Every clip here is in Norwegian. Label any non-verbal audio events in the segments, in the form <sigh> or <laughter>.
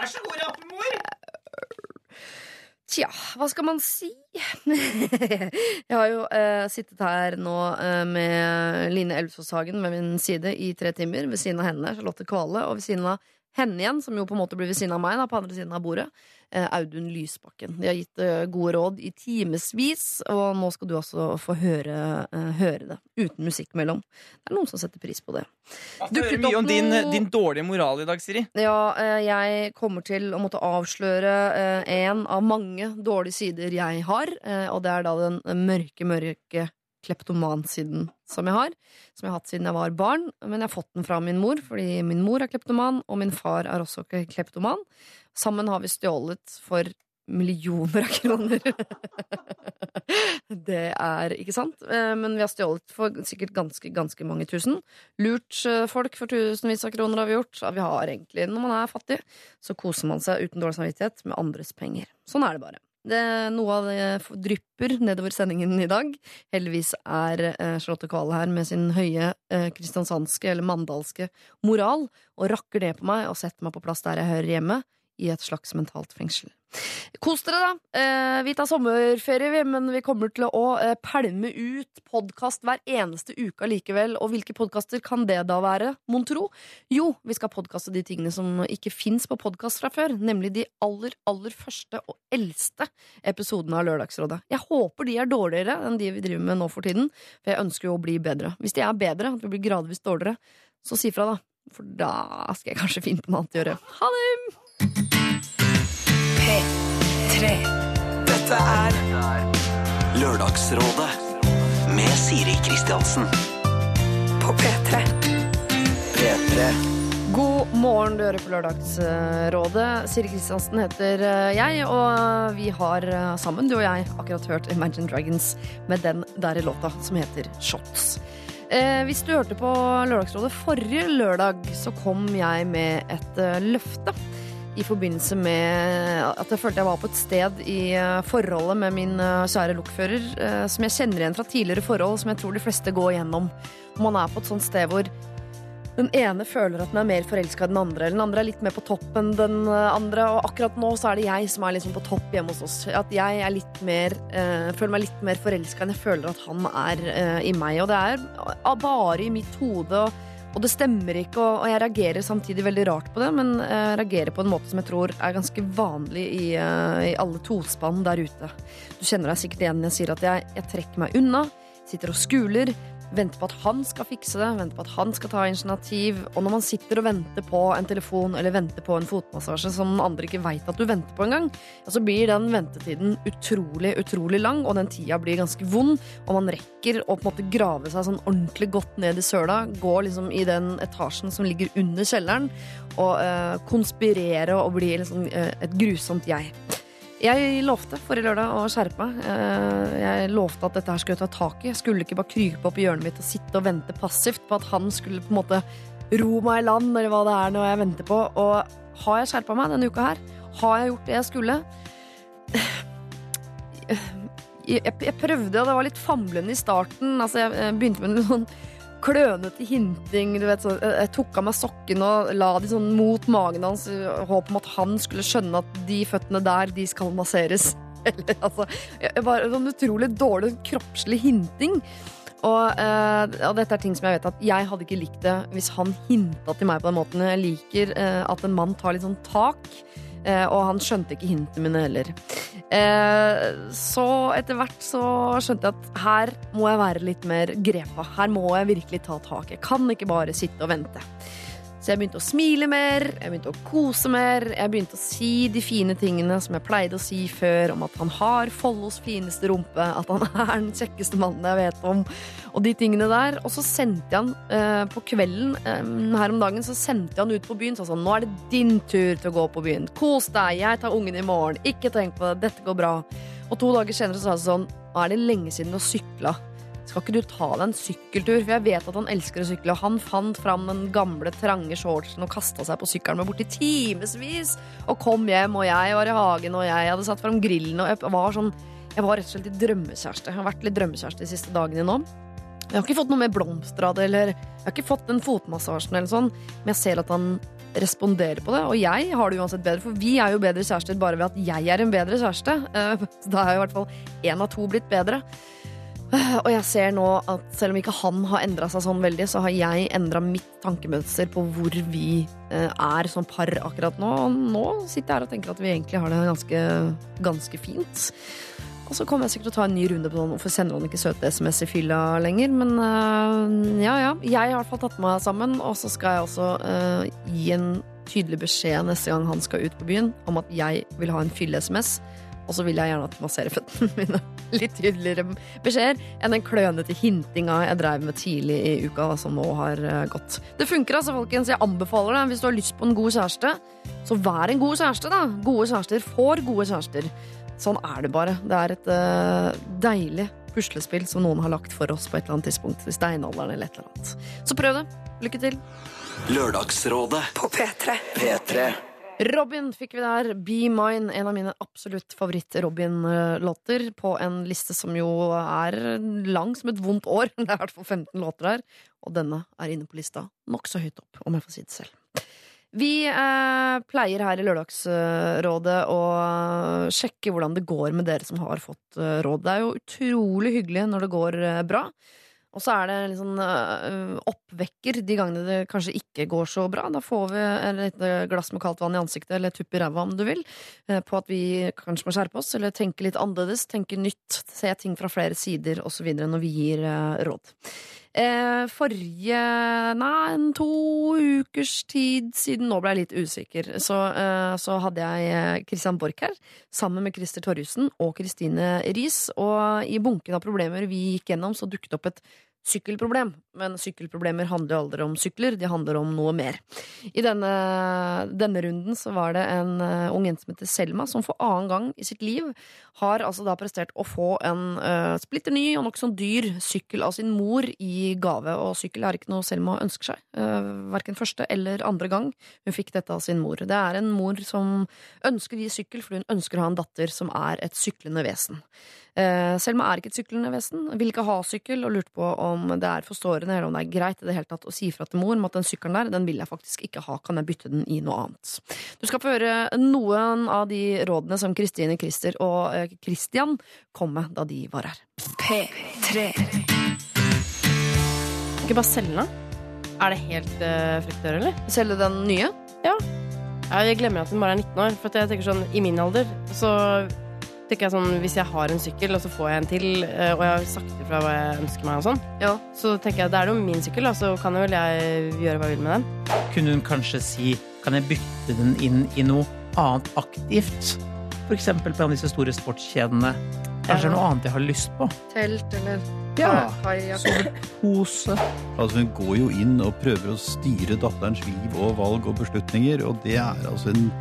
Vær så god, rappemor! Tja, hva skal man si? <laughs> jeg har jo eh, sittet her nå eh, med Line Elvsås Hagen ved min side i tre timer. Ved siden av henne Charlotte Kvale, og ved siden av henne igjen, som jo på en måte blir ved siden av meg, da, på andre siden av bordet, eh, Audun Lysbakken. De har gitt eh, gode råd i timevis, og nå skal du også få høre, eh, høre det. Uten musikk mellom. Det er noen som setter pris på det. Du hører mye om din, noe- din dårlige moral i dag, Siri. Ja, jeg kommer til å måtte avsløre en av mange dårlige sider jeg har, og det er da den mørke, mørke kleptomansiden som jeg har. Som jeg har hatt siden jeg var barn, men jeg har fått den fra min mor, fordi min mor er kleptoman, og min far er også kleptoman. Sammen har vi stjålet for millioner av kroner. <laughs> det er ikke sant, eh, men vi har stjålet for sikkert ganske, ganske mange tusen. Lurt eh, folk for tusenvis av kroner har vi gjort. Ja, vi har egentlig, når man er fattig, så koser man seg uten dårlig samvittighet med andres penger. Sånn er det bare. Det, noe av det drypper nedover sendingen i dag. Heldigvis er eh, Charlotte Kvale her med sin høye eh, kristiansandske eller mandalske moral og rakker det på meg og setter meg på plass der jeg hører hjemme, i et slags mentalt fengsel. Kos dere, da. Eh, vi tar sommerferie, vi, men vi kommer til å eh, pælme ut podkast hver eneste uke likevel. Og hvilke podkaster kan det da være, mon tro? Jo, vi skal podkaste de tingene som ikke fins på podkast fra før. Nemlig de aller, aller første og eldste episodene av Lørdagsrådet. Jeg håper de er dårligere enn de vi driver med nå for tiden, for jeg ønsker jo å bli bedre. Hvis de er bedre, at vi blir gradvis dårligere, så si fra, da. For da skal jeg kanskje finne på noe annet å gjøre. Ha det! P3. Dette er Lørdagsrådet med Siri Kristiansen. På P3. P3. God morgen, du hører på Lørdagsrådet. Siri Kristiansen heter eh, jeg, og vi har eh, sammen, du og jeg, akkurat hørt Imagine Dragons med den der låta som heter Shots. Eh, hvis du hørte på Lørdagsrådet forrige lørdag, så kom jeg med et eh, løfte. I forbindelse med at jeg følte jeg var på et sted i eh, forholdet med min eh, kjære lokfører, eh, som jeg kjenner igjen fra tidligere forhold, som jeg tror de fleste går gjennom. Man er på et sånt sted hvor den ene føler at den er mer forelska enn den andre, eller den andre er litt mer på topp enn den andre, og akkurat nå så er det jeg som er liksom på topp hjemme hos oss. At jeg er litt mer, eh, føler meg litt mer forelska enn jeg føler at han er eh, i meg. Og det er bare i mitt hode, og, og det stemmer ikke, og, jeg reagerer samtidig veldig rart på det, men jeg reagerer på en måte som jeg tror er ganske vanlig i, eh, i alle tospann der ute. Du kjenner deg sikkert igjen når jeg sier at jeg, jeg trekker meg unna, sitter og skuler, venter på at han skal fikse det, vente på at han skal ta initiativ. Og når man sitter og venter på en telefon eller venter på en fotmassasje som andre ikke veit at du venter på engang, ja, så blir den ventetiden utrolig, utrolig lang, og den tida blir ganske vond, og man rekker å på en måte grave seg sånn ordentlig godt ned i søla, gå liksom i den etasjen som ligger under kjelleren, og eh, konspirere og bli liksom eh, et grusomt jeg. Jeg lovte forrige lørdag å skjerpe meg. Eh, Jeg lovte at dette her skulle jeg ta tak i. Jeg skulle ikke bare krype opp i hjørnet mitt og sitte og vente passivt på at han skulle på en måte ro meg i land, eller hva det er når jeg venter på. Og har jeg skjerpa meg denne uka her? Har jeg gjort det jeg skulle? Jeg, jeg prøvde, og det var litt famlende i starten. Altså, jeg begynte med noe sånn klønete hinting. Du vet, så jeg jeg tok av meg sokkene og la de sånn mot magen hans i håp om at han skulle skjønne at de føttene der, de skal masseres. <laughs> Eller, altså, jeg, bare, sånn utrolig dårlig kroppslig hinting. Og, eh, og dette er ting som jeg vet at jeg hadde ikke likt det hvis han hinta til meg på den måten. Jeg liker eh, at en mann tar litt sånn tak, eh, og han skjønte ikke hintene mine heller. Eh, så etter hvert så skjønte jeg at her må jeg være litt mer grepa. Her må jeg virkelig ta tak. Jeg kan ikke bare sitte og vente. Så jeg begynte å smile mer, jeg begynte å kose mer, jeg begynte å si de fine tingene som jeg pleide å si før, om at han har Follos fineste rumpe, at han <laughs> er den kjekkeste mannen jeg vet om, og de tingene der. Og så sendte jeg han eh, på kvelden eh, her om dagen, så sendte jeg han ut på byen, så sa han nå er det din tur til å gå på byen. Kos deg, jeg tar ungen i morgen, ikke tenk på det, dette går bra. Og to dager senere så sa han sånn, nå er det lenge siden du har sykla. Skal ikke du ta deg en sykkeltur? For jeg vet at han elsker å sykle. Og han fant fram den gamle, trange shortsen og kasta seg på sykkelen med borti timevis. Og kom hjem, og jeg var i hagen, og jeg hadde satt fram grillen, og jeg var sånn Jeg var rett og slett litt drømmekjæreste. Jeg har vært litt drømmekjæreste de siste dagene nå. Jeg har ikke fått noe mer blomster av det, eller jeg har ikke fått den fotmassasjen, eller sånn, men jeg ser at han responderer på det. Og jeg har det uansett bedre, for vi er jo bedre kjærester bare ved at jeg er en bedre kjæreste. <laughs> Så da er jo i hvert fall én av to blitt bedre. <sighs> Og jeg ser nå at selv om ikke han har endra seg sånn veldig, så har jeg endra mitt tankemønster på hvor vi eh, er som par akkurat nå. Og nå sitter jeg her og tenker at vi egentlig har det ganske, ganske fint. Og så kommer jeg sikkert til å ta en ny runde på noen. hvorfor sender han ikke søte SMS i fylla lenger. Men eh, ja, ja. Jeg har i hvert fall tatt meg sammen, og så skal jeg også eh, gi en tydelig beskjed neste gang han skal ut på byen, om at jeg vil ha en fylle-SMS. Og så vil jeg gjerne at du masserer føttene <laughs> mine. Litt tydeligere beskjeder enn den klønete hintinga jeg drev med tidlig i uka, som nå har eh, gått. Det funker altså, folkens. Jeg anbefaler det. Hvis du har lyst på en god kjæreste, så vær en god kjæreste, da. Gode kjærester får gode kjærester. Sånn er det bare. Det er et uh, deilig puslespill som noen har lagt for oss på et eller annet tidspunkt. I steinalderen eller et eller annet. Så prøv det. Lykke til. Lørdagsrådet På P3. P3 Robin fikk vi der. Be Mine, en av mine absolutt favoritt-Robin-låter på en liste som jo er lang som et vondt år. <laughs> Det er i hvert fall 15 låter her. og denne er inne på lista nokså høyt opp, om jeg får si det selv. Vi eh, pleier her i Lørdagsrådet å sjekke hvordan det går med dere som har fått eh, råd. Det er jo utrolig hyggelig når det går eh, bra. Og så er det en sånn øh, oppvekker de gangene det kanskje ikke går så bra. Da får vi et glass med kaldt vann i ansiktet, eller tupp i ræva om du vil, uh, på at vi kanskje må skjerpe oss, eller tenke litt annerledes, tenke nytt, se ting fra flere sider osv. når vi gir uh, råd. Eh, forrige Nei, en to ukers tid siden, nå ble jeg litt usikker, så, eh, så hadde jeg eh, Christian Borch her, sammen med Christer Torjussen og Kristine Riis. Og i bunken av problemer vi gikk gjennom, så dukket opp et sykkelproblem. Men sykkelproblemer handler jo aldri om sykler, de handler om noe mer. I denne, denne runden så var det en eh, ung jente som heter Selma, som for annen gang i sitt liv har altså da prestert å få en uh, splitter ny og nokså dyr sykkel av sin mor i gave. Og sykkel er ikke noe Selma ønsker seg, uh, verken første eller andre gang hun fikk dette av sin mor. Det er en mor som ønsker å gi sykkel fordi hun ønsker å ha en datter som er et syklende vesen. Eh, Selma er ikke et syklende vesen, vil ikke ha sykkel og lurte på om det er forstående eller om det er greit i det hele tatt å si fra til mor om at den sykkelen der, den vil jeg faktisk ikke ha, kan jeg bytte den i noe annet. Du skal få høre noen av de rådene som Kristine Christer og eh, Christian kom med da de var her. P3. Ikke bare selge den? Er det helt uh, frekt å gjøre, eller? Selge den nye? Ja, Jeg glemmer at den bare er 19 år. For at jeg tenker sånn, I min alder så tenker jeg sånn Hvis jeg har en sykkel, og så får jeg en til, eh, og jeg har sagt ifra hva jeg ønsker meg, og sånn, Ja. så tenker jeg da er det jo min sykkel, og så kan jo vel jeg gjøre hva jeg vil med den. Kunne hun kanskje si Kan jeg bytte den inn i noe annet aktivt? For eksempel på en av disse store sportskjedene. Kanskje Ja. noe annet jeg har lyst på. Telt eller Ja. sovepose. Pose. Altså Hun går jo inn og prøver å styre datterens liv og valg og beslutninger, og det er altså en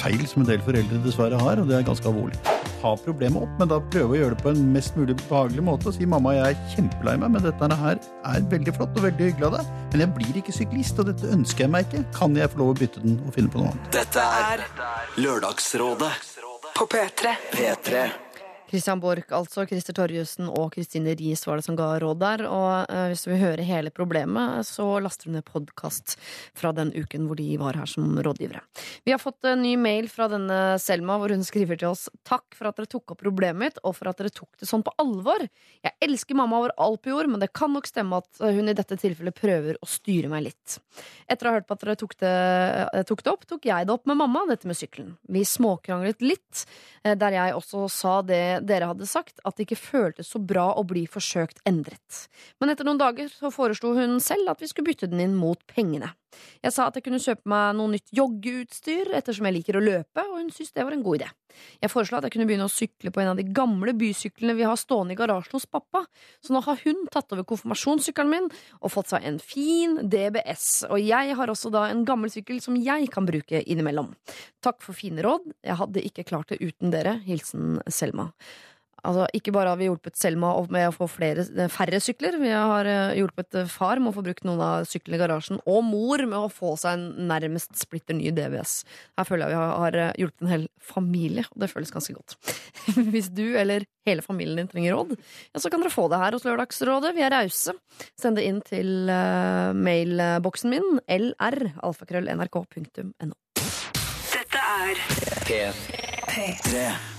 feil som en del foreldre dessverre har, og det er ganske alvorlig. Ta problemet opp, men da prøve å gjøre det på en mest mulig behagelig måte og si mamma, jeg er kjempelei meg, men dette her er veldig flott og veldig hyggelig av deg, men jeg blir ikke syklist, og dette ønsker jeg meg ikke. Kan jeg få lov å bytte den og finne på noe annet? Dette er Lørdagsrådet På P3. P3 Christian Borch, altså Christer Torjussen og Kristine Riis var det som ga råd der. Og eh, hvis du vil høre hele problemet, så laster du ned podkast fra den uken hvor de var her som rådgivere. Vi har fått en ny mail fra denne Selma hvor hun skriver til oss Takk for at dere tok opp problemet mitt, og for at dere tok det sånn på alvor. Jeg elsker mamma over alt på jord, men det kan nok stemme at hun i dette tilfellet prøver å styre meg litt. Etter å ha hørt på at dere tok det, eh, tok det opp, tok jeg det opp med mamma, dette med sykkelen. Vi småkranglet litt, eh, der jeg også sa det dere hadde sagt, at det ikke føltes så bra å bli forsøkt endret. Men etter noen dager så foreslo hun selv at vi skulle bytte den inn mot pengene. Jeg sa at jeg kunne kjøpe meg noe nytt joggeutstyr ettersom jeg liker å løpe, og hun syntes det var en god idé. Jeg foreslo at jeg kunne begynne å sykle på en av de gamle bysyklene vi har stående i garasjen hos pappa, så nå har hun tatt over konfirmasjonssykkelen min og fått seg en fin DBS, og jeg har også da en gammel sykkel som jeg kan bruke innimellom. Takk for fine råd, jeg hadde ikke klart det uten dere. Hilsen Selma. Altså, ikke bare har vi hjulpet Selma med å få flere, færre sykler, vi har eh, hjulpet eh, far med å få brukt noen av syklene i garasjen, og mor med å få seg en nærmest splitter ny DVS. Her føler jeg vi har, eh, hjulpet en hel familie, og det føles ganske godt. <laughs> Hvis du eller hele familien din trenger råd, ja, så kan dere få det her hos Lørdagsrådet. Vi er rause. Send det inn til uh, mailboksen min, lr, Dette er P3.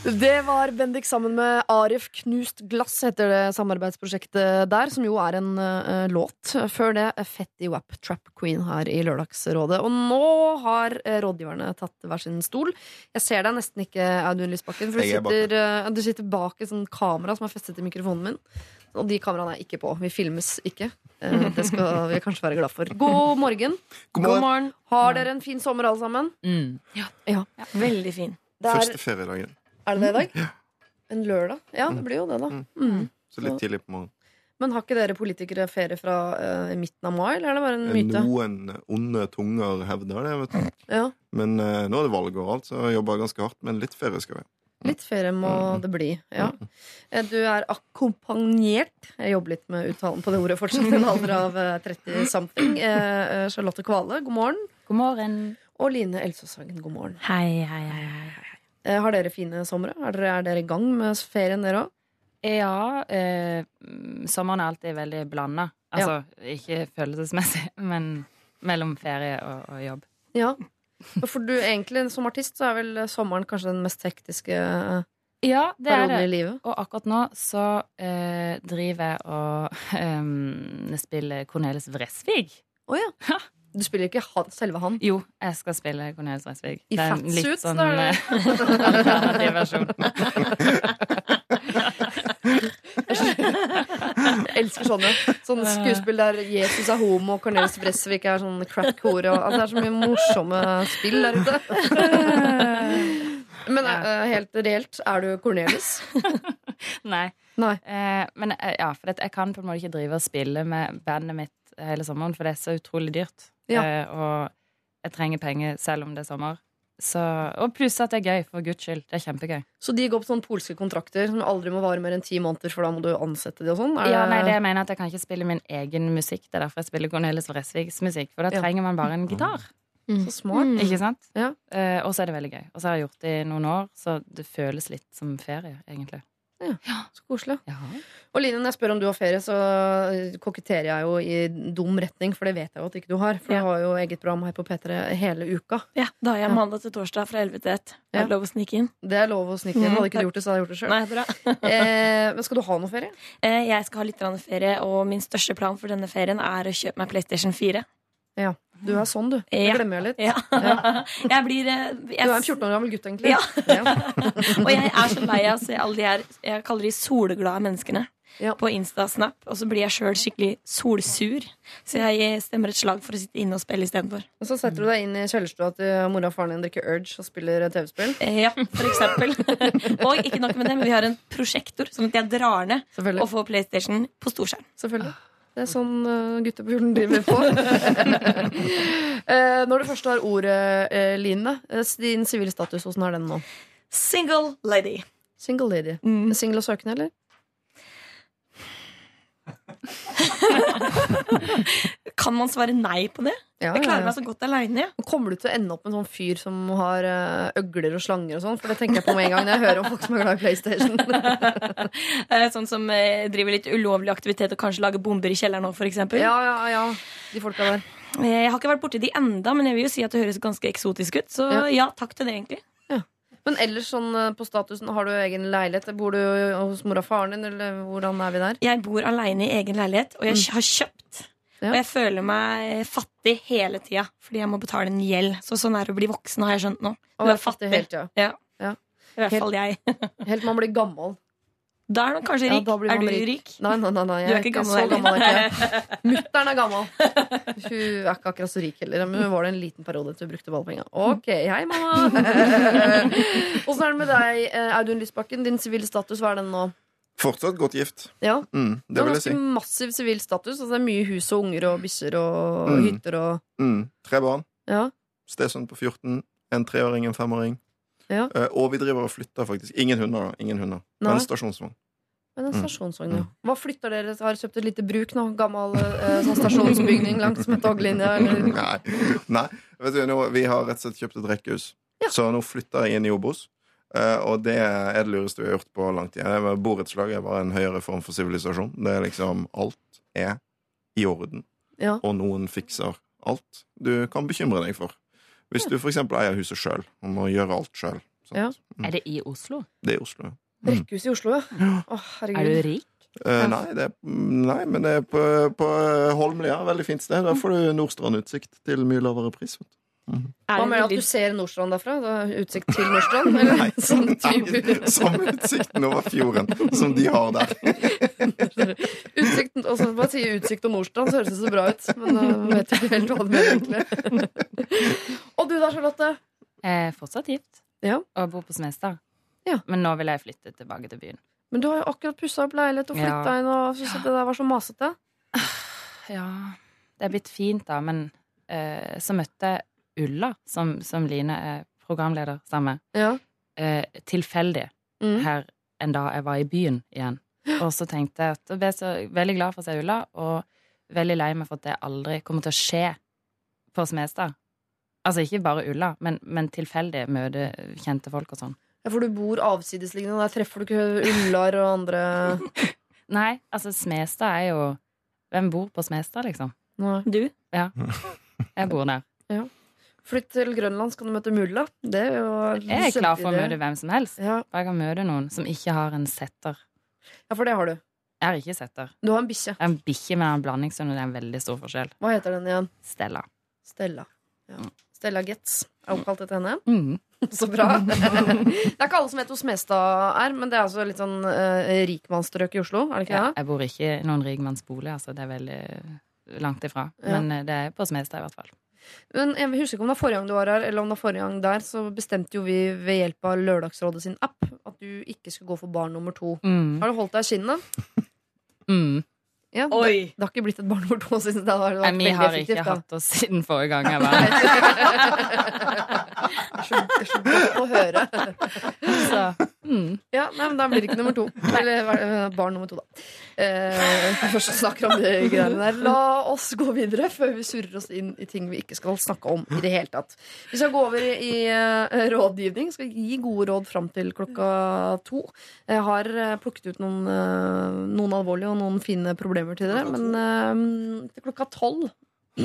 Det var Bendik sammen med Arif Knust glass, heter det samarbeidsprosjektet der, som jo er en uh, låt. Før det eh, Fetty Wap Trap Queen her i Lørdagsrådet. Og nå har uh, rådgiverne tatt hver sin stol. Jeg ser deg nesten ikke, Audun Lysbakken, for du er sitter, uh, du sitter bak et sånt kamera som er festet til mikrofonen min. Og de kameraene er ikke på. Vi filmes ikke. Uh, det skal <laughs> vi kanskje være glad for. God morgen. God morgen. Har dere en fin sommer, alle sammen? Ja. Veldig fin. Det er, Første feriedagen. er det det i dag? En lørdag? Ja, det blir jo det, da. Mm. Så litt tidlig på morgenen. Men har ikke dere politikere ferie fra uh, midten av mai, eller er det bare en myte? Noen onde tunger hevder det, vet du. Ja, Men uh, nå er det valg og alt, så jeg jobber ganske hardt. Men litt ferie skal vi ha. Litt ferie må det bli. Ja. Eh, Du er akkompagnert Jeg jobber litt med uttalen på det ordet fortsatt. En alder av eh, 30 something. Eh, eh, Charlotte Kvale, god morgen. God morgen. Og Line Elsåsvangen, god morgen. Hei, hei, hei. hei. Eh, Har dere fine somre? Er dere, er dere i gang med ferien, dere òg? Ja, eh, mm, sommeren er alltid veldig blanda. Altså ikke følelsesmessig, <laughs> men mellom ferie og, og jobb. Ja. For du egentlig som artist så er vel sommeren kanskje den mest hektiske <laughs> Ja, det er det. i livet? Og akkurat nå så eh, driver jeg og <laughs> eh, spiller Cornelis Vresvig. Å ja. Du spiller ikke han, selve han? Jo, jeg skal spille Cornelis Reisvig. I Det fatsuit, sånn da, eller? eh, alternativ versjon. Jeg elsker sånne. Sånne skuespill der Jesus er homo, og Cornelis Bresvik er sånn crack-hore. Altså, det er så mye morsomme spill der ute. Men uh, helt reelt, er du Cornelis? <laughs> Nei. Nei. Uh, men uh, ja, for jeg kan på en måte ikke drive og spille med bandet mitt hele sommeren, for det er så utrolig dyrt. Ja. Eh, og jeg trenger penger selv om det er sommer. Så, og pluss at det er gøy, for guds skyld. Det er kjempegøy. Så de går på sånne polske kontrakter som aldri må vare mer enn ti måneder, for da må du ansette de og sånn? Ja, nei, det jeg mener at Jeg kan ikke spille min egen musikk. Det er derfor jeg spiller Cornelis Vresvigs musikk. For da Ja. trenger man bare en gitar. Så smart. Ikke sant? Ja. Eh, og så er det veldig gøy. Og så har jeg gjort det i noen år, så det føles litt som ferie, egentlig. Så koselig. Ja. Og Line, når jeg spør om du har ferie, så eh, koketterer jeg jo i dum retning, for det vet jeg jo at ikke du har. For Ja. du har jo eget program her på P3 hele uka. Ja, da har jeg Ja. mandag til torsdag fra 11 til 1. Ja. Er det lov å snike inn? Det er lov å snike inn. Mhm, Hadde ikke du gjort det, så hadde jeg gjort det sjøl. <laughs> Eh, men skal du ha noe ferie? Eh, Jeg skal ha litt ferie, og min største plan for denne ferien er å kjøpe meg PlayStation 4. Ja. Du er sånn, du. Det Ja. glemmer jeg litt. Ja. <laughs> Jeg blir jeg... Du er en 14 år gammel gutt, egentlig. Ja. Ja. <laughs> Og jeg er så lei av å se alle de her Jeg kaller de solglade menneskene Ja. på Insta-snap, og så blir jeg sjøl skikkelig solsur. Så jeg stemmer et slag for å sitte inne og spille istedenfor. Og så setter du deg inn i kjellerstua til mora og faren din drikker Urge og spiller TV-spill. Eh, Ja, for eksempel. <laughs> og ikke nok med det, men vi har en prosjektor, sånn at jeg drar ned og får PlayStation på storskjerm. Selvfølgelig. Det er sånn uh, gutter på hulen driver på. <laughs> Eh, når du først har ordet, uh, Line, eh, din sivile status, åssen er den nå? Single lady. Single lady. Mm. Single og søkende, eller? <laughs> Kan man svare nei på det? Ja, Jeg klarer meg så godt aleine. ja. Kommer du til å ende opp med en sånn fyr som har eh, øgler og slanger og sånn? For det tenker jeg på med en gang når jeg hører om folk som er glad i PlayStation. <laughs> Eh, Sånn som eh, driver litt ulovlig aktivitet og kanskje lager bomber i kjelleren òg, f.eks. ja, ja, ja. De folka der. Jeg har ikke vært borti de enda, men jeg vil jo si at det høres ganske eksotisk ut. Så Ja. ja, takk til det, egentlig. Men ellers sånn eh, på statusen, har du egen leilighet? Bor du hos mor og faren din, eller hvordan er vi der? Jeg bor aleine i egen leilighet, og jeg har kjøpt. Ja. Og jeg føler meg fattig hele tida fordi jeg må betale en gjeld. Så sånn er det å bli voksen, har jeg skjønt nå. Du er fattig hele tida. Ja. Ja. I hvert Helt- fall jeg. <laughs> Helt man blir gammel. Da er man kanskje rik. Ja, er du rik. rik? Nei, nei, nei, nei. Du Jeg er ikke gammel så gammel. er ikke. <laughs> Mutter'n er gammel. Hun er ikke akkurat så rik heller, men hun var det en liten periode til hun brukte ballepenga. Ok, hei, mamma! <laughs> Åssen er det med deg, eh, Audun Lysbakken? Din sivile status, hva er den nå? Fortsatt godt gift. Ja, Mm, Du det har vil ganske si. massiv sivil status. Altså det er mye hus og unger og bikkjer og Mm. hytter og Mm, tre barn. Ja. Stesønn på 14. En treåring, en femåring. Ja. Eh, og vi driver og flytter faktisk. Ingen hunder, da. Ingen hunder. Men stasjonsvogn. Men en Mm. stasjonsvogn, ja. Hva flytter dere? Har kjøpt et lite bruk nå? Gammel eh, sånn stasjonsbygning langs med toglinja? <laughs> Nei. Nei. Vet du, nå, vi har rett og slett kjøpt et rekkehus. Så nå flytter jeg inn i Obos. Eh, og det er det lureste vi har gjort på lang tid. Borettslag er bare en høyere form for sivilisasjon. Det er liksom Alt er i orden, Ja. og noen fikser alt du kan bekymre deg for. Hvis du f.eks. eier huset sjøl og må gjøre alt sjøl. Ja. Er det i Oslo? Det er i Oslo. ja. Rekkehus i Oslo, ja. Oh, herregud. Er du rik? Eh, nei, det er, nei, men det er på, på Holmlia. Veldig fint sted. Der får du Nordstrand-utsikt til mye lavere pris. vet du. Hva med at du ser Nordstrand derfra? Da, utsikt til Nordstrand? <laughs> Eller Nei. <laughs> sånn Nei, Samme utsikten over fjorden som de har der. <laughs> Utsikten, også, Bare si utsikt og Nordstrand, så høres det så bra ut. Men da vet ikke helt hva du mener, egentlig. Du da, Charlotte? Eh, fortsatt gift. Ja. Og bor på Smestad. Ja. Men nå vil jeg flytte tilbake til byen. Men du har jo akkurat pussa opp leilighet og flytta Ja. inn, og syntes at det der var så masete. <sighs> Ja, det er blitt fint, da, men eh, så møtte jeg Ulla, som, som Line er programleder sammen med, Ja. eh, tilfeldig Mm. her en dag jeg var i byen igjen. Og så tenkte jeg at jeg ble så veldig glad for å se Ulla, og veldig lei meg for at det aldri kommer til å skje på Smestad. Altså ikke bare Ulla, men, men tilfeldig møte kjente folk og sånn. Ja, For du bor avsidesliggende, og der treffer du ikke Ullar og andre <laughs> Nei, altså Smestad er jo Hvem bor på Smestad, liksom? Nei. Du? Ja. <laughs> Jeg bor der. Flytt til Grønland, så kan du møte Mulla. Det er jo Jeg er klar for å møte hvem som helst. Ja. Bare jeg kan møte noen som ikke har en setter. ja, for det har du. Jeg har ikke setter. Du har en bikkje. Jeg har en bikkje med en blandingshund, og det er en veldig stor forskjell. Hva heter den igjen? Stella. Stella. Ja. Stella Getz er oppkalt etter henne. Mm. <laughs> Så bra. <laughs> det er ikke alle som vet hvor Smestad er, men det er altså litt sånn uh, rikmannsstrøk i Oslo, er det ikke Ja, det? jeg bor ikke i noen rikmannsbolig, altså. Det er veldig langt ifra. Ja. Men eh, det er på Smestad, i hvert fall. Men jeg husker ikke om det var forrige gang du var her, eller om det var forrige gang der, så bestemte jo vi ved hjelp av Lørdagsrådet sin app at du ikke skulle gå for barn nummer to. Mm. Har du holdt deg i skinnet? <laughs> Mm. Ja, det, det har ikke blitt et barn nummer to siden det har vært Nei, vi har effektivt. ikke da. hatt oss siden forrige gang jeg var. <laughs> Det er så, det er så godt å høre. Så, mm. Ja, nei, men Da blir det ikke nummer to. Eller eh, barn nummer to, da. Eh, først snakker om det greiene der. La oss gå videre før vi surrer oss inn i ting vi ikke skal snakke om i det hele tatt. Vi skal gå over i eh, rådgivning. Skal gi gode råd fram til klokka to. Jeg har eh, plukket ut noen, eh, noen alvorlige og noen fine problemer til dere, men til klokka tolv <laughs>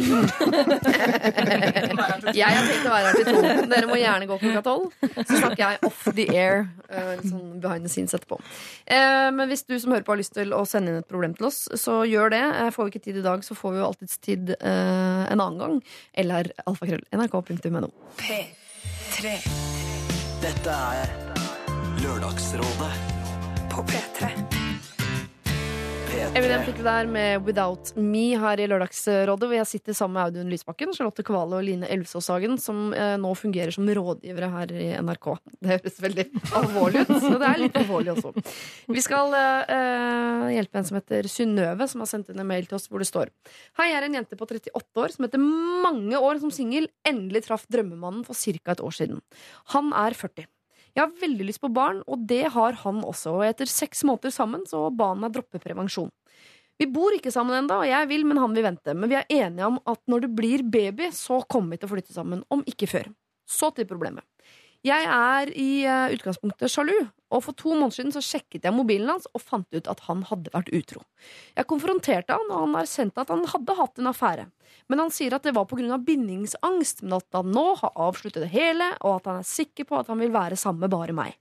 jeg har tenkt å være her til to. Dere må gjerne gå klokka tolv. Så snakker jeg off the air. eh, sånn behind the scenes etterpå. Eh, Men hvis du som hører på har lyst til å sende inn et problem til oss, så gjør det. Eh, Får vi ikke tid i dag, så får vi jo alltids tid eh, en annen gang. Eller alfakrøll. nrk.no. P3 Dette er Lørdagsrådet på P3. Eminem fikk det der med Without Me her i Lørdagsrådet, hvor jeg sitter sammen med Audun Lysbakken, Charlotte Kvale og Line Elvsåshagen, som eh, nå fungerer som rådgivere her i NRK. Det høres veldig alvorlig ut, så det er litt alvorlig også. Vi skal uh, hjelpe en som heter Synnøve, som har sendt inn en mail til oss hvor det står Hei, jeg er en jente på 38 år som etter mange år som singel endelig traff drømmemannen for ca. et år siden. Han er 40. Jeg har veldig lyst på barn, og det har han også. Og etter seks måneder sammen så ba han meg droppe prevensjon. Vi bor ikke sammen ennå, og jeg vil, men han vil vente. Men vi er enige om at når det blir baby, så kommer vi til å flytte sammen. Om ikke før. Så til problemet. Jeg er i eh, utgangspunktet sjalu, og for to måneder siden så sjekket jeg mobilen hans og fant ut at han hadde vært utro. Jeg konfronterte han, og han erkjente at han hadde hatt en affære. Men han sier at det var pga. bindingsangst, men at han nå har avsluttet det hele, og at han er sikker på at han vil være sammen med bare meg.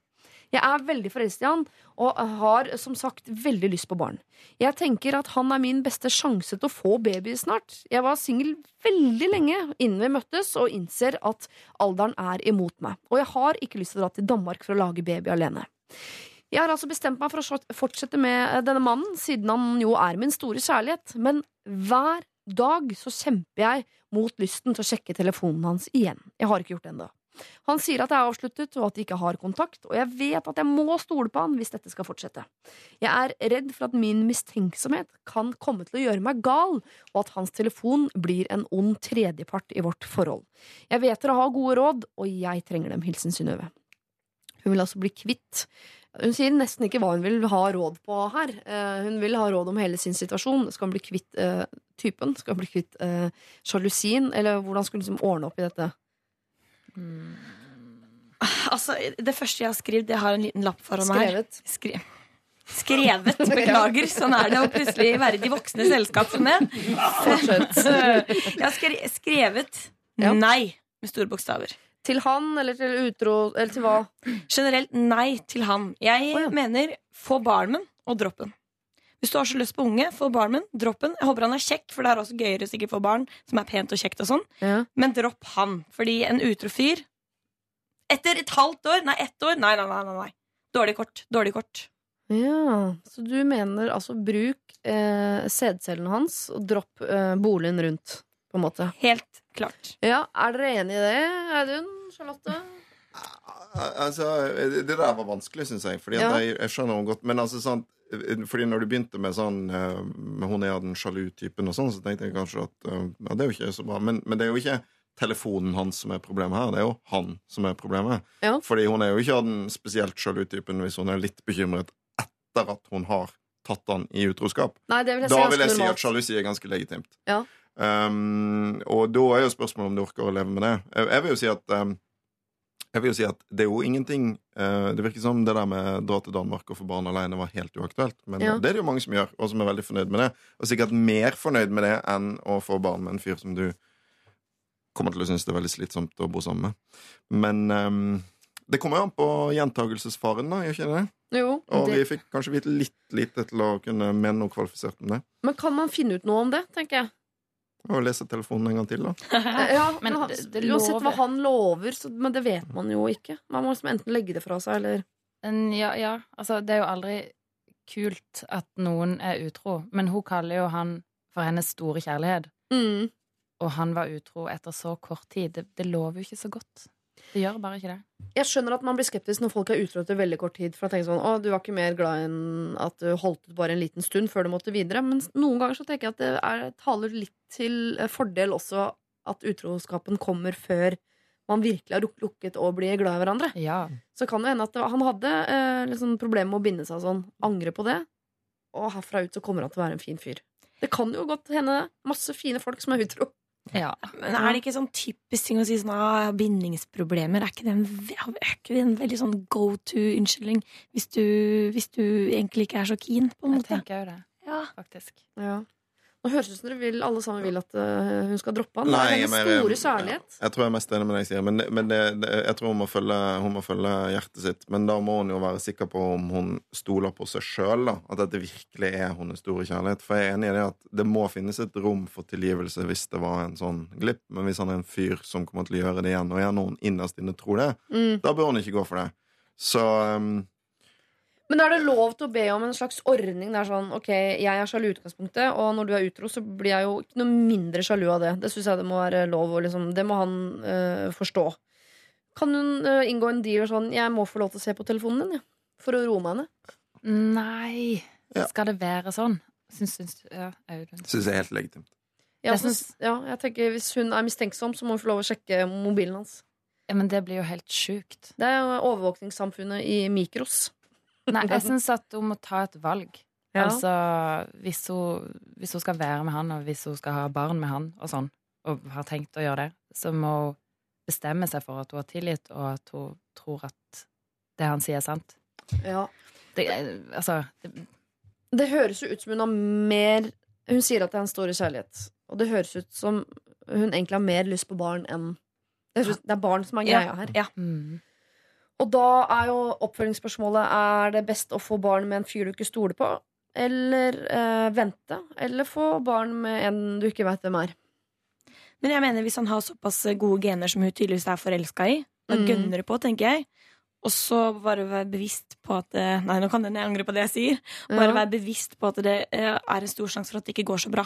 Jeg er veldig forelsket i han, og har som sagt veldig lyst på barn. Jeg tenker at han er min beste sjanse til å få baby snart. Jeg var singel veldig lenge innen vi møttes, og innser at alderen er imot meg. Og jeg har ikke lyst til å dra til Danmark for å lage baby alene. Jeg har altså bestemt meg for å fortsette med denne mannen, siden han jo er min store kjærlighet. Men hver dag så kjemper jeg mot lysten til å sjekke telefonen hans igjen. Jeg har ikke gjort det ennå. Han sier at det er avsluttet, og at de ikke har kontakt, og jeg vet at jeg må stole på han hvis dette skal fortsette. Jeg er redd for at min mistenksomhet kan komme til å gjøre meg gal, og at hans telefon blir en ond tredjepart i vårt forhold. Jeg vet dere har gode råd, og jeg trenger dem. Hilsen Synnøve. Hun vil altså bli kvitt Hun sier nesten ikke hva hun vil ha råd på her. Eh, hun vil ha råd om hele sin situasjon. Skal hun bli kvitt uh, typen? Skal hun bli kvitt sjalusien? Eller hvordan skal hun liksom ordne opp i dette? Altså, det første jeg har skrevet, jeg har en liten lapp foran meg. Skrevet. Skre skrevet. Beklager. Sånn er det å plutselig være de voksne selskap som det. <laughs> Jeg har skrevet nei med store bokstaver. Til han, eller til utro, eller til hva? Generelt nei til han. Jeg oh, ja. mener få barmen og droppen. Hvis du har så lyst på unge, få barmen, droppen. Jeg håper han er kjekk, for det er også gøyere sikkert for barn som er pent og kjekt og sånn. Ja. Men dropp han, fordi en utro fyr Etter et halvt år, nei, ett år, nei, nei, nei, nei, nei. Dårlig kort. Dårlig kort. Ja, Så du mener altså bruk eh, sædcellen hans og dropp eh, boligen rundt, på en måte? Helt klart. Ja, Er dere enig i det, Audun? Charlotte? Altså, det der var vanskelig, syns jeg. Fordi at Ja. jeg, jeg skjønner henne godt. Men altså, sånn, fordi når du begynte med sånn eh, med Hun er den sjalu typen, og sånn, så tenkte jeg kanskje at eh, ja, det er jo ikke så bra. Men, men det er jo ikke telefonen hans som er problemet her. Det er jo han som er problemet. Ja. Fordi hun er jo ikke av den spesielt sjalu typen hvis hun er litt bekymret etter at hun har tatt han i utroskap. Nei, det vil si Da er vil jeg si at sjalusi er ganske legitimt. Ja. Um, og da er jo spørsmålet om du orker å leve med det. Jeg, jeg vil jo si at um, jeg vil jo si at det er jo ingenting uh, Det virker som det der med dra til Danmark og få barn alene var helt uaktuelt. Men Ja. det er det jo mange som gjør, og som er veldig fornøyd med det. Og sikkert mer fornøyd med det enn å få barn med en fyr som du kommer til å synes det er veldig slitsomt å bo sammen med. Men um, det kommer jo an på gjentagelsesfaren, da, gjør ikke det? Jo, Og det. vi fikk kanskje vite litt lite til å kunne mene noe kvalifisert om det. Men kan man finne ut noe om det, tenker jeg? Og lese telefonen en gang til, da. <laughs> Ja, Men men det- det Uansett hva han lover, så, men det vet man jo ikke. Man må liksom enten legge det fra seg, eller En- Ja, ja, altså det er jo aldri kult at noen er utro, men hun kaller jo han for hennes store kjærlighet. mm. Og han var utro etter så kort tid. Det, det lover jo ikke så godt. Det gjør bare ikke det. Jeg skjønner at man blir skeptisk når folk er utro etter veldig kort tid. For å tenke sånn, å, du var ikke mer glad enn at du holdt ut bare en liten stund før du måtte videre. Men noen ganger så tenker jeg at det er, taler litt til fordel også at utroskapen kommer før man virkelig har lukket å bli glad i hverandre. Ja. Så kan det hende at han hadde eh, liksom problemer med å binde seg sånn. Angre på det. Og herfra ut så kommer han til å være en fin fyr. Det kan jo godt hende masse fine folk som er utro. Ja. Men er det ikke sånn typisk ting å si sånn ah, bindingsproblemer? Er ikke det en, er ikke det en veldig sånn go to-unnskyldning hvis, du- hvis du egentlig ikke er så keen, på en Jeg tenker jo det, Ja. faktisk. Ja. Nå høres det ut som dere vil, alle sammen vil at eh, hun skal droppe han. Det Nei, er jeg hennes mener- store kjærlighet. Jeg tror jeg er mest enig med det jeg sier. Men, men det, det, jeg tror hun må, følge, hun må følge hjertet sitt. Men da må hun jo være sikker på om hun stoler på seg sjøl. At dette virkelig er hennes store kjærlighet. For jeg er enig i det at det må finnes et rom for tilgivelse hvis det var en sånn glipp. Men hvis han er en fyr som kommer til å gjøre det igjen, og gjerne hun innerst inne tror det, Mm. da bør hun ikke gå for det. Så um, Men er det lov til å be om en slags ordning? Det er sånn, ok, Jeg er sjalu i utgangspunktet, og når du er utro, så blir jeg jo ikke noe mindre sjalu av det. Det syns jeg det må være lov, og liksom, det må han øh, forstå. Kan hun øh, inngå en deal sånn Jeg må få lov til å se på telefonen din, ja, for å roe meg ned. Nei, Ja. skal det være sånn? Syns, syns ja, Audun. syns jeg er helt legitimt. Ja, Jeg syns- ja, jeg tenker Hvis hun er mistenksom, så må hun få lov å sjekke mobilen hans. Ja, men det blir jo helt sjukt. Det er jo overvåkningssamfunnet i mikros. <laughs> Nei, jeg syns at hun må ta et valg. Ja. Altså, hvis hun, hvis hun skal være med han, og hvis hun skal ha barn med han, og sånn, og har tenkt å gjøre det, så må hun bestemme seg for at hun har tillit, og at hun tror at det han sier, er sant. Ja. Det, altså det, Det høres jo ut som hun har mer Hun sier at det er en stor kjærlighet. Og det høres ut som hun egentlig har mer lyst på barn enn Det, er barn som er greia her. Ja. mm, Og da er jo oppfølgingsspørsmålet Er det best å få barn med en fyr du ikke stoler på, eller eh, vente? Eller få barn med en du ikke veit hvem er? Men jeg mener hvis han har såpass gode gener som hun tydeligvis er forelska i, da Mm. gønner det på, tenker jeg. Og så bare være bevisst på at Nei, nå kan hende jeg angrer på det jeg sier. Bare Ja. være bevisst på at det eh, er en stor sjanse for at det ikke går så bra.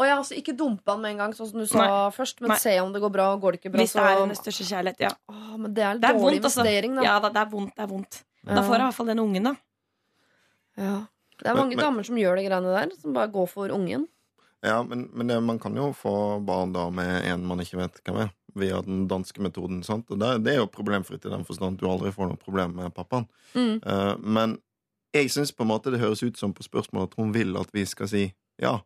Og jeg har altså ikke dumpa han med en gang, sånn som du sa først, men Nei. se om det går bra. og Går det ikke bra, Hvis det er hennes største kjærlighet, ja. Åh, men det er en Det er dårlig vondt, altså. investering, da. Ja, da, det er vondt, det er vondt. Da får jeg i hvert fall den ungen, da. Ja. Det er mange men- damer som gjør de greiene der, som bare går for ungen. Ja, men, men det, man kan jo få barn da med en man ikke vet hvem er, via den danske metoden. sant? Og det, det er jo problemfritt i den forstand du aldri får noe problem med pappaen. Mm. Uh, men jeg syns på en måte det høres ut som på spørsmålet at hun vil at vi skal si ja.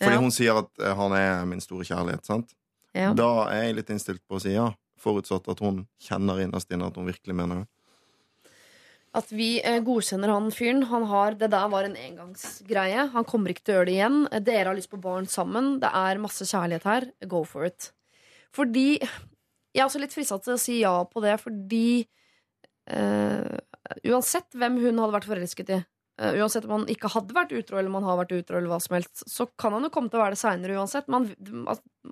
Fordi Ja. hun sier at eh, han er min store kjærlighet, sant? Ja. Da er jeg litt innstilt på å si ja, forutsatt at hun kjenner innerst inne at hun virkelig mener det. At vi eh, godkjenner han fyren. Han har, det der var en engangsgreie. Han kommer ikke til å gjøre det igjen. Dere har lyst på barn sammen. Det er masse kjærlighet her. Go for it. Fordi Jeg er også litt frista til å si ja på det, fordi uh, Uansett hvem hun hadde vært forelsket i, eh, uansett om han ikke hadde vært utro eller man har vært utro, eller hva som helst, så kan han jo komme til å være det seinere uansett. Man,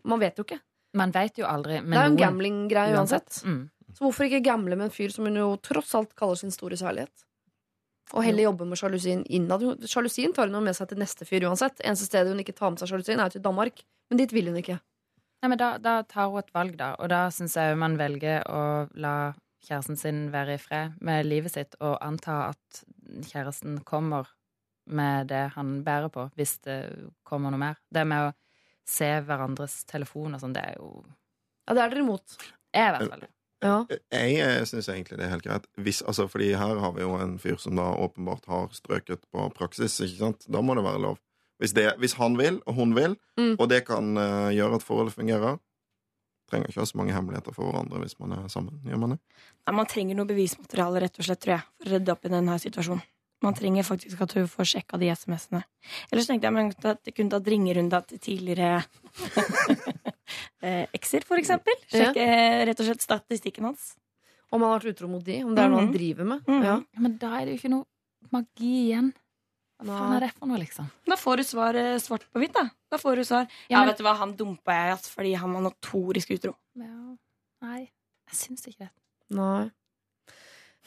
man vet jo ikke. Man vet jo aldri Det er jo en gambling-greie uansett. Mm. Så hvorfor ikke gamble med en fyr som hun jo tross alt kaller sin store særlighet? Og heller jobbe med sjalusien innad. Sjalusien tar hun jo med seg til neste fyr uansett. Eneste stedet hun ikke tar med seg sjalusien, er til Danmark. Men dit vil hun ikke. Nei, men da, da tar hun et valg, da. Og da syns jeg man velger å la kjæresten sin være i fred med livet sitt, og anta at kjæresten kommer med det han bærer på, hvis det kommer noe mer. Det med å se hverandres telefon og sånn, det er jo Ja, det er dere imot. Jeg, i hvert fall. Ja. Jeg syns egentlig det er helt greit. Hvis, altså, fordi her har vi jo en fyr som da åpenbart har strøket på praksis. ikke sant? Da må det være lov. Hvis, det, hvis han vil, og hun vil, Mm. og det kan uh, gjøre at forholdet fungerer Trenger ikke ha så mange hemmeligheter for hverandre hvis man er sammen. Gjør man det? Nei, man trenger noe bevismateriale, rett og slett, tror jeg, for å rydde opp i denne situasjonen. Man trenger faktisk at hun får sjekka de SMS-ene. Ellers tenkte jeg men, at jeg kunne tatt ringerunda til tidligere <laughs> eh, ekser, for eksempel. Sjekke eh, rett og slett statistikken hans. Om han har vært utro mot de, om det er noe han Mhm. driver med. Mm. Ja. Ja, Men da er det jo ikke noe magi igjen. Hva faen er det for noe, liksom? Da får du svar eh, svart på hvitt, da. Da får du svar. Ja, Ja, men- vet du hva, han dumpa jeg ass, fordi han var notorisk utro. Ja. Nei, jeg syns ikke det. Nei.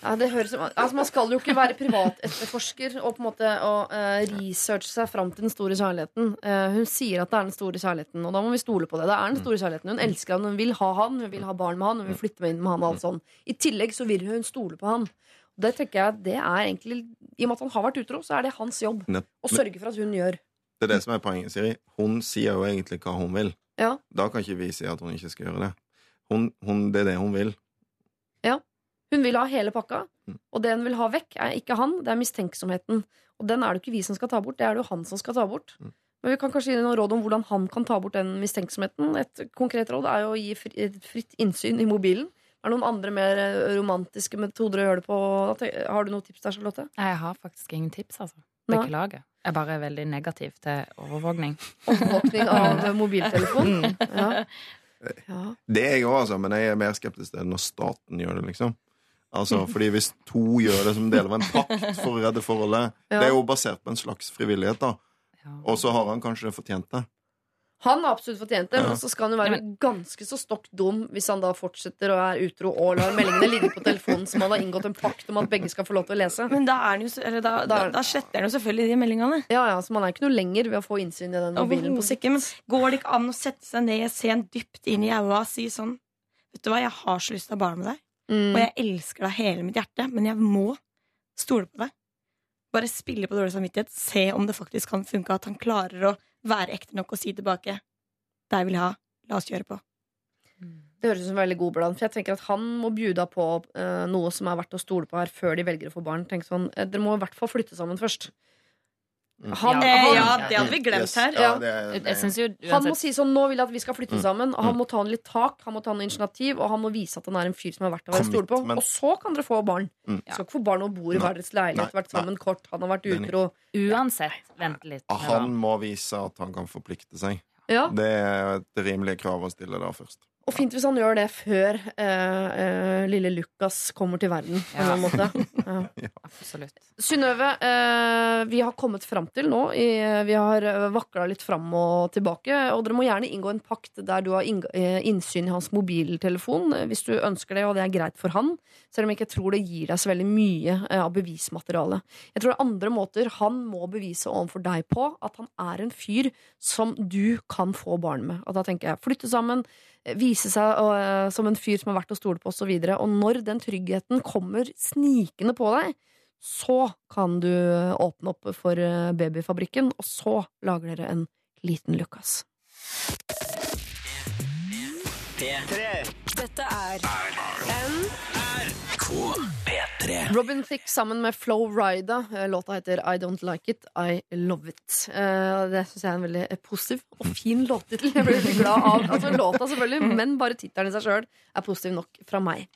Ja, det høres, altså Man skal jo ikke være privatetterforsker og på en måte og, eh, researche seg fram til den store kjærligheten. Uh, hun sier at det er den store kjærligheten, og da må vi stole på det. Det er den store kjærligheten Hun elsker han, hun vil ha han, hun vil ha barn med han, hun vil flytte med inn med han. Og alt sånn. I tillegg så vil hun stole på han. Det tenker jeg det er egentlig I og med at han har vært utro, så er det hans jobb Nett- å sørge for at hun gjør. Det er det som er poenget, Siri. Hun sier jo egentlig hva hun vil. Ja. Da kan ikke vi si at hun ikke skal gjøre det. Hun, hun, det er det hun vil. Hun vil ha hele pakka, Mm. og det hun vil ha vekk, er ikke han, det er mistenksomheten. Og den er det ikke vi som skal ta bort, det er det jo han som skal ta bort. Mm. Men vi kan kanskje gi noen råd om hvordan han kan ta bort den mistenksomheten. Et konkret råd er jo å gi fritt innsyn i mobilen. Er det noen andre mer eh, romantiske metoder å gjøre det på? Har du noen tips der, Charlotte? Nei, Jeg har faktisk ingen tips, altså. Beklager. Jeg bare er veldig negativ til overvåkning. Overvåkning av <laughs> mobiltelefon? Mm. Ja. ja. Det er jeg òg, altså, men jeg er mer skeptisk til det når staten gjør det, liksom. Altså, fordi Hvis to gjør det som del av en pakt for å redde forholdet Ja. Det er jo basert på en slags frivillighet, da. Ja. Og så har han kanskje fortjent det. Han har absolutt fortjent det, Ja. men så skal han jo være ganske så stokk dum hvis han da fortsetter å være utro og lar meldingene ligge på telefonen som han har inngått en pakt om at begge skal få lov til å lese. Men da, er jo, da, da, da sletter han jo selvfølgelig de meldingene. Ja, ja, Så man er ikke noe lenger ved å få innsyn i den mobilen på sikt. men går det ikke an å sette seg ned, se en dypt inn i øya og si sånn Vet du hva, jeg har så lyst til å ha barn med deg, Mm. og jeg elsker deg hele mitt hjerte, men jeg må stole på deg. Bare spille på dårlig samvittighet, se om det faktisk kan funke, at han klarer å være ekte nok og si tilbake vil jeg ha, la oss gjøre på. Det høres ut som veldig god plan. For jeg tenker at han må bjuda på uh, noe som er verdt å stole på her, før de velger å få barn. Tenk sånn, eh, Dere må i hvert fall flytte sammen først. Mm. Han, ja, han, ja, det hadde vi glemt Yes. her. Ja, Ja. det, det, jo han må si sånn 'Nå vil jeg at vi skal flytte Mm. sammen'. Og han Mm. må ta litt tak, han må ta noe initiativ, og han må vise at han er en fyr som er verdt å være stole på. Og så kan dere få barn. Mm. Du skal ikke få barn og bo i hver deres leilighet, vært sammen kort, han har vært utro. uansett vent litt. han må vise at han kan forplikte seg. Ja. Det er et rimelig krav å stille da først. Og fint hvis han gjør det før eh, eh, lille Lukas kommer til verden. På en Ja. eller annen måte. <laughs> Ja. Absolutt. Synnøve, eh, vi har kommet fram til nå i, Vi har vakla litt fram og tilbake. Og dere må gjerne inngå en pakt der du har eh, innsyn i hans mobiltelefon eh, hvis du ønsker det, og det er greit for han. Selv om jeg ikke tror det gir deg så veldig mye eh, av bevismateriale. Jeg tror det er andre måter han må bevise overfor deg på at han er en fyr som du kan få barn med. Og da tenker jeg flytte sammen, eh, vise seg uh, som en fyr som er verdt å stole på, osv. Og, så og når den tryggheten kommer snikende på deg, Så kan du åpne opp for eh, babyfabrikken, og så lager dere en liten Lukas. Dette er P3. Robin Thicke sammen med Flo Rida. Eh, Låta heter I Don't Like It, I Love It. Eh, Det syns jeg er en veldig eh, positiv og fin låttittel. Jeg blir veldig glad av altså, låta, selvfølgelig, men bare tittelen i seg sjøl er positiv nok fra meg.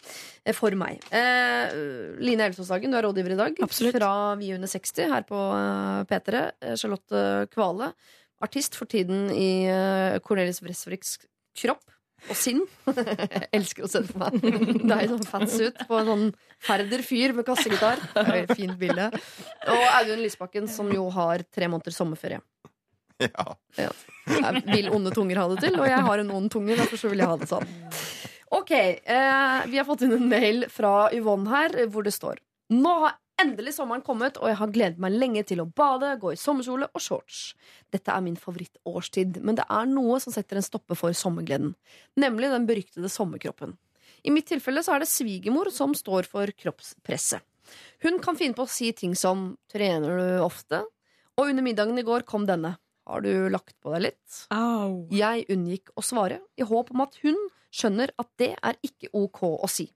For meg. Eh, Line Elsåshagen, du er rådgiver i dag. Absolutt. Fra Vi under 60 her på eh, P3. Eh, Charlotte Kvale, artist for tiden i Cornelis Vreeswijks kropp. Og sinn. Jeg elsker å se for meg. Er sånn fats ut på en sånn ferder fyr med kassegitar. Fint bilde. Og Audun Lysbakken, som jo har tre måneder sommerferie. Ja. Jeg vil onde tunger ha det til, og jeg har en ond tunge, derfor så vil jeg ha det sånn. Ok, eh, vi har fått inn en mail fra Yvonne her, hvor det står Nå har endelig sommeren kommet, og jeg har gledet meg lenge til å bade, gå i sommerkjole og shorts. Dette er min favorittårstid, men det er noe som setter en stopper for sommergleden. Nemlig den beryktede sommerkroppen. I mitt tilfelle så er det svigermor som står for kroppspresset. Hun kan finne på å si ting som 'trener du ofte?' Og under middagen i går kom denne. Har du lagt på deg litt? Au. Jeg unngikk å svare, i håp om at hun skjønner at det er ikke ok å si.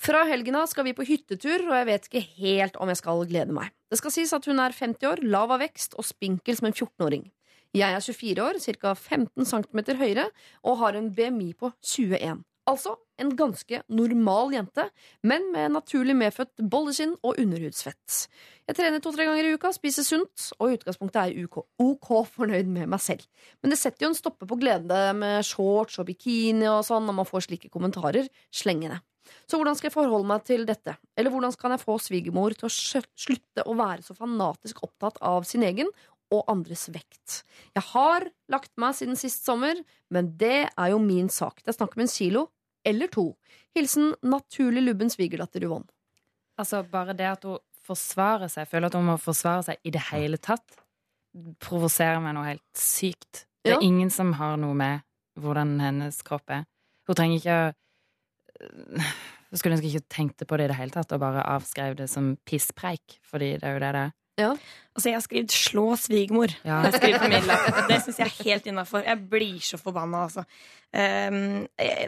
Fra helgen av skal vi på hyttetur, og jeg vet ikke helt om jeg skal glede meg. Det skal sies at hun er 50 år, lav av vekst og spinkel som en 14-åring. Jeg er 24 år, ca. 15 cm høyere, og har en BMI på 21. Altså en ganske normal jente, men med naturlig medfødt bolleskinn og underhudsfett. Jeg trener to-tre ganger i uka, spiser sunt, og i utgangspunktet er jeg OK fornøyd med meg selv. Men det setter jo en stopper på glede med shorts og bikini og sånn når man får slike kommentarer slengende. Så hvordan skal jeg forholde meg til dette? Eller hvordan kan jeg få svigermor til å slutte å være så fanatisk opptatt av sin egen og andres vekt? Jeg har lagt meg siden sist sommer, men det er jo min sak. Det er snakk om en kilo eller to. Hilsen naturlig lubben svigerdatter Yvonne. Altså, bare det at hun forsvarer seg, føler at hun må forsvare seg i det hele tatt, provoserer meg noe helt sykt. Det Ja. er ingen som har noe med hvordan hennes kropp er. Hun trenger ikke å skulle ønske jeg ikke tenkte på det i det hele tatt, og bare avskrev det som pisspreik, fordi det er jo det det er. Altså, jeg har skrevet 'slå svigermor'. Ja. Det syns jeg er helt innafor. Jeg blir så forbanna, altså. Eh,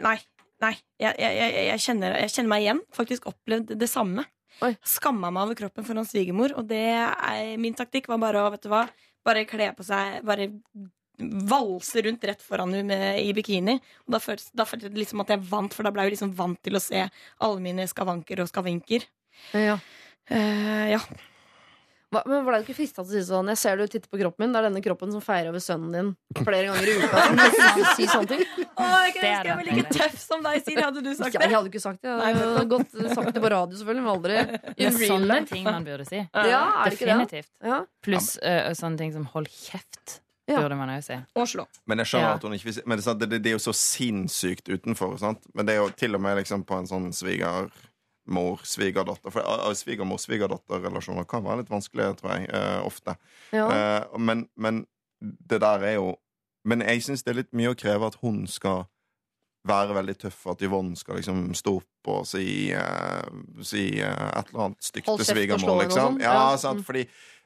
nei. Nei. Jeg, jeg, jeg, jeg, kjenner, jeg kjenner meg igjen. Faktisk opplevd det samme. Oi. Skamma meg over kroppen foran svigermor, og det er, min taktikk var bare å vet du hva, bare kle på seg Bare valse rundt rett foran henne i bikini. Og da føltes, føltes det liksom at jeg vant, for da ble jeg liksom vant til å se alle mine skavanker og skavinker. Ja. Uh, ja. Hva, men Ble du ikke frista til å si sånn Jeg ser du titter på kroppen min. Det er denne kroppen som feirer over sønnen din flere ganger i uka. <laughs> Som si sånne ting. Å, jeg kan ønske jeg var like tøff som deg, Siri. Hadde du sagt Ja, det? jeg hadde ikke sagt det. Jeg hadde godt sagt det på radio, selvfølgelig, men aldri <laughs> Det in er sånne ting man burde si. Ja, er det ikke det? Definitivt. Ja. Pluss uh, sånne ting som 'hold kjeft', Ja. burde man jo si. Oslo. Men jeg skjønner Ja. at hun ikke vil si Men det, det, det er jo så sinnssykt utenfor. Sant? Men det er jo til og med liksom på en sånn svigermor-svigerdatter For uh, svigermor-svigerdatter-relasjoner kan være litt vanskelige, tror jeg. uh, ofte. Ja. Uh, men, men det der er jo Men jeg syns det er litt mye å kreve at hun skal være veldig tøff, at Yvonne skal liksom stå opp og si, uh, si eh, et eller annet stygt til svigermor, liksom. sånn. Ja, Ja, sant, mm. fordi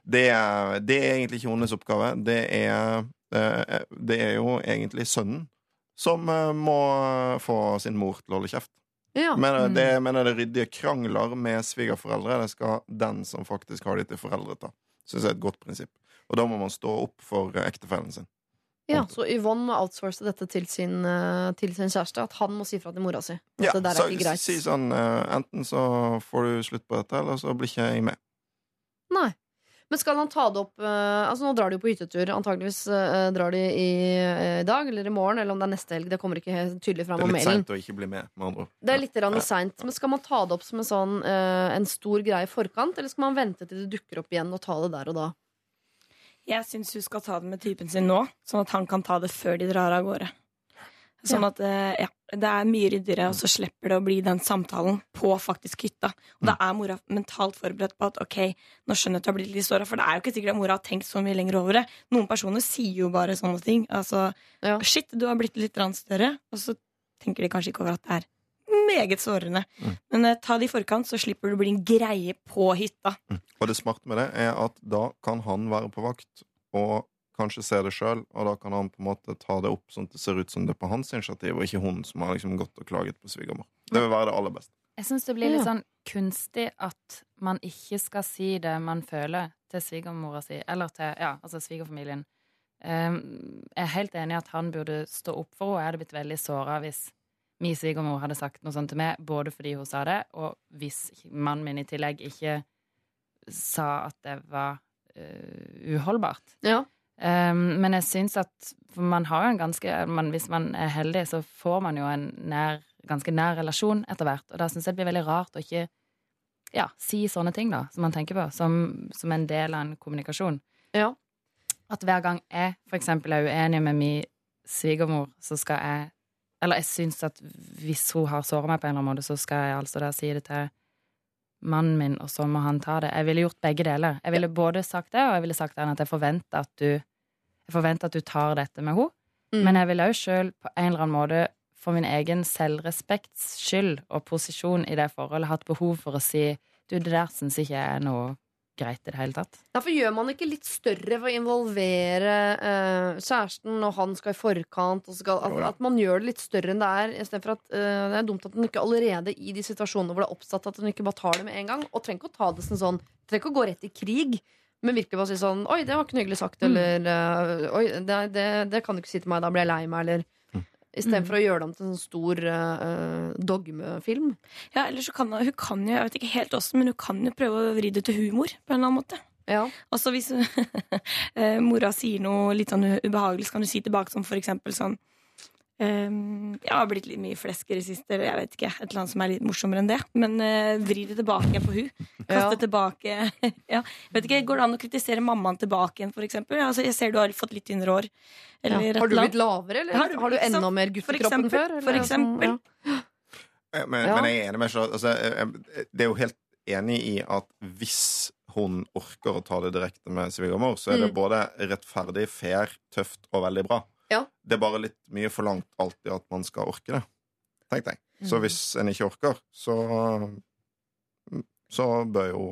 det er, det er egentlig ikke hennes oppgave. Det er, eh, det er jo egentlig sønnen som eh, må få sin mor til å holde kjeft. Ja. Men eh, Mm. det mener det ryddige krangler med svigerforeldre. Det skal den som faktisk har de til foreldre, ta. Syns jeg er et godt prinsipp. Og da må man stå opp for eh, ektefellen sin. ja, Så Yvonne må outsource dette til sin, eh, til sin kjæreste. At han må si fra til mora si. Ja, det så, si sånn eh, Enten så får du slutt på dette, eller så blir ikke jeg med. Nei. Men skal han ta det opp eh, Altså Nå drar de jo på hyttetur. Antageligvis eh, drar de i eh, dag eller i morgen, eller om det er neste helg. Det kommer ikke helt tydelig fram Det er litt mailen. seint å ikke bli med, med andre ord. Det er litt Ja. seint. Men skal man ta det opp som en, sånn, eh, en stor greie i forkant, eller skal man vente til det dukker opp igjen og ta det der og da? Jeg syns hun skal ta det med typen sin nå, sånn at han kan ta det før de drar av gårde. Sånn at eh, ja, det er mye ryddigere, og så slipper det å bli den samtalen på faktisk hytta. Og da er mora mentalt forberedt på at ok, nå skjønner jeg at du har blitt litt såra, for det er jo ikke sikkert at mora har tenkt så mye lenger over det. Noen personer sier jo bare sånne ting. Altså Ja. shit, du har blitt litt større, og så tenker de kanskje ikke over at det er meget sårende. Mm. Men eh, ta det i forkant, så slipper du å bli en greie på hytta. Og det smarte med det er at da kan han være på vakt og kanskje se det sjøl, og da kan han på en måte ta det opp sånn at det ser ut som det er på hans initiativ, og ikke hun som har liksom gått og klaget på svigermor. Det vil være det aller beste. Jeg syns det blir litt sånn kunstig at man ikke skal si det man føler til svigermora si, eller til ja, altså svigerfamilien. Um, jeg er helt enig i at han burde stå opp for henne. Jeg hadde blitt veldig såra hvis min svigermor hadde sagt noe sånt til meg, både fordi hun sa det, og hvis mannen min i tillegg ikke sa at det var uh, uholdbart. Ja. Um, men jeg syns at man har en ganske man, Hvis man er heldig, så får man jo en nær, ganske nær relasjon etter hvert. Og da syns jeg det blir veldig rart å ikke ja, si sånne ting, da, som man tenker på, som, som en del av en kommunikasjon. Ja. At hver gang jeg eksempel er uenig med min svigermor, så skal jeg Eller jeg syns at hvis hun har såra meg på en eller annen måte, så skal jeg altså da si det til mannen min, og så må han ta det. Jeg ville gjort begge deler. Jeg ville både sagt det, og jeg ville sagt til at jeg forventer at du Jeg forventer at du tar dette med henne. Mm. Men jeg vil òg sjøl på en eller annen måte for min egen selvrespekts skyld og posisjon i det forholdet hatt behov for å si du, det der syns ikke jeg er noe greit i det hele tatt. Derfor gjør man ikke litt større for å involvere uh, kjæresten når han skal i forkant. Og skal, at, at man gjør det litt større enn det er. Istedenfor at uh, det er dumt at hun ikke allerede i de situasjonene hvor det er oppsatt at hun ikke bare tar det med en gang. Og trenger ikke å ta det sånn Trenger ikke å gå rett i krig. Men virkelig bare si sånn Oi, det var ikke noe hyggelig sagt. Eller eh, Oi, det, det, det kan du ikke si til meg. Da blir jeg lei meg. Eller Istedenfor å gjøre det om til en sånn stor uh, dogmefilm. Ja, eller så kan hun, hun kan jo, jeg vet ikke helt åssen, men hun kan jo prøve å vri det til humor på en eller annen måte. Ja. Altså hvis <laughs> eh, mora sier noe litt sånn ubehagelig, så kan du si tilbake som for eksempel sånn ehm, Jeg har blitt litt mye flesk i det siste, eller jeg vet ikke. Et eller annet som er litt morsommere enn det. Men uh, vri det tilbake igjen på hun. Kaste Ja. tilbake. <laughs> ja. vet ikke, Går det an å kritisere mammaen tilbake igjen, for eksempel? Altså, jeg ser du har fått litt tynnere hår. Eller Ja. Har du blitt lavere, eller Har har du- enda så, enda mer gutt i kroppen før? eller for sånn, eksempel. ja. Eh, Men, Ja. men jeg er enig med Charlotte. Altså, det er jo helt enig i at hvis hun orker å ta det direkte med svigermor, så er det Mm. både rettferdig, fair, tøft og veldig bra. Ja. Det er bare litt mye forlangt alltid at man skal orke det. Tenk deg. Så Mm. hvis en ikke orker, så Så bør jo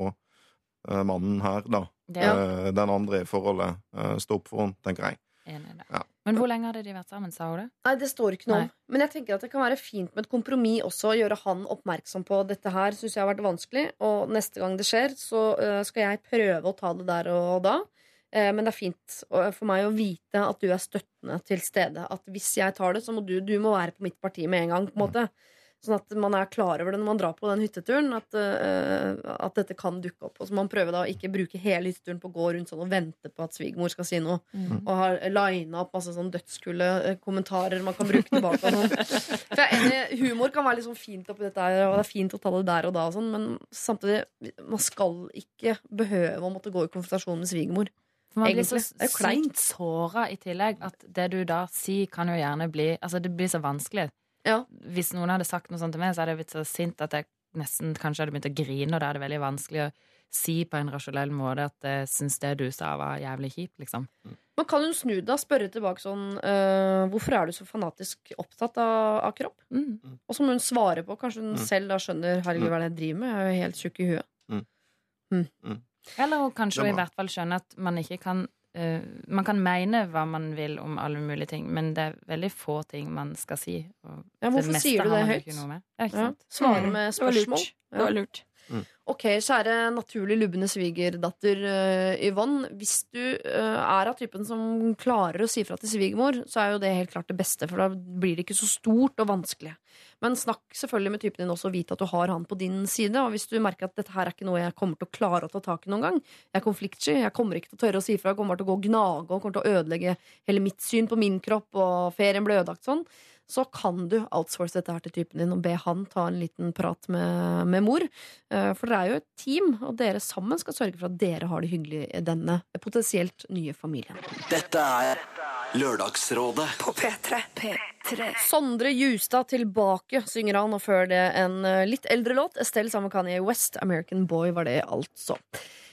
eh, mannen her, da, Det er eh, den andre i forholdet, eh, stå opp for henne, tenker jeg. Ja. Men hvor lenge hadde de vært sammen, sa hun det? Nei, det står ikke noe om. Men jeg tenker at det kan være fint med et kompromiss også. Å gjøre han oppmerksom på dette her syns jeg har vært vanskelig. Og neste gang det skjer, så skal jeg prøve å ta det der og da. Eh, men det er fint for meg å vite at du er støttende til stede. At hvis jeg tar det, så må du, du må være på mitt parti med en gang. på en måte Sånn at man er klar over det når man drar på den hytteturen. At, uh, at dette kan dukke opp. Og så må man prøve da å ikke bruke hele hytteturen på å gå rundt sånn og vente på at svigermor skal si noe. Og har lina opp masse sånn dødskulle eh, kommentarer man kan bruke tilbake. Sånn. For jeg er enig, Humor kan være litt sånn fint oppi dette, her, og det er fint å ta det der og da, og sånn, men samtidig man skal ikke behøve å måtte gå i konfrontasjon med svigermor. For man blir så sint sykt såra i tillegg at det du da sier, kan jo gjerne bli Altså, det blir så vanskelig. Ja. Hvis noen hadde sagt noe sånt til meg, så hadde jeg blitt så sint at jeg nesten kanskje hadde begynt å grine, og da er det veldig vanskelig å si på en rasjonell måte at jeg syns det du sa, var jævlig kjipt, liksom. Man kan jo snu det og spørre tilbake sånn øh, Hvorfor er du så fanatisk opptatt av, av kropp? Mm. Og så må hun svare på. Kanskje hun Mm. selv da skjønner Herregud, hva er det jeg driver med? Jeg er jo helt tjukk i huet. Eller hun kanskje er i hvert fall skjønne at man ikke kan uh, Man kan mene hva man vil om alle mulige ting, men det er veldig få ting man skal si. Og Ja, hvorfor meste sier du det høyt? Ja? Svare Mm. med spørsmål. Det var lurt. Ok, kjære naturlig lubne svigerdatter uh, Yvonne. Hvis du uh, er av typen som klarer å si fra til svigermor, så er jo det helt klart det beste, for da blir det ikke så stort og vanskelig. Men snakk selvfølgelig med typen din også, og vite at du har han på din side. Og hvis du merker at dette her er ikke noe jeg kommer til å klare å ta tak i noen gang, jeg er konfliktsky, jeg kommer ikke til å tørre å si fra, jeg kommer til å gå og gnage og kommer til å ødelegge hele mitt syn på min kropp, og ferien ble ødelagt sånn, så kan du outsource dette her til typen din og be han ta en liten prat med, med mor. Eh, For dere er jo et team, og dere sammen skal sørge for at dere har det hyggelig i denne potensielt nye familien. Dette er Lørdagsrådet. På P3. P3. Sondre Justad tilbake, synger han, og før det en eh, litt eldre låt. Estelle sammen med Kanye West. American Boy var det altså.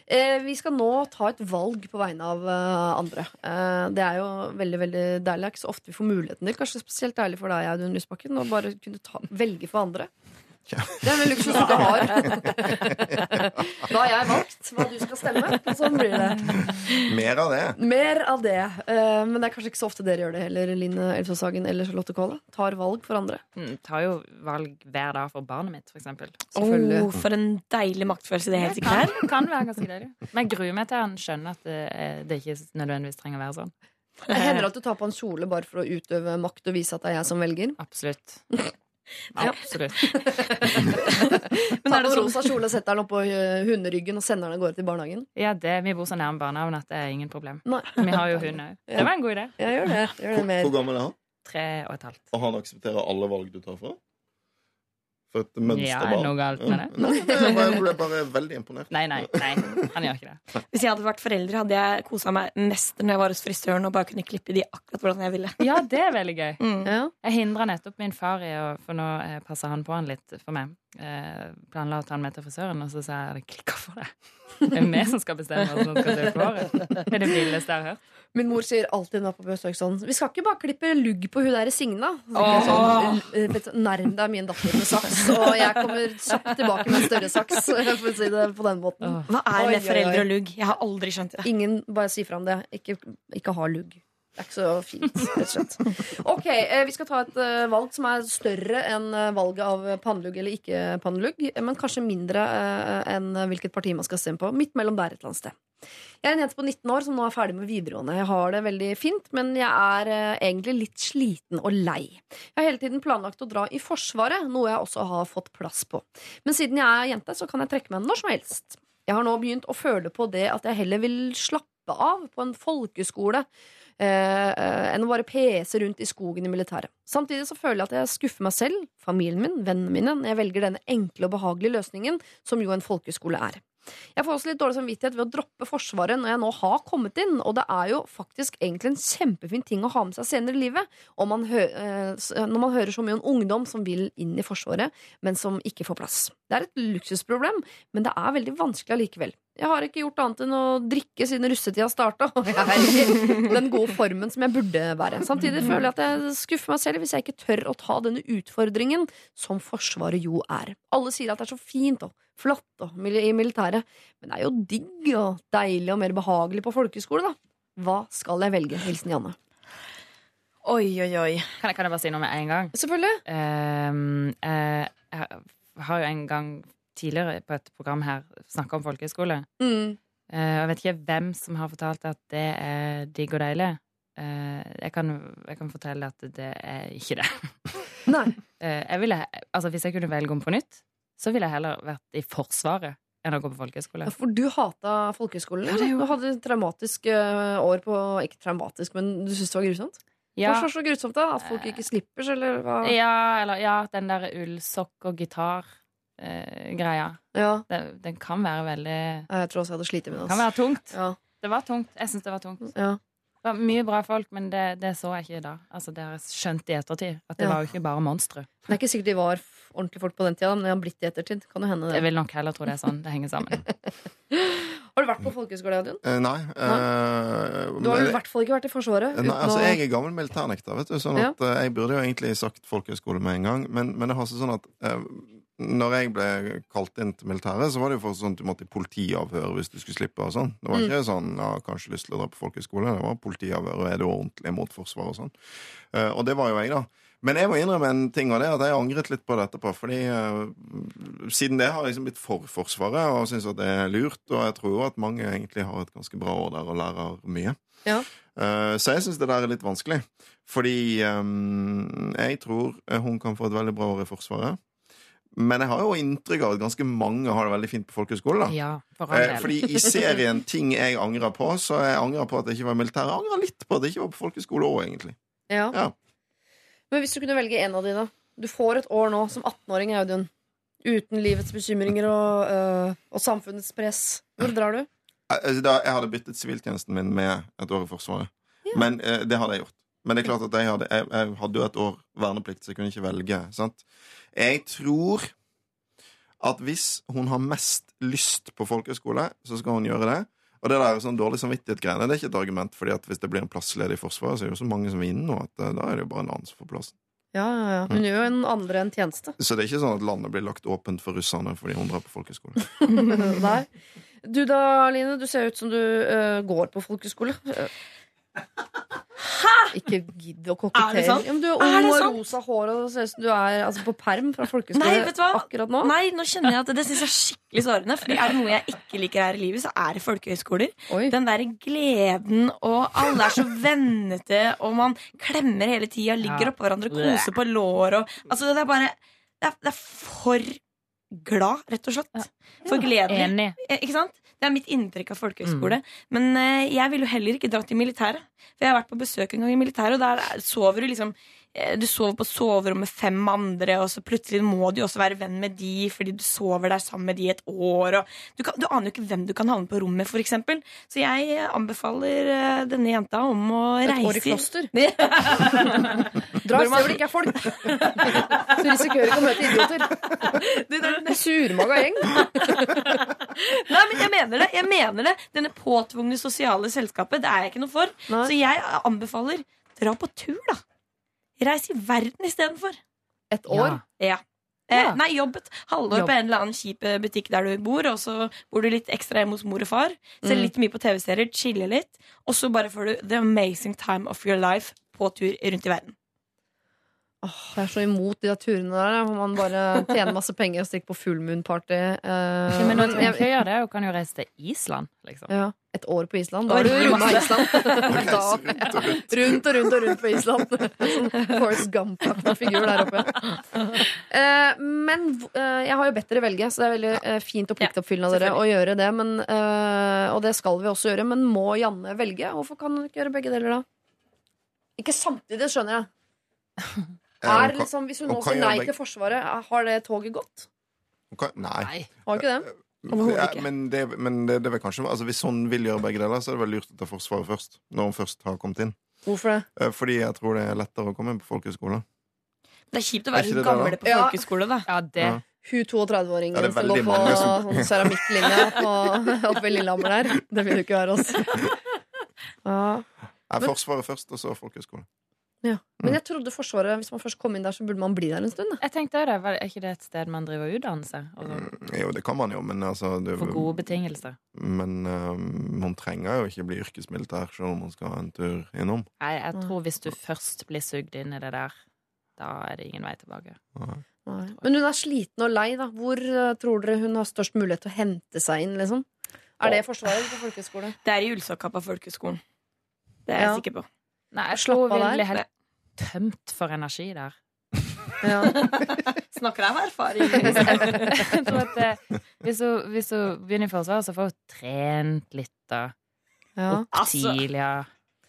Eh, vi skal nå ta et valg på vegne av eh, andre. Eh, det er jo veldig veldig deilig. Det er ikke så ofte vi får muligheten til. Kanskje spesielt deilig for deg, Audun Lysbakken, å bare kunne ta, velge for andre. Det er en luksus du har. <laughs> Da har jeg valgt hva du skal stemme. og Sånn blir det. Mer av det. Mer av det. Eh, Men det er kanskje ikke så ofte dere gjør det heller, Line Elvsåshagen eller Charlotte Kåle. Tar valg for andre. Mm, tar jo valg hver dag for barnet mitt, for eksempel. Selvfølgelig. Oh, for en deilig maktfølelse det helt sikkert er. kan, kan være ganske deilig. Men jeg gruer meg til han skjønner at det, er- det ikke nødvendigvis trenger å være sånn. Det hender at du tar på en kjole bare for å utøve makt og vise at det er jeg som velger. Absolutt. <laughs> Ja. Absolutt. <laughs> Men er det sånn rosa kjole, setter den oppå eh, hunderyggen og sender den av gårde til barnehagen? Ja, det, vi bor så nærme barnehagen at det er ingen problem. Nei. Vi har jo hund òg. Det var en god idé. Ja, gjør det. Gjør det mer. Hvor gammel er han? Tre og et halvt. Og han aksepterer alle valg du tar fra? For et Ja, er mønsterbarn. det noe galt med det? Nei, jeg ble- ble bare veldig imponert. Nei, nei, nei, han gjør ikke det. Hvis jeg hadde vært forelder, hadde jeg kosa meg mest når jeg var hos frisøren og bare kunne klippe de akkurat hvordan jeg ville. Ja, det er veldig gøy. Mm. Jeg hindra nettopp min far i å For nå eh, passer han på han litt for meg. Eh, planla å ta den med til frisøren, og så sa jeg det klikka for deg. Det er vi som skal bestemme hva som skal til på håret. Det er det villeste jeg har hørt. Min mor sier alltid når er på besøk sånn Vi skal ikke bare klippe lugg på hun der Signa. Så sånn, "Eh, Nærm deg min datter med saks, og jeg kommer kjapt tilbake med en større saks. <laughs> For å si det på den måten. Hva er det med foreldre og lugg? Jeg har aldri skjønt det. Ingen, bare si fra om det. Ikke, ikke ha lugg. Det er ikke så fint, rett og slett. Ok, eh, Vi skal ta et eh, valg som er større enn eh, valget av pannelugg eller ikke pannelugg. Men kanskje mindre enn hvilket parti man skal stemme på. Midt mellom der et eller annet sted. Jeg er en jente på 19 år som nå er ferdig med videregående. Jeg har det veldig fint, men jeg er egentlig litt sliten og lei. Jeg har hele tiden planlagt å dra i Forsvaret, noe jeg også har fått plass på. Men siden jeg er jente, så kan jeg trekke meg når som helst. Jeg har nå begynt å føle på det at jeg heller vil slappe av på en folkeskole enn å bare pese rundt i skogen i militæret. Samtidig så føler jeg at jeg skuffer meg selv, familien min, vennene mine, når jeg velger denne enkle og behagelige løsningen som jo en folkeskole er. Jeg får også litt dårlig samvittighet ved å droppe Forsvaret når jeg nå har kommet inn, og det er jo faktisk egentlig en kjempefin ting å ha med seg senere i livet man hø eh, når man hører så mye om ungdom som vil inn i Forsvaret, men som ikke får plass. Det er et luksusproblem, men det er veldig vanskelig allikevel. Jeg har ikke gjort annet enn å drikke siden russetida starta, og jeg er ikke den gode formen som jeg burde være. Samtidig føler jeg at jeg skuffer meg selv hvis jeg ikke tør å ta denne utfordringen som Forsvaret jo er. Alle sier at det er så fint og flott og i militæret, men det er jo digg og deilig og mer behagelig på folkeskole, da. Hva skal jeg velge? Hilsen Janne. Oi, oi, oi. Kan jeg, kan jeg bare si noe med en gang? Selvfølgelig. Ehm, uh, har jo en gang tidligere på et program her snakka om folkehøyskole. Mm. Uh, jeg vet ikke hvem som har fortalt at det er digg og deilig. Uh, jeg, kan, jeg kan fortelle at det er ikke det. <laughs> <laughs> Nei. Uh, jeg ville, altså Hvis jeg kunne velge om på nytt, så ville jeg heller vært i Forsvaret enn å gå på folkehøyskole. For du hata folkehøyskolen? Ja, jo- Du hadde et traumatisk år på Ikke traumatisk, men du syntes det var grusomt? Ja, Hvorfor så grusomt, da? At folk ikke slippers, eller hva? ja, eller ja, den der ullsokk og gitar-greia. Ja. den, den kan være veldig Jeg tror også jeg hadde slitt med det. Kan være tungt. Ja. Det var tungt. Jeg syns det var tungt. Ja. Det var mye bra folk, men det, det så jeg ikke da. Altså, det har jeg skjønt i ettertid. At det var jo ikke bare monstre. Det er ikke sikkert de var ordentlige folk på den tida, men de har blitt det i ettertid. Kan jo hende det. Jeg vil nok heller tro det er sånn. Det henger sammen. <laughs> Har du vært på folkehøyskole, Adrian? Eh, nei. eh, Du har jo i hvert fall ikke vært i Forsvaret. Nei, uten altså å- Jeg er gammel militærnekter, vet du, sånn at ja. jeg burde jo egentlig sagt folkehøyskole med en gang. Men, men det har seg sånn at eh, når jeg ble kalt inn til militæret, så var det jo for sånn at du måtte i politiavhør hvis du skulle slippe. og sånn. Det var Mm. ikke sånn ja, kanskje lyst til å dra på folkehøyskole. Det var politiavhør, og er du ordentlig mot Forsvaret og sånn. Eh, og det var jo jeg, da. Men jeg må innrømme en ting, og det er at jeg angret litt på det etterpå. Fordi uh, siden det har jeg liksom blitt for Forsvaret og syns at det er lurt. Og jeg tror jo at mange egentlig har et ganske bra år der og lærer mye. Ja. Uh, Så jeg syns det der er litt vanskelig. Fordi um, jeg tror hun kan få et veldig bra år i Forsvaret. Men jeg har jo inntrykk av at ganske mange har det veldig fint på folkehøyskole. Ja, for Eh. Fordi i serien Ting jeg angrer på, så jeg angrer på at jeg ikke var i militæret. Jeg angrer litt på at jeg ikke var på folkehøyskole òg, egentlig. Ja. Ja. Men hvis du kunne velge en av da? Du får et år nå som 18-åring, Audun. Uten livets bekymringer og, øh, og samfunnets press. Hvor drar du? Eh, altså, Da, jeg hadde byttet siviltjenesten min med et år i Forsvaret. Men øh, det hadde jeg gjort. Men det er klart at jeg hadde, jeg, jeg hadde jo et år verneplikt, så jeg kunne ikke velge. sant? Jeg tror at hvis hun har mest lyst på folkehøyskole, så skal hun gjøre det. Og det der sånn dårlig samvittighet-greiene det er ikke et argument, fordi at hvis det blir en plass ledig i Forsvaret, så er det jo så mange som vinner nå at eh, da er det jo bare en annen som får plassen. Ja, ja, ja. Hun gjør jo en andre en tjeneste. Så det er ikke sånn at landet blir lagt åpent for russerne fordi hun drar på folkehøyskole. <laughs> Nei. Du da, Line, du ser ut som du uh, går på folkeskole. <laughs> Hæ?! Ikke gidd å Er det kokettere. Ja, men du er ung det og sant? rosa hår og ser ut som du er altså, på perm fra hva? akkurat nå. Nei, nå kjenner jeg at det synes jeg er skikkelig sårende. Fordi er det noe jeg ikke liker her i livet, så er det folkehøyskoler. Oi. Den der gleden, og alle er så vennete, og man klemmer hele tida, ligger Ja. oppå hverandre, koser på lår og Altså, det er bare Det er, det er for glad, rett og slett. For gledelig. Eh, Ikke sant? Det er mitt inntrykk av folkehøyskole. Men eh, jeg ville jo heller ikke dratt til militæret. For jeg har vært på besøk en gang i militæret, og der er- sover du liksom Du sover på soverom med fem andre, og så plutselig må du også være venn med de fordi du sover der sammen med de et år. Du, kan, du aner jo ikke hvem du kan havne på rommet med, f.eks. Så jeg eh, anbefaler eh, denne jenta om å Et reise år i kloster. <laughs> Dra et sted hvor det ikke er folk. <laughs> så risikerer ikke å møte idioter. Det der- En surmaga gjeng. <laughs> Nei, men jeg mener det. jeg mener det Denne påtvungne sosiale selskapet, det er jeg ikke noe for. Nei. Så jeg anbefaler dra på tur, da. Reis i verden istedenfor. Et år. Ja. Eh, nei, jobb et halvår Jobb. på en eller annen kjip eh, butikk der du bor, og så bor du litt ekstra hjemme hos mor og far. Ser Mm. litt mye på TV-serier, chiller litt, og så bare får du the amazing time of your life på tur rundt i verden. Åh, jeg er så imot de der turene der hvor man bare tjener masse penger og stikker på full moon-party. Eh, Ja, men du jeg, kan gjøre det, og kan jo reise til Island, liksom. ja, et år på Island. Da er du runda. Island. <laughs> Da, rundt og rundt. rundt og rundt og rundt på Island. <laughs> Sånn Forrest Gump-aktig figur der oppe. Eh, men eh, jeg har jo bedt dere velge, så det er veldig eh, fint og pliktoppfyllende av dere å gjøre det. Men, eh, og det skal vi også gjøre. Men må Janne velge? Hvorfor kan hun ikke gjøre begge deler, da? Ikke samtidig, skjønner jeg. <laughs> Eh, Er, liksom, hvis hun hun nå sier nei til Forsvaret, har det toget gått? kan- Nei. Har ikke det? Ja, men det, men det, det vil kanskje altså Hvis hun vil gjøre begge deler, så er det vel lurt å ta Forsvaret først. Når hun først har kommet inn. Hvorfor det? Eh, Fordi jeg tror det er lettere å komme inn på folkehøyskole. Det er kjipt å være det, gamle på folkehøyskole, folkeskole, da. Ja, det Ja. Hun 32-åringen Ja, som går på som- seramikklinja på- <laughs> oppe ved Lillehammer der. Det vil du ikke være oss. <laughs> Ja. Forsvaret først, og så folkehøyskole. Ja. Men jeg trodde Forsvaret, hvis man først kom inn der, så burde man bli der en stund. da. Jeg tenkte det, var- Er ikke det et sted man driver seg? Og Mm, Jo, det kan man jo, men altså det, For gode betingelser? Men uh, man trenger jo ikke bli yrkesmilitær selv om man skal ha en tur innom. Nei, jeg tror hvis du først blir sugd inn i det der, da er det ingen vei tilbake. Nei. Nei. Men hun er sliten og lei, da. Hvor eh, tror dere hun har størst mulighet til å hente seg inn, liksom? Er det Forsvaret eller på folkehøyskole? Det er i Ullsokka på folkehøgskolen. Det er jeg Ja. sikker på. Nei, jeg av der. helt tømt for energi der. <laughs> Ja. Snakker jeg av erfaring? <laughs> Jeg tror at eh, hvis, hun, hvis hun begynner i Forsvaret, så får hun trent litt da. Ja. Opp Altså, ja.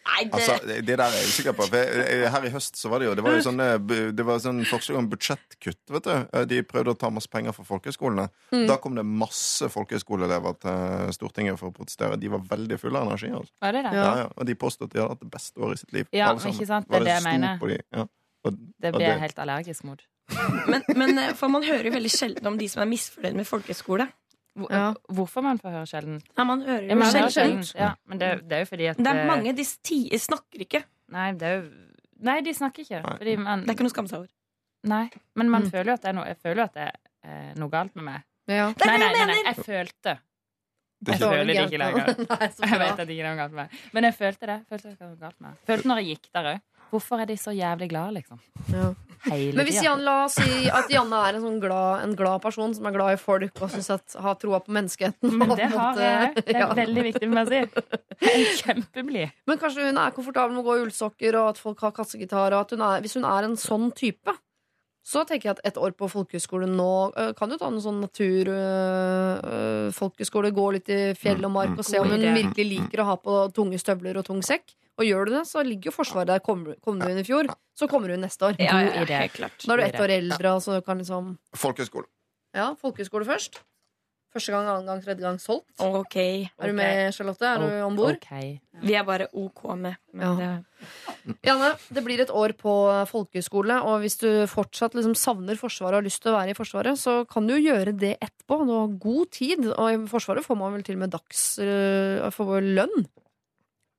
Nei, det, Altså, det der er jeg usikker på. For her i høst så var det jo Det var jo sånne, det var sånn forslag om budsjettkutt. vet du De prøvde å ta masse penger fra folkehøyskolene. Mm. Da kom det masse folkehøyskoleelever til Stortinget for å protestere. De var veldig fulle av energi. Altså. Var det det? Ja. Ja, ja. Og de påstod at de hadde hatt det beste året i sitt liv. Ja, alle sammen. ikke sant, det er det jeg mener. de, ja. og, Det blir jeg helt allergisk mot. men, men eh, for man hører jo veldig sjelden om de som er misfornøyd med folkehøyskole. Hvor- Ja. Hvorfor man får høre sjelden? Ja, man hører Ja, jo man sjelden. sjelden. Ja, men det, det er jo fordi at Det er eh, mange, de snakker ikke. Nei, det er jo Nei, de snakker ikke. Fordi man Det er ikke noe å skamme seg over. Nei, men man Mm. føler jo at det er noe Jeg føler jo at det er eh, noe galt med meg. Ja. Det er Nei, det nei, nei, nei, jeg følte. Jeg ikke, føler det ikke lenger. <laughs> Nei, Jeg vet at det ikke er noe galt med meg. Men jeg følte det. Følte det var noe galt med meg. Følte når jeg gikk der òg. Hvorfor er de så jævlig glade, liksom? Ja. Hele Men hvis. Jan, la oss si at Janne er en sånn glad, en glad person som er glad i folk og synes at, har troa på menneskeheten. Men det har jeg òg. Det er <laughs> Ja. veldig viktig for meg å si. Kjempeblid. Men kanskje hun er komfortabel med å gå i ullsokker, og at folk har kassegitar. Og at hun er, hvis hun er en sånn type, så tenker jeg at et år på folkehøyskole nå øh, kan du ta en sånn naturfolkeskole, gå litt i fjell og mark og se om hun virkelig liker å ha på tunge støvler og tung sekk. Og gjør du det, så ligger jo Forsvaret der. Kom, kom du inn i fjor, så kommer du inn neste år. Ja, ja, ja, helt klart. Da er du ett år eldre, og så kan liksom folkehøyskole. Ja, folkehøyskole først. Første gang, annen gang, tredje gang solgt. Ok. Er du med, Charlotte? Er du om bord? Ok. Vi er bare OK med. Men Ja. det, Janne, det blir et år på folkehøyskole, og hvis du fortsatt liksom savner Forsvaret og har lyst til å være i Forsvaret, så kan du jo gjøre det etterpå. Du har god tid, og i Forsvaret får man vel til og med dags Uh, får lønn.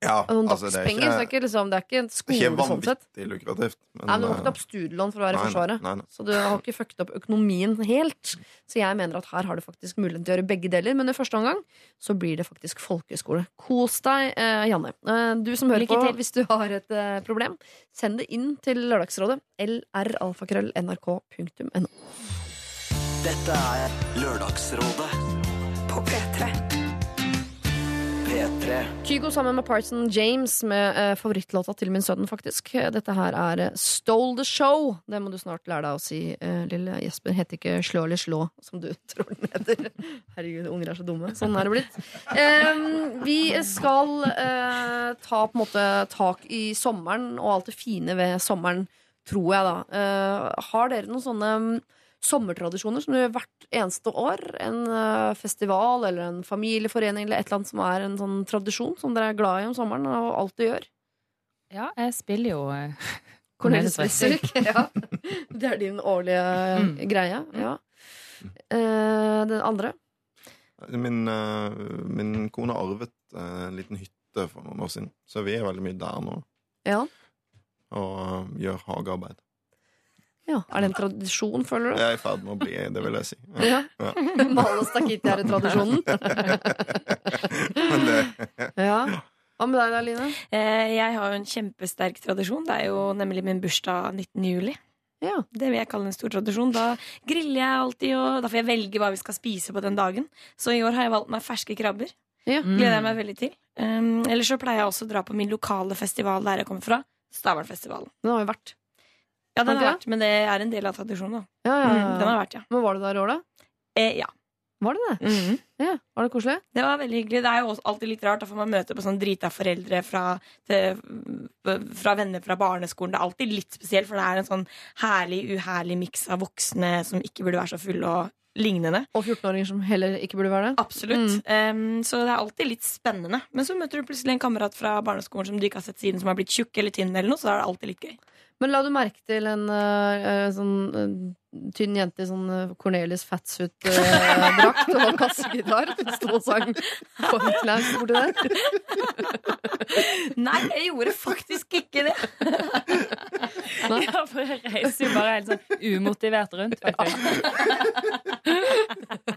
Ja, sånn altså, det er dagspenger, så det er ikke, ikke, liksom, det er ikke en det er ikke sånn sett. vanvittig lukrativt. Men, Nei, men Du har ikke eh, opp studielån for å være i Forsvaret. nei, nei. Så du har ikke fucket opp økonomien helt. Så jeg mener at her har du faktisk mulighet til å gjøre begge deler. Men i første omgang så blir det faktisk folkehøyskole. Kos deg, eh, Janne. Eh, du som hører Lykke på, til. hvis du har et eh, problem, send det inn til Lørdagsrådet. lralfakrøll.nrk.no. Dette er Lørdagsrådet På P3. P3. Kygo sammen med Parson James med eh, favorittlåta til min sønn, faktisk. Dette her er eh, Stole the Show. Det må du snart lære deg å si, eh, lille Jesper. Heter ikke Slå eller slå, som du <laughs> tror den heter. Herregud, unger er så dumme. Sånn er det blitt. Eh, vi skal eh, ta på en måte tak i sommeren og alt det fine ved sommeren, tror jeg, da. Eh, har dere noen sånne mm, sommertradisjoner som du gjør hvert eneste år. En eh, festival eller en familieforening eller et eller annet som er en sånn tradisjon som dere er glad i om sommeren og alltid gjør. Ja, jeg spiller jo eh, <laughs> Cornelis Wessel. <laughs> ja. Det er din årlige Mm. greie. Ja. Eh, den andre? Min, eh, min kone arvet eh, en liten hytte for noen år siden, så vi er veldig mye der nå Ja. og eh, gjør hagearbeid. Ja. Er det en tradisjon, føler du? Jeg er i ferd med å bli det, vil jeg si. Ja. Ja. <laughs> Male stakitti er tradisjonen. <laughs> Men det, ja. Hva med deg da, Line? Eh, Jeg har jo en kjempesterk tradisjon. Det er jo nemlig min bursdag 19. juli. Ja. Det vil jeg kalle en stor tradisjon. Da griller jeg alltid, og da får jeg velge hva vi skal spise på den dagen. Så i år har jeg valgt meg ferske krabber. Ja. Gleder jeg meg veldig til. Um, ellers så pleier jeg også å dra på min lokale festival der jeg kommer fra. Stavernfestivalen. Den har jo vært. Ja, den har vært, men det er en del av tradisjonen. da. Ja, ja, Mm, ja. den har vært, ja. Men var du der i år, da? Eh, ja. Var det det? Mhm. Ja. Var det koselig? Det var veldig hyggelig. Det er jo alltid litt rart, da, får man møte på sånn drita foreldre fra, til, fra venner fra barneskolen. Det er alltid litt spesielt, for det er en sånn herlig, uherlig miks av voksne som ikke burde være så fulle og lignende. Og 14-åringer som heller ikke burde være det? Absolutt. Um, så det er alltid litt spennende. Men så møter du plutselig en kamerat fra barneskolen som du ikke har sett siden, som har blitt tjukk eller tynn, eller noe, så er det alltid litt gøy. Men la du merke til en uh, sånn eh, tynn jente i sånn Cornelius Cornelis Fatsuit-drakt <laughs> og kassegitar? Hun sto og sang Cornflakes borti der. Nei, jeg gjorde faktisk ikke det. <laughs> Ja, for jeg reiser jo bare helt sånn umotivert rundt, faktisk. <laughs>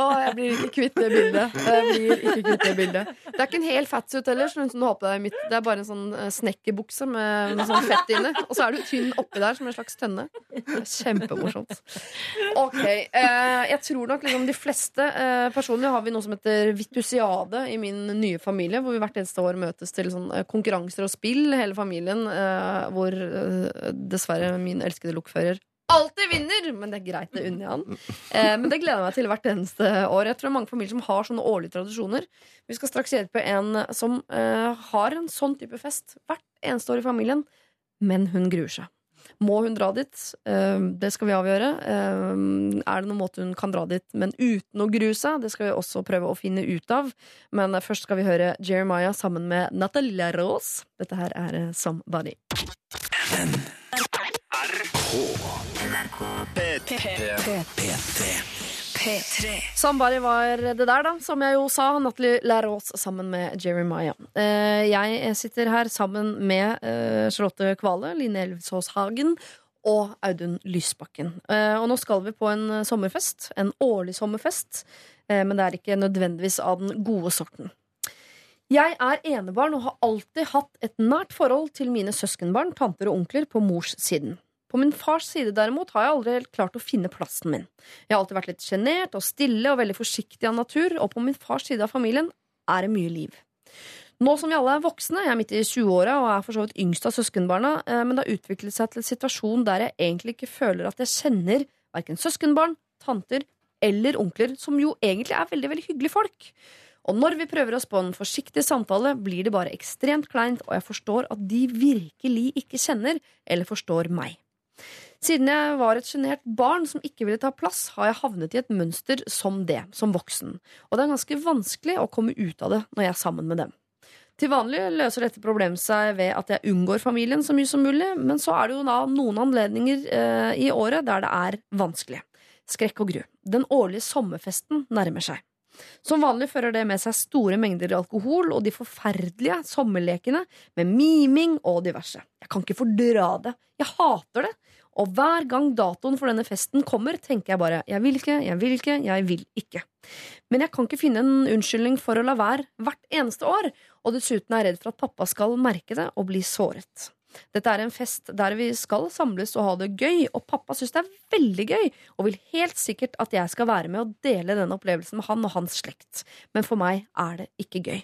Å, jeg blir ikke kvitt det bildet. Jeg blir ikke kvitt Det bildet Det er ikke en hel fatsuit heller. Som du har på deg i midt. Det er bare en sånn eh, snekkerbukse med noe sånn fett inne. Og så er du tynn oppi der som en slags tønne. Er Kjempemorsomt. Ok. Eh, jeg tror nok liksom de fleste eh, personer har vi noe som heter Vitusiade i min nye familie, hvor vi hvert eneste år møtes til sånn eh, konkurranser og spill, hele familien, eh, hvor eh, dessverre min elskede lokfører alltid vinner, men det er greit, det unner jeg han. Eh, men det gleder jeg meg til hvert eneste år. Jeg tror det er mange familier som har sånne årlige tradisjoner. Vi skal straks hjelpe en som eh, har en sånn type fest hvert eneste år i familien, men hun gruer seg. Må hun dra dit? Eh, det skal vi avgjøre. Eh, er det noen måte hun kan dra dit, men uten å grue seg? Det skal vi også prøve å finne ut av. Men eh, først skal vi høre Jeremiah sammen med Natalia Rose. Dette her er Somebody. Somebody. P3. Somebody var det der, da, som jeg jo sa. Natalie Larås sammen med Jeremiah. Eh, jeg sitter her sammen med eh, Charlotte Kvale, Line Elvsås Hagen og Audun Lysbakken. Eh, og nå skal vi på en sommerfest. En årlig sommerfest. Eh, men det er ikke nødvendigvis av den gode sorten. Jeg er enebarn og har alltid hatt et nært forhold til mine søskenbarn, tanter og onkler på mors siden. På min fars side derimot har jeg aldri helt klart å finne plassen min. Jeg har alltid vært litt sjenert og stille og veldig forsiktig av natur, og på min fars side av familien er det mye liv. Nå som vi alle er voksne, jeg er midt i 20-åra og er for så vidt yngst av søskenbarna, eh, men det har utviklet seg til en situasjon der jeg egentlig ikke føler at jeg kjenner verken søskenbarn, tanter eller onkler, som jo egentlig er veldig, veldig hyggelige folk. Og når vi prøver oss på en forsiktig samtale, blir det bare ekstremt kleint, og jeg forstår at de virkelig ikke kjenner eller forstår meg. Siden jeg var et sjenert barn som ikke ville ta plass, har jeg havnet i et mønster som det, som voksen, og det er ganske vanskelig å komme ut av det når jeg er sammen med dem. Til vanlig løser dette problemet seg ved at jeg unngår familien så mye som mulig, men så er det jo da noen anledninger eh, i året der det er vanskelig. Skrekk og gru. Den årlige sommerfesten nærmer seg. Som vanlig fører det med seg store mengder alkohol og de forferdelige sommerlekene med miming og diverse. Jeg kan ikke fordra det. Jeg hater det. Og hver gang datoen for denne festen kommer, tenker jeg bare jeg vil ikke, jeg vil ikke, jeg vil ikke. Men jeg kan ikke finne en unnskyldning for å la være hvert eneste år, og dessuten er jeg redd for at pappa skal merke det og bli såret. Dette er en fest der vi skal samles og ha det gøy, og pappa syns det er veldig gøy, og vil helt sikkert at jeg skal være med og dele denne opplevelsen med han og hans slekt, men for meg er det ikke gøy.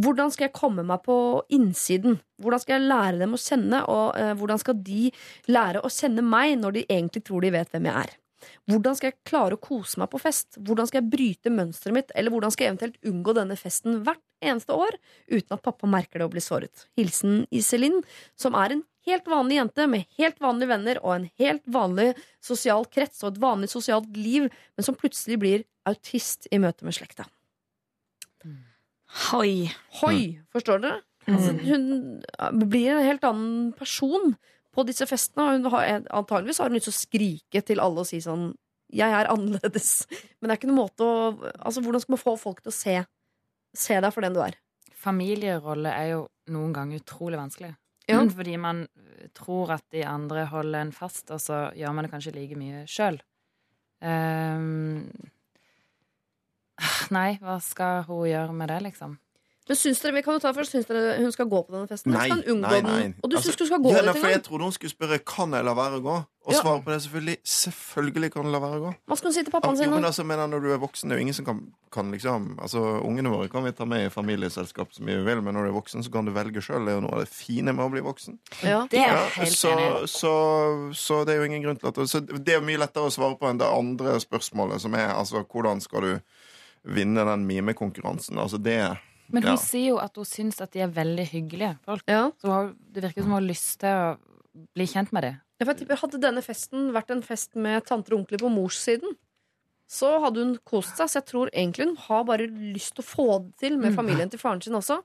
Hvordan skal jeg komme meg på innsiden? Hvordan skal jeg lære dem å kjenne, og eh, hvordan skal de lære å kjenne meg når de egentlig tror de vet hvem jeg er? Hvordan skal jeg klare å kose meg på fest? Hvordan skal jeg bryte mønsteret mitt, eller hvordan skal jeg eventuelt unngå denne festen hvert eneste år uten at pappa merker det og blir såret? Hilsen Iselin, som er en helt vanlig jente med helt vanlige venner og en helt vanlig sosial krets og et vanlig sosialt liv, men som plutselig blir autist i møte med slekta. Hoi. Hoi, forstår dere? Altså, hun blir en helt annen person på disse festene. og Hun har, antageligvis har hun lyst til å skrike til alle og si sånn Jeg er annerledes. <laughs> Men det er ikke noen måte å Altså, hvordan skal man få folk til å se, se deg for den du er? Familierolle er jo noen ganger utrolig vanskelig. Ja. Fordi man tror at de andre holder en fast, og så gjør man det kanskje like mye sjøl. Nei, hva skal hun gjøre med det, liksom? Men syns dere, vi kan jo ta først, syns dere hun skal gå på denne festen? Nei, skal hun unngå nei, nei. den? Og du Altså, syns hun skal gå ja, nei, for Jeg trodde hun skulle spørre Kan jeg la være å gå. Og Ja. svare på det selvfølgelig selvfølgelig kan du la være å gå. Hva skal hun si til pappaen sin? jo, men altså, mener, når du er voksen, det er jo ingen som kan, kan liksom Altså, Ungene våre kan vi ta med i familieselskap så mye vi vil, men når du er voksen, så kan du velge sjøl. Det er jo noe av det fine med å bli voksen. Ja. Det er Ja, helt så, enig så, så det er jo ingen grunn til at så Det er mye lettere å svare på enn det andre spørsmålet, som er altså hvordan skal du vinne den mimekonkurransen? Altså det Men hun ja. sier jo at hun syns at de er veldig hyggelige folk. Ja. Så det virker som hun har lyst til å bli kjent med dem. Ja, Hadde denne festen vært en fest med tanter og onkler på morssiden, så hadde hun kost seg. Så jeg tror egentlig hun har bare lyst til å få det til med familien til faren sin også.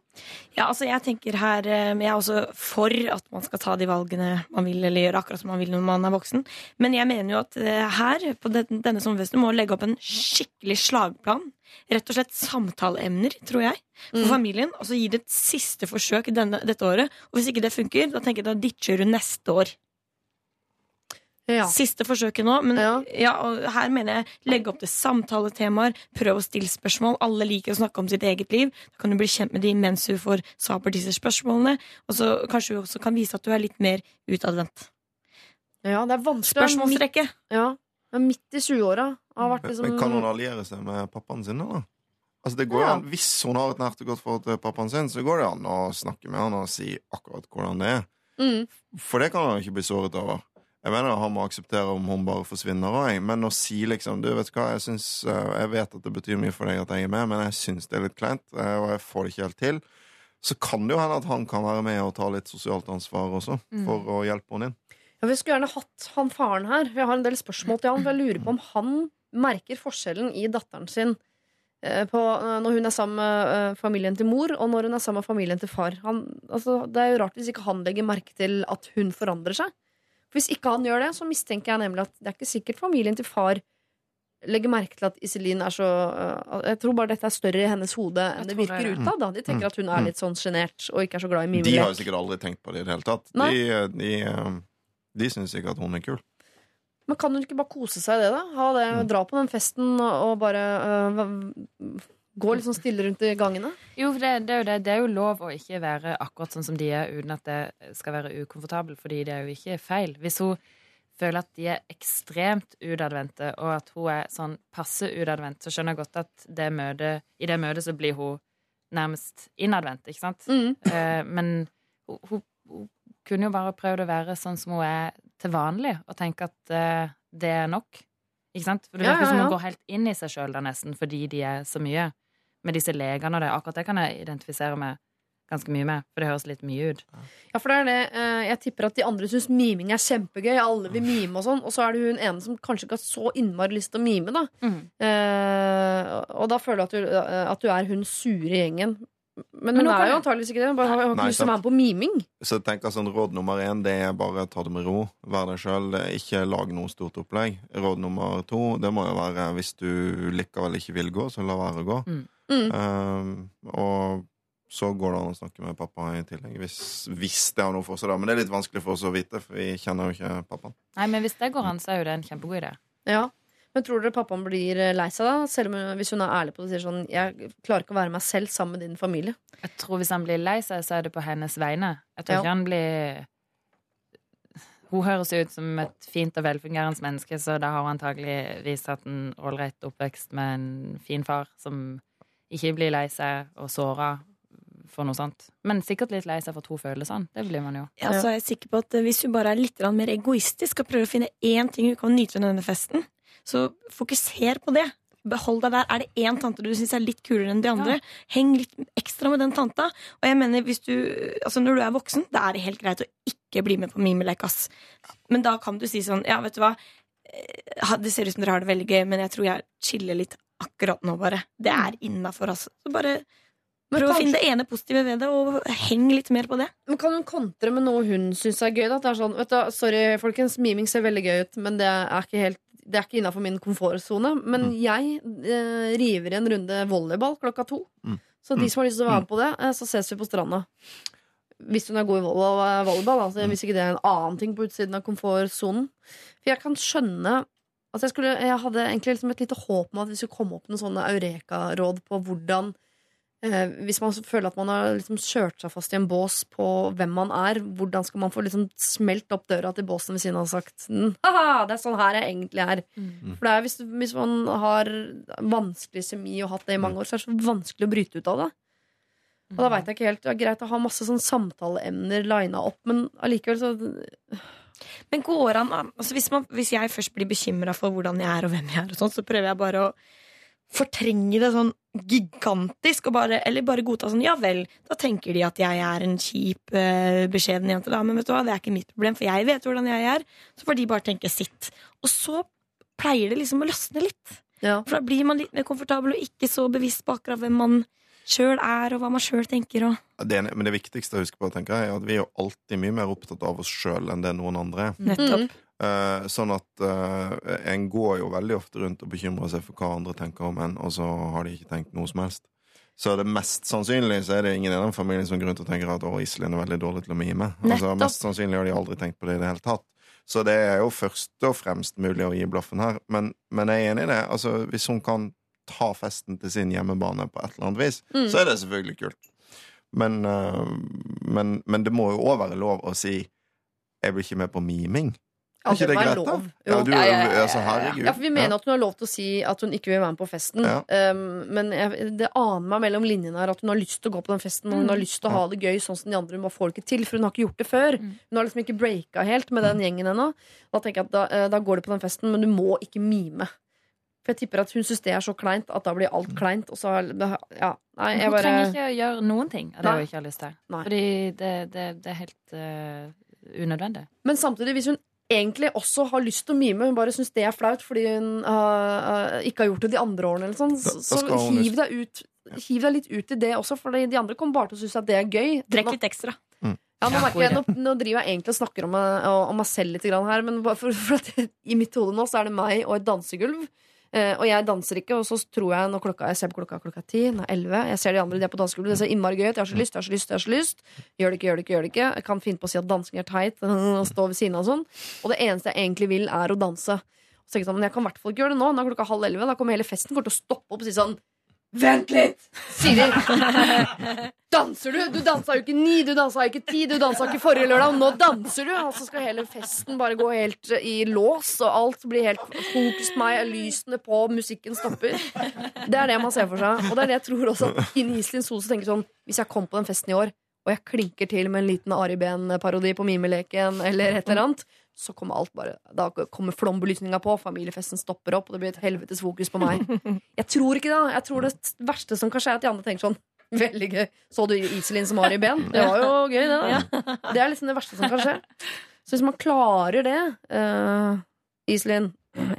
Ja, altså jeg tenker her eh, Jeg er også for at man skal ta de valgene man vil, eller gjøre akkurat som man vil når man er voksen. Men jeg mener jo at eh, her, på denne sommerfesten, må legge opp en skikkelig slagplan. Rett og slett samtaleemner, tror jeg, for Mm. familien. Og så gi det et siste forsøk denne, dette året. Og hvis ikke det funker, da tenker jeg da ditcher du neste år. Ja. Siste forsøket nå. Men Ja. ja. og her mener jeg legge opp til samtaletemaer. Prøv å stille spørsmål. Alle liker å snakke om sitt eget liv. Da kan du bli kjent med dem mens du får svar på disse spørsmålene. Og så kanskje du også kan vise at du er litt mer utadvendt. ja, det er vanskelig. Spørsmålsrekke. Ja, det er midt i 20-åra. Har vært liksom Men kan hun alliere seg med pappaen sin, da? Altså det går Ja. an, Hvis hun har et nært og godt forhold til pappaen sin, så går det an å snakke med han og si akkurat hvordan det er. mm. For det kan han ikke bli såret over. Jeg mener Han må akseptere om hun bare forsvinner òg. Men å si liksom Du, vet hva, jeg syns eh, Jeg vet at det betyr mye for deg at jeg er med, men jeg syns det er litt kleint, eh, og jeg får det ikke helt til. Så kan det jo hende at han kan være med og ta litt sosialt ansvar også, for å hjelpe henne inn. Ja, vi skulle gjerne hatt han faren her. Jeg har en del spørsmål til han. For jeg lurer på om han merker forskjellen i datteren sin eh, på, når hun er sammen med familien til mor, og når hun er sammen med familien til far. Han, altså, det er jo rart hvis ikke han legger merke til at hun forandrer seg. For Hvis ikke han gjør det, så mistenker jeg nemlig at det er ikke sikkert familien til far legger merke til at Iselin er så eh, Jeg tror bare dette er større i hennes hode enn det virker det. utad. De tenker at hun er litt sånn sjenert og ikke er så glad i De har jo sikkert aldri tenkt på det i det hele tatt. Nei. De, de, eh, de syns ikke at hun er kul. Men kan hun ikke bare kose seg i det, da? Ha det, Mm. Dra på den festen og bare øh, gå litt sånn stille rundt i gangene? Jo, for det, det er jo det. Det er jo lov å ikke være akkurat sånn som de er, uten at det skal være ukomfortabel, fordi det er jo ikke feil. Hvis hun føler at de er ekstremt utadvendte, og at hun er sånn passe utadvendt, så skjønner jeg godt at det møtet, i det møtet så blir hun nærmest innadvendt, ikke sant? Mm. Eh, men hun, hun, hun kunne jo bare prøvd å være sånn som hun er til vanlig, og tenke at eh, det er nok. Ikke sant? For det Ja, ja, ja, som hun går helt inn i seg sjøl da, nesten, fordi de er så mye. Med disse legene og det. Akkurat det kan jeg identifisere meg ganske mye med, for det høres litt mye ut. Ja, for det er det. øh, Jeg tipper at de andre syns miming er kjempegøy. Alle vil mime og sånn. Og så er det hun ene som kanskje ikke har så innmari lyst til å mime, da. Mm. Eh, og da føler du at du, øh, at du er hun sure i gjengen. Men Men hun er jo antakeligvis ikke det. Bare har, har ikke Nei, lyst til å være med på miming. Så jeg tenker sånn, Råd nummer én det er bare ta det med ro. Vær deg sjøl. Ikke lag noe stort opplegg. Råd nummer to det må jo være hvis du likevel ikke vil gå, så la være å gå. Mm. Mm. Um, og så går det an å snakke med pappa i tillegg, hvis, hvis det har noe for seg. da Men det er litt vanskelig for oss å vite, for vi kjenner jo ikke pappaen. Nei, men hvis det går an, så er jo det en kjempegod idé. Ja. Men tror dere pappaen blir eh, lei seg da? Selv om hun, hvis hun er ærlig på det og sier sånn Jeg klarer ikke å være meg selv sammen med din familie. Jeg tror Hvis han blir lei seg, så er det på hennes vegne. Jeg tror Ja. ikke han blir Hun høres ut som et fint og velfungerende menneske, så da har hun antageligvis hatt en ålreit oppvekst med en fin far som ikke bli lei seg og såra for noe sånt. Men sikkert litt lei seg for to følelsene. Det blir man jo. Ja, så er jeg sikker på at eh, Hvis hun bare er litt mer egoistisk og prøver å finne én ting hun kan nyte under denne festen, så fokuser på det. Behold deg der. Er det én tante du syns er litt kulere enn de andre, heng litt ekstra med den tanta. Og jeg mener, hvis du, altså når du er voksen, da er det helt greit å ikke bli med på mimelek, ass. Men da kan du si sånn, ja, vet du hva, Eh, det ser ut som dere har det veldig gøy, men jeg tror jeg chiller litt akkurat nå, bare. Det er innafor, altså. Så bare prøv å finne det ene positive ved det, og heng litt mer på det. Men Kan hun kontre med noe hun syns er gøy? Da? At det er sånn, vet du, sorry, folkens, miming ser veldig gøy ut, men det er ikke helt det er ikke innafor min komfortsone. Men jeg eh, river en runde volleyball klokka to. Mm. Så de som har lyst til å være med på det, eh, så ses vi på stranda. Hvis hun er god i volleyball. Altså, Hvis ikke det er en annen ting på utsiden av komfortsonen. For jeg kan skjønne Altså jeg, skulle, jeg hadde egentlig liksom et lite håp om at vi skulle komme opp med sånne eureka-råd på hvordan Eh, hvis man føler at man har liksom kjørt seg fast i en bås på hvem man er, hvordan skal man få liksom smelt opp døra til båsen ved siden av og sagt Haha, det er sånn her jeg egentlig er. For det er hvis, hvis man har vanskelig semi og hatt det i mange år, så er det så vanskelig å bryte ut av det. Og da veit jeg ikke helt Det er greit å ha masse sånn samtaleemner lina opp, men allikevel så Men går an altså hvis, man, hvis jeg først blir bekymra for hvordan jeg er og hvem jeg er, sånt, så prøver jeg bare å fortrenge det sånn gigantisk, bare, eller bare godta sånn Ja vel, da tenker de at jeg er en kjip, eh, beskjeden jente, da, men vet du hva, det er ikke mitt problem, for jeg vet hvordan jeg er. Så får de bare tenke sitt. Og så pleier det liksom å løsne litt. Ja. For da blir man litt mer komfortabel og ikke så bevisst på akkurat hvem man sjøl er, og hva man sjøl tenker. Og Det, men det viktigste å huske på tenker jeg, er at vi er jo alltid mye mer opptatt av oss sjøl enn det noen andre er. nettopp. Eh, sånn at eh, en går jo veldig ofte rundt og bekymrer seg for hva andre tenker om en, og så har de ikke tenkt noe som helst. Så det mest sannsynlig så er det ingen i den familien som grunn til å tenke at å, Iselin er veldig dårlig til å mime. Altså, mest sannsynlig har de aldri tenkt på det i det hele tatt. Så det er jo først og fremst mulig å gi blaffen her. Men, men jeg er enig i det. Altså, hvis hun kan ta festen til sin hjemmebane på et eller annet vis, Mm. så er det selvfølgelig kult. Men, eh, men, men det må jo òg være lov å si 'jeg blir ikke med på miming'. Er Altså, ikke det er greit, da? Ja, du, Ja, ja, ja, ja, altså, ja. herregud. Ja, for Vi mener at hun har lov til å si at hun ikke vil være med på festen. Ja. Um, men jeg, det aner meg mellom linjene her at hun har lyst til å gå på den festen. Og hun Mm. har lyst til å ha det gøy sånn som de andre. Hun bare får det ikke til, for hun har ikke gjort det før. Mm. Hun har liksom ikke breaka helt med den gjengen ennå. Da tenker jeg at da, eh, da går du på den festen, men du må ikke mime. For jeg tipper at hun syns det er så kleint at da blir alt kleint. Og så, ja, nei, jeg Hun trenger ikke å gjøre noen ting av det Nei. hun ikke har lyst til. Nei. Fordi det, det, det er helt uh, unødvendig. Men samtidig, hvis hun egentlig også har lyst til å mime, hun bare syns det er flaut fordi hun uh, ikke har gjort det de andre årene, eller sånn, så, så hiv, deg ut, hiv deg litt ut i det også, for de andre kommer bare til å synes at det er gøy. Drekk litt ekstra. Ja, nå, merker jeg, nå, nå driver jeg egentlig og snakker om meg, om meg selv litt her, men for, for at i mitt hode nå så er det meg og et dansegulv. Eh, og jeg danser ikke, og så tror jeg når klokka jeg ser på klokka klokka ti, nei, elleve, jeg ser de andre de er på dansegulvet, det ser innmari gøy ut, jeg har så lyst, jeg har så lyst, jeg har så lyst. Gjør det ikke, gjør det ikke, gjør det ikke. Jeg kan finne på å si at dansing er teit, <laughs> og stå ved siden av og sånn. Og det eneste jeg egentlig vil, er å danse. Så jeg sånn, men jeg kan i hvert fall ikke gjøre det nå, nå er klokka halv elleve, da kommer hele festen kommer til å stoppe opp og si sånn Vent litt! Siri. <laughs> Danser du? Du dansa jo ikke ni, du dansa ikke ti, du dansa ikke forrige lørdag, nå danser du! Og så skal hele festen bare gå helt i lås, og alt blir helt fokus på meg, lysene på, musikken stopper. Det er det man ser for seg. Og det er det jeg tror også at Kine Iselin Sose tenker sånn Hvis jeg kom på den festen i år, og jeg klinker til med en liten Ari Behn-parodi på Mimeleken eller et eller annet, så kommer alt bare Da kommer flombelysninga på, familiefesten stopper opp, og det blir et helvetes fokus på meg. <laughs> Jeg tror ikke det. Jeg tror det verste som kan skje, er at de andre tenker sånn Veldig gøy. Så du Iselin som har i ben? Det var jo gøy, det. da Det er liksom det verste som kan skje. Så hvis man klarer det, uh, Iselin,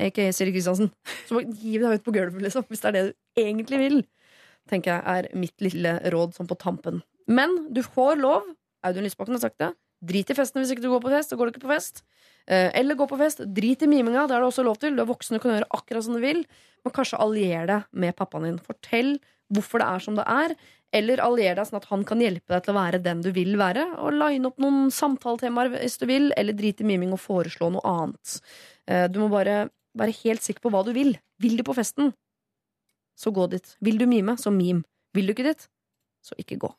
aka Siri Kristiansen, så må gi deg ut på gulvet, liksom, hvis det er det du egentlig vil. tenker jeg er mitt lille råd sånn på tampen. Men du får lov, Audun Lysbakken har sagt det, drit i festen hvis ikke du går på fest, så går du ikke på fest. Eh, Eller gå på fest, drit i miminga, det er det også lov til. Du er voksen, du kan gjøre akkurat som du vil. Men kanskje allier deg med pappaen din. Fortell hvorfor det er som det er. Eller allier deg sånn at han kan hjelpe deg til å være den du vil være. Og line opp noen samtaletemaer hvis du vil, eller drit i miming og foreslå noe annet. Eh, Du må bare være helt sikker på hva du vil. Vil du på festen, så gå dit. Vil du mime, så mim. Vil du ikke dit, så ikke gå.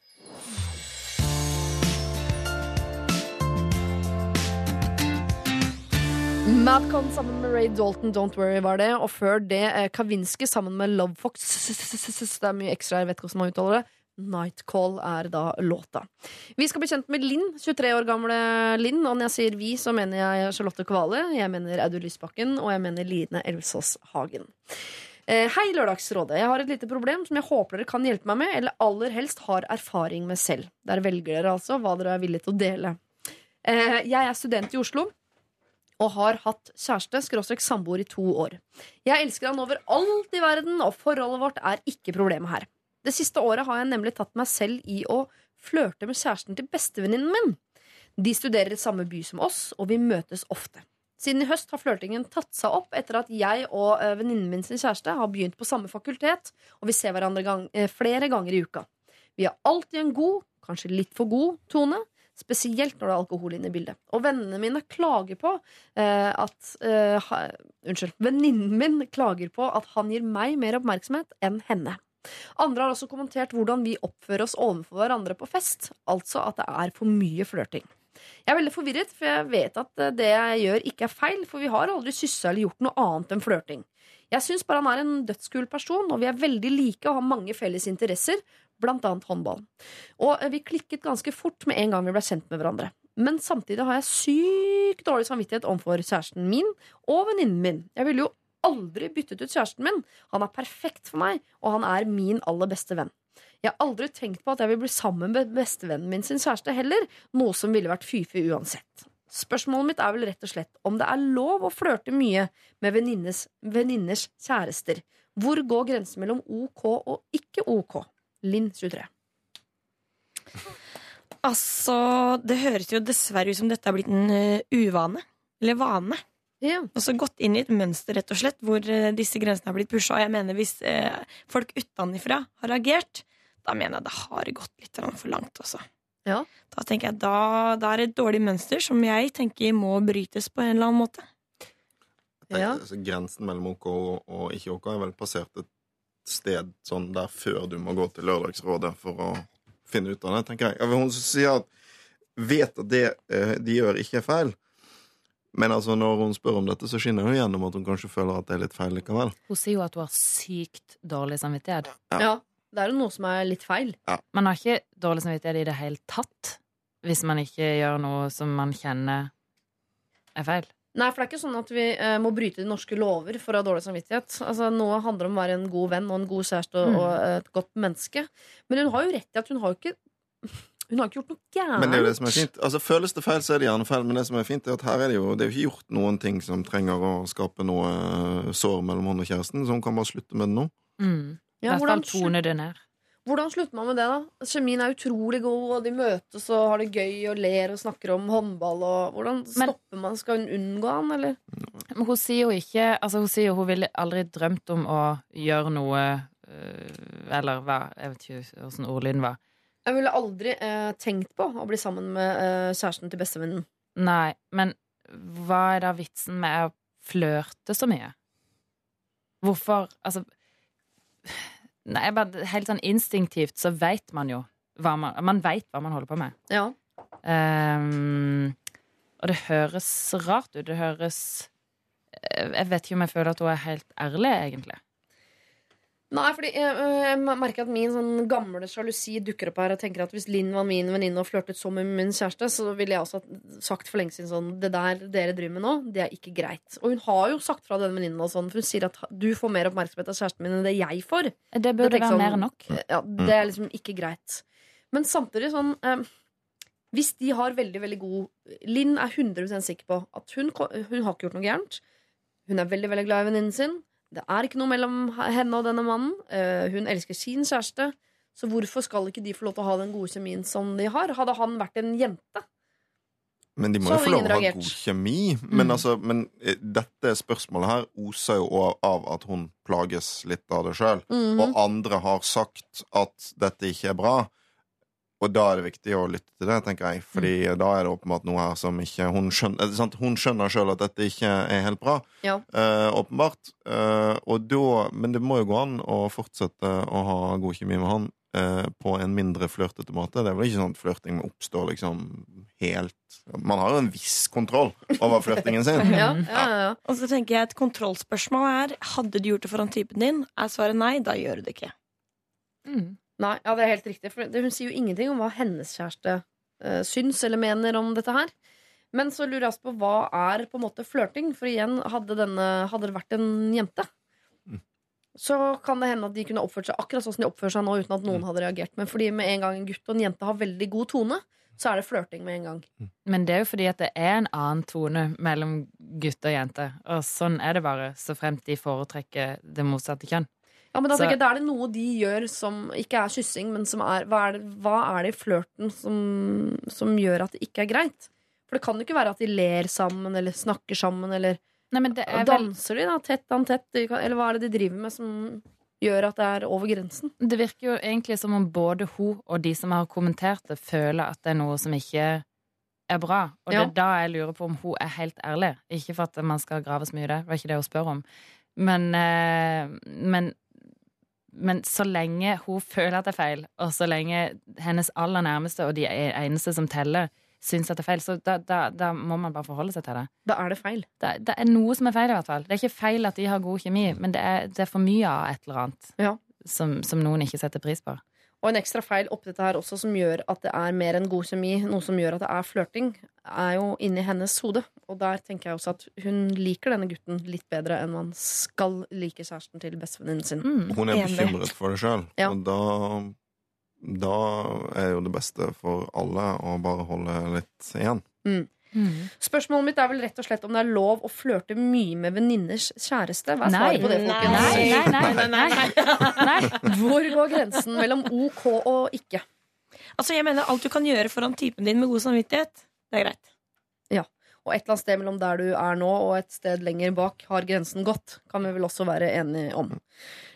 Madcon sammen med Ray Dalton, Don't Worry var det. Og før det eh, Kavinsky sammen med Love Fox. Det er mye ekstra, jeg vet ikke hvordan man uttaler det. Nightcall er da låta. Vi skal bli kjent med Linn, 23 år gamle Linn. Og når jeg sier vi, så mener jeg Charlotte Kvale, jeg mener Audun Lysbakken, og jeg mener Line Elvsås Hagen. Eh, Hei, Lørdagsrådet. Jeg har et lite problem som jeg håper dere kan hjelpe meg med, eller aller helst har erfaring med selv. Der velger dere altså hva dere er villige til å dele. Eh, Jeg er student i Oslo og har hatt kjæreste, skråstrek samboer, i to år. Jeg elsker han over alt i verden, og forholdet vårt er ikke problemet her. Det siste året har jeg nemlig tatt meg selv i å flørte med kjæresten til bestevenninnen min. De studerer i samme by som oss, og vi møtes ofte. Siden i høst har flørtingen tatt seg opp etter at jeg og eh, venninnen min sin kjæreste har begynt på samme fakultet, og vi ser hverandre gang, eh, flere ganger i uka. Vi har alltid en god, kanskje litt for god, tone, spesielt når det er alkohol inne i bildet. Og vennene mine klager på eh, at eh, ha, Unnskyld. Venninnen min klager på at han gir meg mer oppmerksomhet enn henne. Andre har også kommentert hvordan vi oppfører oss overfor hverandre på fest. Altså at det er for mye flørting. Jeg er veldig forvirret, for jeg vet at eh, det jeg gjør, ikke er feil, for vi har aldri kyssa eller gjort noe annet enn flørting. Jeg syns bare han er en dødskul person, og vi er veldig like og har mange felles interesser, blant annet håndball. Og eh, vi klikket ganske fort med en gang vi ble kjent med hverandre. Men samtidig har jeg sykt dårlig samvittighet overfor kjæresten min og venninnen min. Jeg ville jo aldri byttet ut kjæresten min. Han er perfekt for meg, og han er min aller beste venn. Jeg har aldri tenkt på at jeg vil bli sammen med bestevennen min sin kjæreste heller, noe som ville vært fy-fy uansett. Spørsmålet mitt er vel rett og slett om det er lov å flørte mye med venninners kjærester. Hvor går grensen mellom OK og ikke OK? Linn 23. Altså, det høres jo dessverre ut som dette har blitt en eh, uvane. Eller vane. Ja. Og så gått inn i et mønster, rett og slett, hvor eh, disse grensene har blitt pusha. Og jeg mener, hvis eh, folk utenfra har agert, da mener jeg det har gått litt for langt, også. Ja. Da tenker jeg, da, da er det et dårlig mønster som jeg tenker må brytes på en eller annen måte. Ja. Altså, grensen mellom OK og, og ikke OK er vel passert et sted sånn der før du må gå til Lørdagsrådet for å finne ut av det, tenker jeg. Hun sier at vet at det eh, de gjør, ikke er feil. Men altså, når hun spør om dette, så skinner hun gjennom at hun kanskje føler at det er litt feil likevel. Hun sier jo at hun har sykt dårlig samvittighet. Ja. ja. Det er jo noe som er litt feil. Man har ikke dårlig samvittighet i det hele tatt hvis man ikke gjør noe som man kjenner er feil. Nei, for det er ikke sånn at vi eh, må bryte de norske lover for å ha dårlig samvittighet. Altså, Noe handler om å være en god venn og en god kjæreste og, Mm. og et godt menneske. Men hun har jo rett i at hun har jo ikke Hun har ikke gjort noe gærent. Men det er jo det som er fint. Altså, Føles det feil, så er det gjerne feil. Men det som er fint, er at her er det jo Det er jo ikke gjort noen ting som trenger å skape noe eh, sår mellom han og kjæresten, så hun kan bare slutte med det nå. Mm. I Ja, hvert hvordan, fall tone det ned. Hvordan slutter man med det, da? Kjemien er utrolig god, og de møtes og har det gøy og ler og snakker om håndball. Og hvordan Men- stopper man? Skal hun unngå han, eller? Men hun sier jo ikke Altså hun sier jo hun ville aldri drømt om å gjøre noe øh, Eller hva, jeg vet ikke åssen ordlyden var. Jeg ville aldri eh, tenkt på å bli sammen med eh, kjæresten til bestevennen. Nei, men hva er da vitsen med å flørte så mye? Hvorfor Altså Nei, jeg bare, helt sånn instinktivt så veit man jo hva man Man vet hva man holder på med. Ja. Um, og det høres rart ut. Det høres eh, Jeg vet ikke om jeg føler at hun er helt ærlig, egentlig. Nei, fordi jeg, jeg merker at min sånn gamle sjalusi dukker opp her. Og tenker at Hvis Linn var min venninne og flørtet så med min kjæreste, så ville jeg også sagt for lenge siden sånn Det der dere driver med nå, det er ikke greit. Og hun har jo sagt fra denne venninnen, og sånn, for hun sier at du får mer oppmerksomhet av kjæresten min enn det jeg får. Det burde tenker være sånn- mer enn nok. Ja, Det er liksom ikke greit. Men samtidig sånn eh, Hvis de har veldig, veldig god Linn er 100 sikker på at hun, hun har ikke gjort noe gærent. Hun er veldig veldig glad i venninnen sin. Det er ikke noe mellom henne og denne mannen. Eh, hun elsker sin kjæreste. Så hvorfor skal ikke de få lov til å ha den gode kjemien som de har? Hadde han vært en jente, Men de må jo få lov til å ha god kjemi. Men, Mm. altså, men eh, dette spørsmålet her oser jo av- at hun plages litt av det sjøl. Mhm. Og andre har sagt at dette ikke er bra. Og da er det viktig å lytte til det, tenker jeg. Fordi Mm. da er det åpenbart noe her som ikke Hun skjønner, sant? Hun skjønner sjøl at dette ikke er helt bra. Ja. Eh, åpenbart. Eh, og da, men det må jo gå an å fortsette å ha god kjemi med han eh, på en mindre flørtete måte. Det er vel ikke sånn at flørting oppstår liksom helt Man har jo en viss kontroll over flørtingen sin. <laughs> Ja, ja, ja, ja. Og så tenker jeg Et kontrollspørsmål er Hadde du gjort det foran typen din. Er svaret nei, da gjør du det ikke. Nei, ja, det er helt riktig. For hun sier jo ingenting om hva hennes kjæreste uh, syns eller mener om dette her. Men så lurer jeg også på hva er på en måte flørting? For igjen, hadde, denne, hadde det vært en jente, så kan det hende at de kunne oppført seg akkurat sånn som de oppfører seg nå, uten at noen hadde reagert. Men fordi med en gang en gutt og en jente har veldig god tone, så er det flørting med en gang. Men det er jo fordi at det er en annen tone mellom gutt og jente. Og sånn er det bare, så fremt de foretrekker det motsatte kjønn. Ja, men da, tenker jeg, da er det noe de gjør som ikke er kyssing, men som er Hva er det, hva er det i flørten som, som gjør at det ikke er greit? For det kan jo ikke være at de ler sammen, eller snakker sammen, eller Nei, men det er vel danser de, da? Tett an tett? Eller hva er det de driver med som gjør at det er over grensen? Det virker jo egentlig som om både hun og de som har kommentert det, føler at det er noe som ikke er bra. Og Ja. det er da jeg lurer på om hun er helt ærlig. Ikke for at man skal grave så mye i det, det var ikke det hun spør om. Men, eh, men, men så lenge hun føler at det er feil, og så lenge hennes aller nærmeste og de eneste som teller, syns at det er feil, så da, da, da må man bare forholde seg til det. Da er det feil. Det, det er noe som er feil, i hvert fall. Det er ikke feil at de har god kjemi, men det er, det er for mye av et eller annet Ja. som, som noen ikke setter pris på. Og en ekstra feil oppi dette her også som gjør at det er mer enn god kjemi, noe som gjør at det er flørting, er jo inni hennes hode. Og der tenker jeg også at hun liker denne gutten litt bedre enn man skal like kjæresten til bestevenninnen sin. Mm. Hun er Enig. bekymret for det sjøl, Ja. og da da er jo det beste for alle å bare holde litt igjen. Spørsmålet mitt er vel rett og slett om det er lov å flørte mye med venninners kjæreste. Hva er svaret på det, folkens? Nei, nei, nei, nei. Hvor går grensen mellom OK og ikke? Altså jeg mener Alt du kan gjøre foran typen din med god samvittighet, det er greit. Og et eller annet sted mellom der du er nå og et sted lenger bak har grensen gått. Kan vi vel også være enige om.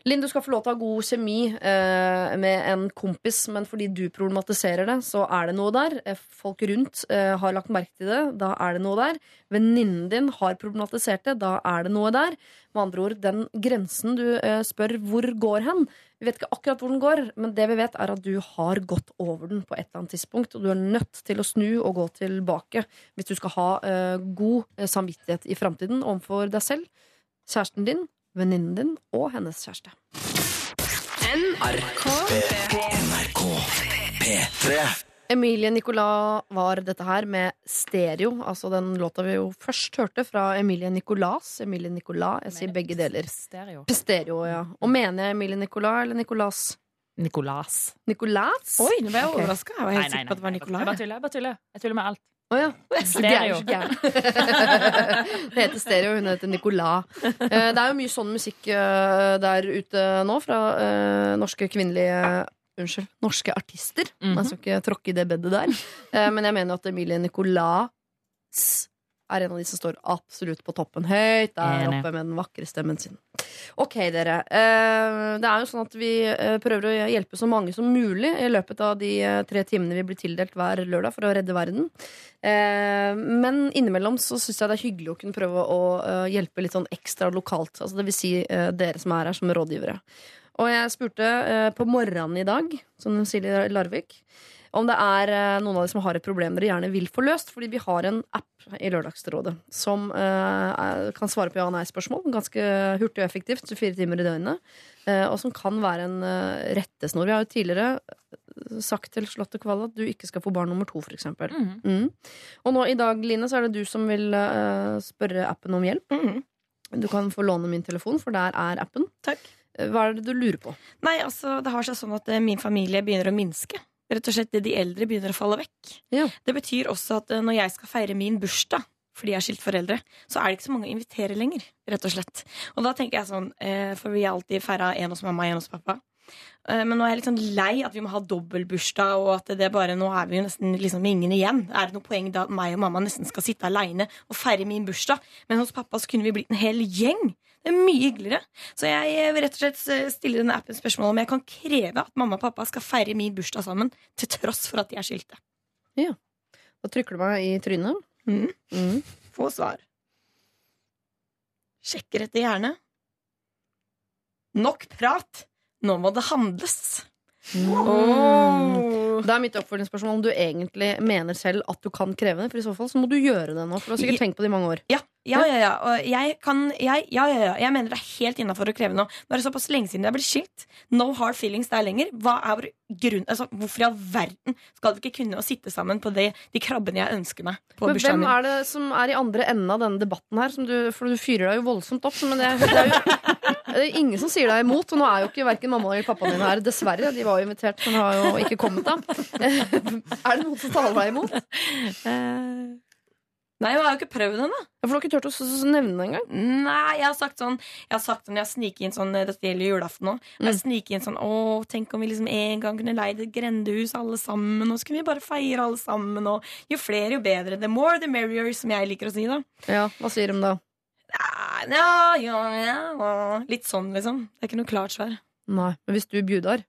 Linn, du skal få lov til å ha god kjemi eh, med en kompis, men fordi du problematiserer det, så er det noe der. Eh, Folk rundt eh, har lagt merke til det, da er det noe der. Venninnen din har problematisert det, da er det noe der. Med andre ord, den grensen du eh, spør hvor går hen. Vi vet ikke akkurat hvor den går, men det vi vet er at du har gått over den på et eller annet tidspunkt, og du er nødt til å snu og gå tilbake hvis du skal ha eh, god eh, samvittighet i framtiden overfor deg selv, kjæresten din, venninnen din og hennes kjæreste. NRK P3. Emilie Nicolas var dette her med Stereo, altså den låta vi jo først hørte fra Emilie Nicolas. Emilie Nicolas, jeg sier begge deler. Stereo. Stereo, ja. Og mener jeg Emilie Nicolas eller Nicolas? Nicolas. Nicolas? Oi, nå ble jeg Ok. overraska. Jeg var helt sikker på at det var Jeg bare tuller. Jeg bare tuller. Jeg tuller med alt. Å ja. Stereo. <laughs> det heter Stereo, hun heter Nicolas. Eh, Det er jo mye sånn musikk eh, der ute nå fra eh, norske kvinnelige Unnskyld, norske artister. Mhm. Jeg skal ikke tråkke i det bedet der. Men jeg mener at Emilie Nicolas er en av de som står absolutt på toppen høyt der oppe med den vakre stemmen sin. Ok, dere. Eh, Det er jo sånn at vi eh, prøver å hjelpe så mange som mulig i løpet av de eh, tre timene vi blir tildelt hver lørdag for å redde verden. Men innimellom så syns jeg det er hyggelig å kunne prøve å hjelpe litt sånn ekstra lokalt. Altså det vil si dere som er her som rådgivere. Og jeg spurte på morgenen i dag, som de sier i Larvik, om det er eh, noen av dere som har et problem dere gjerne vil få løst. Fordi vi har en app i Lørdagsrådet som er- kan svare på ja- og nei-spørsmål Ganske hurtig og effektivt, 24 timer i døgnet. Uh, og som kan være en uh, rettesnor. Vi har jo tidligere sagt til Slottet Kvalle at du ikke skal få barn nummer to, f.eks. Mhm. Mm. Og nå i dag, Line, så er det du som vil spørre appen om hjelp. Mhm. Du kan få låne min telefon, for der er appen. Takk. Hva er det du lurer på? Nei, altså, det har seg sånn at min familie begynner å minske. Rett og slett det De eldre begynner å falle vekk. Ja. Det betyr også at eh, når jeg skal feire min bursdag fordi jeg er skilt foreldre, så er det ikke så mange å invitere lenger. rett og slett. Og da tenker jeg sånn, eh, For vi har alltid feira en hos mamma, og en hos pappa. Eh, Men nå er jeg litt sånn lei at vi må ha dobbeltbursdag, og at det bare, nå er vi jo nesten liksom ingen igjen. Er det noe poeng da at meg og mamma nesten skal sitte aleine og feire min bursdag? Men hos pappa så kunne vi blitt en hel gjeng. Det er mye hyggeligere. Så jeg vil rett og slett eh, stille denne appen spørsmål om jeg kan kreve at mamma og pappa skal feire min bursdag sammen, til tross for at de er skilte. Ja. Da trykker du meg i trynet. Mm. Mm. Få svar. Sjekker etter hjerne. Nok prat! Nå må det handles. Oh. Det er mitt oppfølgingsspørsmål om du egentlig mener selv at du kan kreve det. For i så fall så må du gjøre det nå, for du har sikkert tenkt på det i mange år. Ja, ja, ja. ja. Og jeg, kan, jeg, ja, ja, ja. jeg mener det er helt innafor å kreve noe. Nå er det såpass lenge siden jeg ble skilt. No hard feelings der lenger. Hva er vår grunn, altså, hvorfor i all verden skal vi ikke kunne å sitte sammen på det, de krabbene jeg ønsker meg på Men hvem er det som er i andre enden av denne debatten her? Som du, for du fyrer deg jo voldsomt opp. Men det, er- det er jo det er ingen som sier deg imot. Og nå er jo ikke verken mamma eller pappaen din her, dessverre. De var jo invitert, men har jo ikke kommet, da. <laughs> Er det noen som taler deg imot? Eh, Nei, jeg har jo ikke prøvd ennå. da For du har ikke turt å nevne det engang? Nei, jeg har sagt sånn Jeg har sagt sånn, jeg sniker inn sånn Dette gjelder julaften. Mm. Jeg sniker inn sånn Å, tenk om vi liksom en gang kunne leid et grendehus alle sammen, og så kunne vi bare feire alle sammen, og jo flere, jo bedre. The more, the merrier, som jeg liker å si, da. Ja, Hva sier de da? Ja, ja, ja. Litt sånn, liksom. Det er ikke noe klart svar. Nei, Men hvis du bjudar,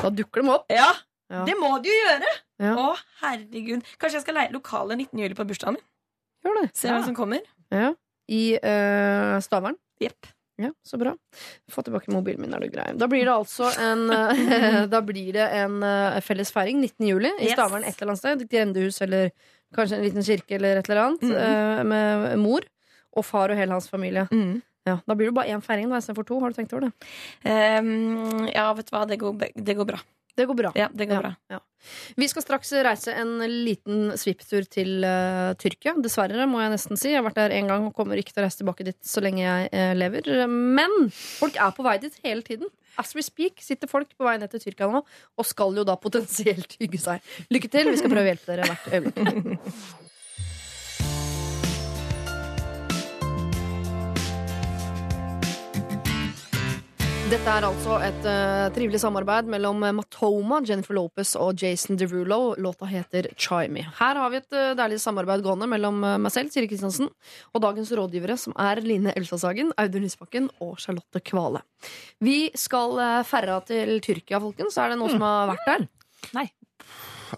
da dukker de opp. Ja, Ja. det må du jo gjøre! Ja. Å, herregud. Kanskje jeg skal leie lokale 19. juli på bursdagen min? Gjør det. Se hvem som kommer. Ja. I uh, Stavern. Jepp. Ja, så bra. Få tilbake mobilen min, er du grei. Da blir det altså en, eh, <laughs> da blir det en eh, felles feiring 19. juli i Yes. Stavern et eller annet sted. Grendehus eller kanskje en liten kirke eller et eller annet. Mhm. eh, med mor og far og hele hans familie. Mm. Ja, da blir det bare én feiring istedenfor to. Har du tenkt over det? Um, ja, vet du hva, det går, det går bra. Det går bra. Ja, det går Ja, bra. ja. Vi skal straks reise en liten svipptur til uh, Tyrkia. Dessverre, må jeg nesten si. Jeg har vært der én gang og kommer ikke til å reise tilbake dit så lenge jeg uh, lever. Men folk er på vei dit hele tiden. As we speak sitter folk på vei ned til Tyrkia nå og skal jo da potensielt <laughs> hygge seg. Lykke til. Vi skal prøve å hjelpe dere hvert øyeblikk. <laughs> Dette er altså et uh, trivelig samarbeid mellom eh, Matoma, Jennifer Lopez og Jason Derulo. Låta heter Chimey. Her har vi et uh, deilig samarbeid gående mellom uh, meg selv, Siri Kristiansen, og dagens rådgivere, som er Line Elsasagen, Audun Lysbakken og Charlotte Kvale. Vi skal uh, ferra til Tyrkia, folkens. Er det noen som har vært der?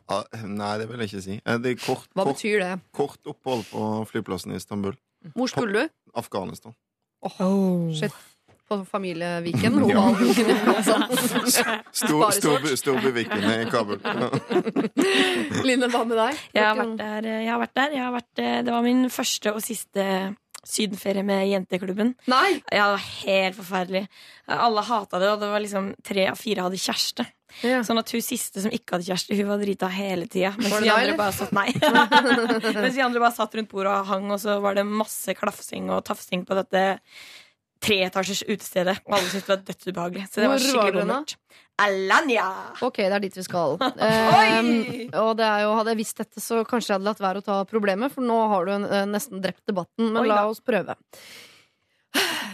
Ah, Nei, det vil jeg ikke si. Det kort, Hva kort, betyr det? kort opphold på flyplassen i Istanbul. Hvor skulle du? Afghanistan. Shit. På familieviken? Ovalviken. <laughs> Sparesort. Storbyviken i Kabul. <laughs> Line, hva med deg? Jeg har vært der. Jeg har vært der. Jeg har vært, eh, det var min første og siste sydenferie med jenteklubben. Nei! Ja, det var helt forferdelig. Alle hata det, og det var liksom tre av fire hadde kjæreste. Ja. Sånn at hun siste som ikke hadde kjæreste, hun var drita hele tida. Mens, vi andre bare satt Nei. <laughs> mens vi andre bare satt rundt bordet og hang, og så var det masse klafsing og tafsing på dette treetasjers utestedet. Og alle syntes det var dødsubehagelig. Så det Hvor var skikkelig bommert. Alanya! Ok, det er dit vi skal. <laughs> Um, og det jo, hadde jeg visst dette, så kanskje jeg hadde latt være å ta problemet, for nå har du en, eh, nesten drept debatten. Men Oi la oss prøve.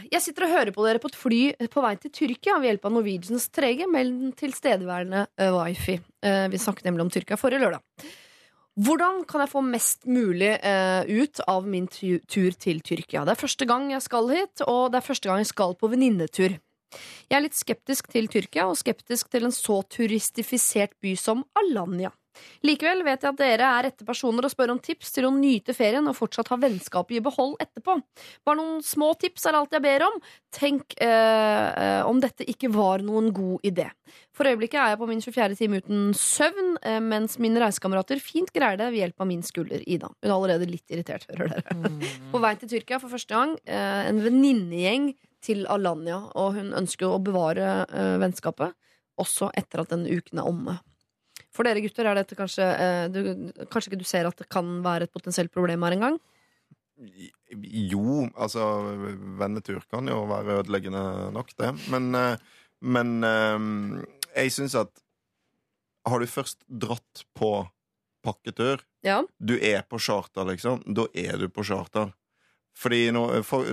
Jeg sitter og hører på dere på et fly på vei til Tyrkia ved hjelp av Norwegians trege, men tilstedeværende eh, wifi. Eh, vi snakket nemlig om Tyrkia forrige lørdag. Hvordan kan jeg få mest mulig eh, ut av min tur til Tyrkia? Det er første gang jeg skal hit, og det er første gang jeg skal på venninnetur. Jeg er litt skeptisk til Tyrkia, og skeptisk til en så turistifisert by som Alanya. Likevel vet jeg at dere er rette personer å spørre om tips til å nyte ferien og fortsatt ha vennskapet i behold etterpå. Bare noen små tips er alt jeg ber om. Tenk eh, eh, om dette ikke var noen god idé. For øyeblikket er jeg på min 24. time uten søvn, eh, mens mine reisekamerater fint greier det ved hjelp av min skulder Ida. Hun er allerede litt irritert, hører dere. På vei til Tyrkia for første gang. Eh, en venninnegjeng til Alanya, og hun ønsker å bevare eh, vennskapet også etter at denne uken er omme. For dere gutter er dette kanskje eh, du, Kanskje ikke du ser at det kan være et potensielt problem her en gang? Jo, altså Vennetur kan jo være ødeleggende nok, det. Men, eh, men eh, jeg syns at har du først dratt på pakketur, Ja. Du er på charter, liksom. Da er du på charter. Fordi nå,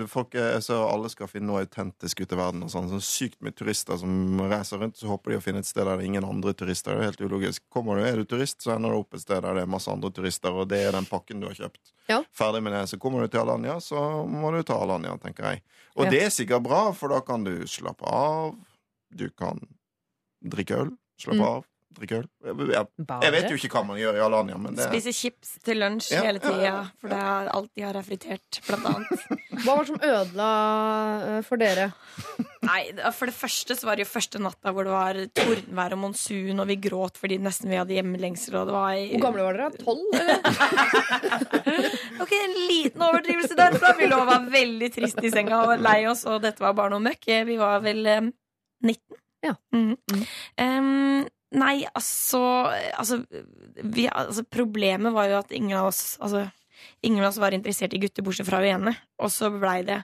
folk, er så alle skal finne noe autentisk ute i verden. Og sånn, Så sykt mye turister som reiser rundt, så håper de å finne et sted der det er ingen andre turister. Det er helt ulogisk. Kommer du, Er du turist, så ender du opp et sted der det er masse andre turister, og det er den pakken du har kjøpt. Ja. Ferdig med det. Så kommer du til Alanya, så må du ta Alanya, tenker jeg. Og Ja. det er sikkert bra, for da kan du slappe av. Du kan drikke øl. Slappe Mm. av. Drikke øl. Jeg, jeg, jeg vet jo ikke hva man gjør i Alanya, men det Spise chips til lunsj Ja. hele tida, for det er alt de har er fritert, blant annet. <laughs> Hva var det som ødela eh, for dere? Nei, For det første så var det jo første natta hvor det var tordenvær og monsun, og vi gråt fordi nesten vi hadde hjemlengsel, og det var Hvor gamle var dere? Tolv? eller? <laughs> Ok, en liten overdrivelse der. Da vi lå og var veldig trist i senga og lei oss, og dette var bare noe møkk. Vi var vel eh, 19. Ja. Mhm. Mhm. Nei, altså, altså, vi, altså Problemet var jo at ingen av oss Altså, ingen av oss var interessert i gutter, bortsett fra hun ene. Og så blei det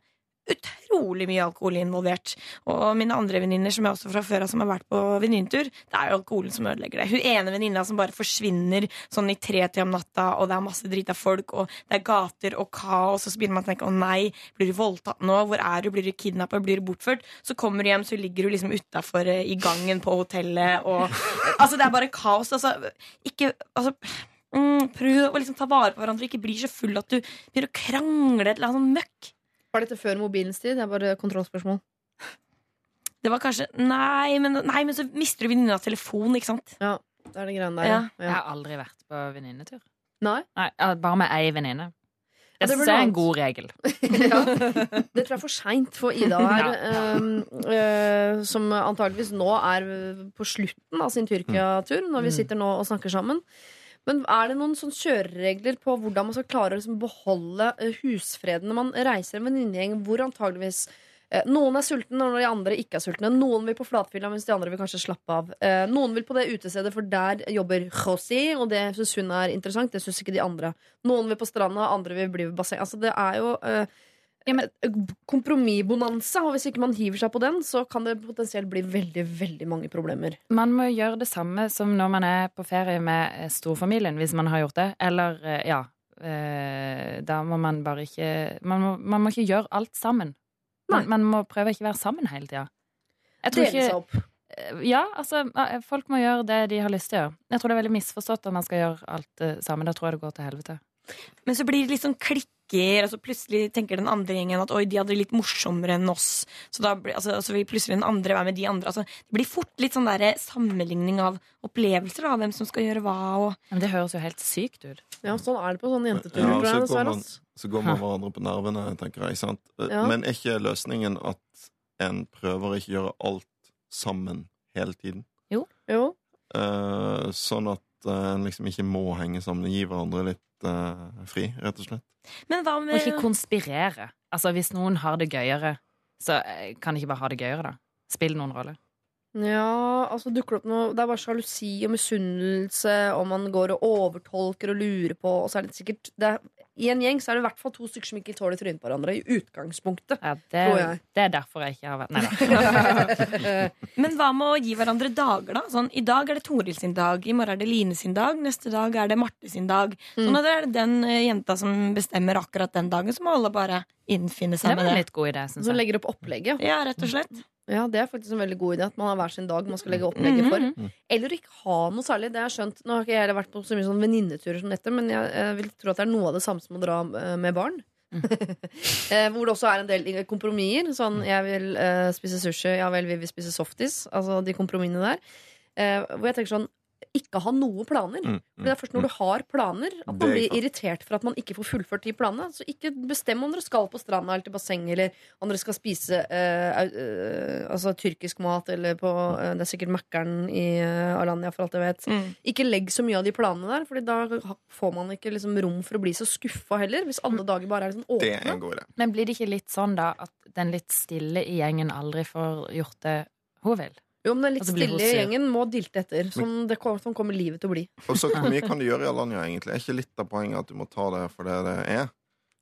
utrolig mye alkohol involvert. Og mine andre venninner som jeg også fra før av som har vært på venninnetur, det er jo alkoholen som ødelegger det. Hun ene venninna som bare forsvinner sånn i tre-tida om natta, og det er masse drita folk, og det er gater og kaos, og så begynner man å tenke å nei, blir du voldtatt nå? Hvor er du? Blir du kidnappa? Blir du bortført? Så kommer du hjem, så ligger du liksom utafor i gangen på hotellet, og <laughs> Altså, det er bare kaos. Altså, ikke Altså Mm, prøv å liksom ta vare på hverandre, ikke bli så full at du begynner å krangle et eller annet sånn møkk. Var dette før mobilens tid? Det er bare kontrollspørsmål. Det var kanskje Nei, men, nei, men så mister du venninnas telefon, ikke sant? Det er det greiene der. Ja. Jeg har aldri vært på venninnetur. Nei? Nei, bare med ei venninne. Ja, Det jeg er en god regel. <laughs> ja. Det tror jeg er for seint for Ida her, <laughs> um, uh, som antageligvis nå er på slutten av sin Tyrkia-tur, når vi Mm. sitter nå og snakker sammen. Men er det noen sånn kjøreregler på hvordan man skal klare å liksom beholde uh, husfreden når man reiser en venninnegjeng hvor antageligvis uh, noen er sultne når de andre ikke er sultne. Noen vil på flatfylla, mens de andre vil kanskje slappe av. Uh, Noen vil på det utestedet, for der jobber José, og det syns hun er interessant. Det syns ikke de andre. Noen vil på stranda, andre vil bli ved basseng. Altså, det er jo uh, kompromissbonanza, og hvis ikke man hiver seg på den, så kan det potensielt bli veldig, veldig mange problemer. Man må gjøre det samme som når man er på ferie med eh, storfamilien, hvis man har gjort det. Eller, eh, ja eh, Da må man bare ikke man må, man må ikke gjøre alt sammen. Man, man må prøve å ikke være sammen hele tida. Dele seg ikke opp. Ja, altså, folk må gjøre det de har lyst til å gjøre. Jeg tror det er veldig misforstått at man skal gjøre alt sammen. Da tror jeg det går til helvete. Men så blir det litt sånn klikker, og så plutselig tenker den andre gjengen at oi, de hadde det litt morsommere enn oss. Så da blir, altså, så vil plutselig den andre være med de andre. Altså, det blir fort litt sånn der sammenligning av opplevelser, da, hvem som skal gjøre hva. Og... Men det høres jo helt sykt ut. Ja, sånn er det på sånne jenteturer. Ja, så, går man, så går man hverandre på nervene, tenker jeg. Sant? Ja. Men er ikke løsningen at en prøver å ikke gjøre alt sammen hele tiden? Jo. Eh, sånn at eh, en liksom ikke må henge sammen gi hverandre litt eh, fri, rett og slett. Men hva Og med ikke konspirere. Altså, hvis noen har det gøyere, så eh, kan de ikke bare ha det gøyere, da. Spill noen rolle. Ja, altså dukker det opp noe Det er bare sjalusi og misunnelse, og man går og overtolker og lurer på, og så er det sikkert det er, I en gjeng så er det i hvert fall to stykker som ikke tåler trynet på hverandre, i utgangspunktet. Ja, Tror det, jeg. det er derfor jeg ikke har vært Nei da. <laughs> <laughs> Men hva med å gi hverandre dager, da? Sånn, I dag er det Toril sin dag, i morgen er det Line sin dag, neste dag er det Marte sin dag. Sånn at det er den eh, jenta som bestemmer akkurat den dagen, så må alle bare innfinne Det seg var med en det. litt god idé, syns Som jeg. legger opp opplegget. Ja, rett og slett. Ja, Det er faktisk en veldig god idé at man har hver sin dag man skal legge opplegget for. Mhm. Eller ikke ha noe særlig. Det jeg skjønt Nå har ikke jeg vært på så mye sånn venninneturer som dette, men jeg, jeg vil tro at det er noe av det samme som å dra eh, med barn. Mm. <laughs> Hvor det også er en del kompromisser. Sånn jeg vil uh, spise sushi, ja vel, vi vil spise softis. Altså de kompromissene der. Uh, hvor jeg tenker sånn ikke ha noe planer. Mm, For Det er først når du har planer at man blir irritert for at man ikke får fullført de planene. Så ikke bestem om dere skal på stranda eller til bassenget, eller om dere skal spise au- eh, altså tyrkisk mat, eller på eh, Det er sikkert Mækkern i Alanya, for alt jeg vet. Mm. Ikke legg så mye av de planene der, Fordi da får man ikke liksom rom for å bli så skuffa heller. Hvis alle dager bare er liksom Det er åpne. Men blir det ikke litt sånn, da, at den litt stille i gjengen aldri får gjort det hun vil? Jo, men den litt blir stille gjengen må dilte etter. Sånn, det, kom- sånn kommer livet til å bli. Og så Hvor mye <laughs> kan du gjøre i Alanya, egentlig? Er ikke litt av poenget at du må ta det for det det er?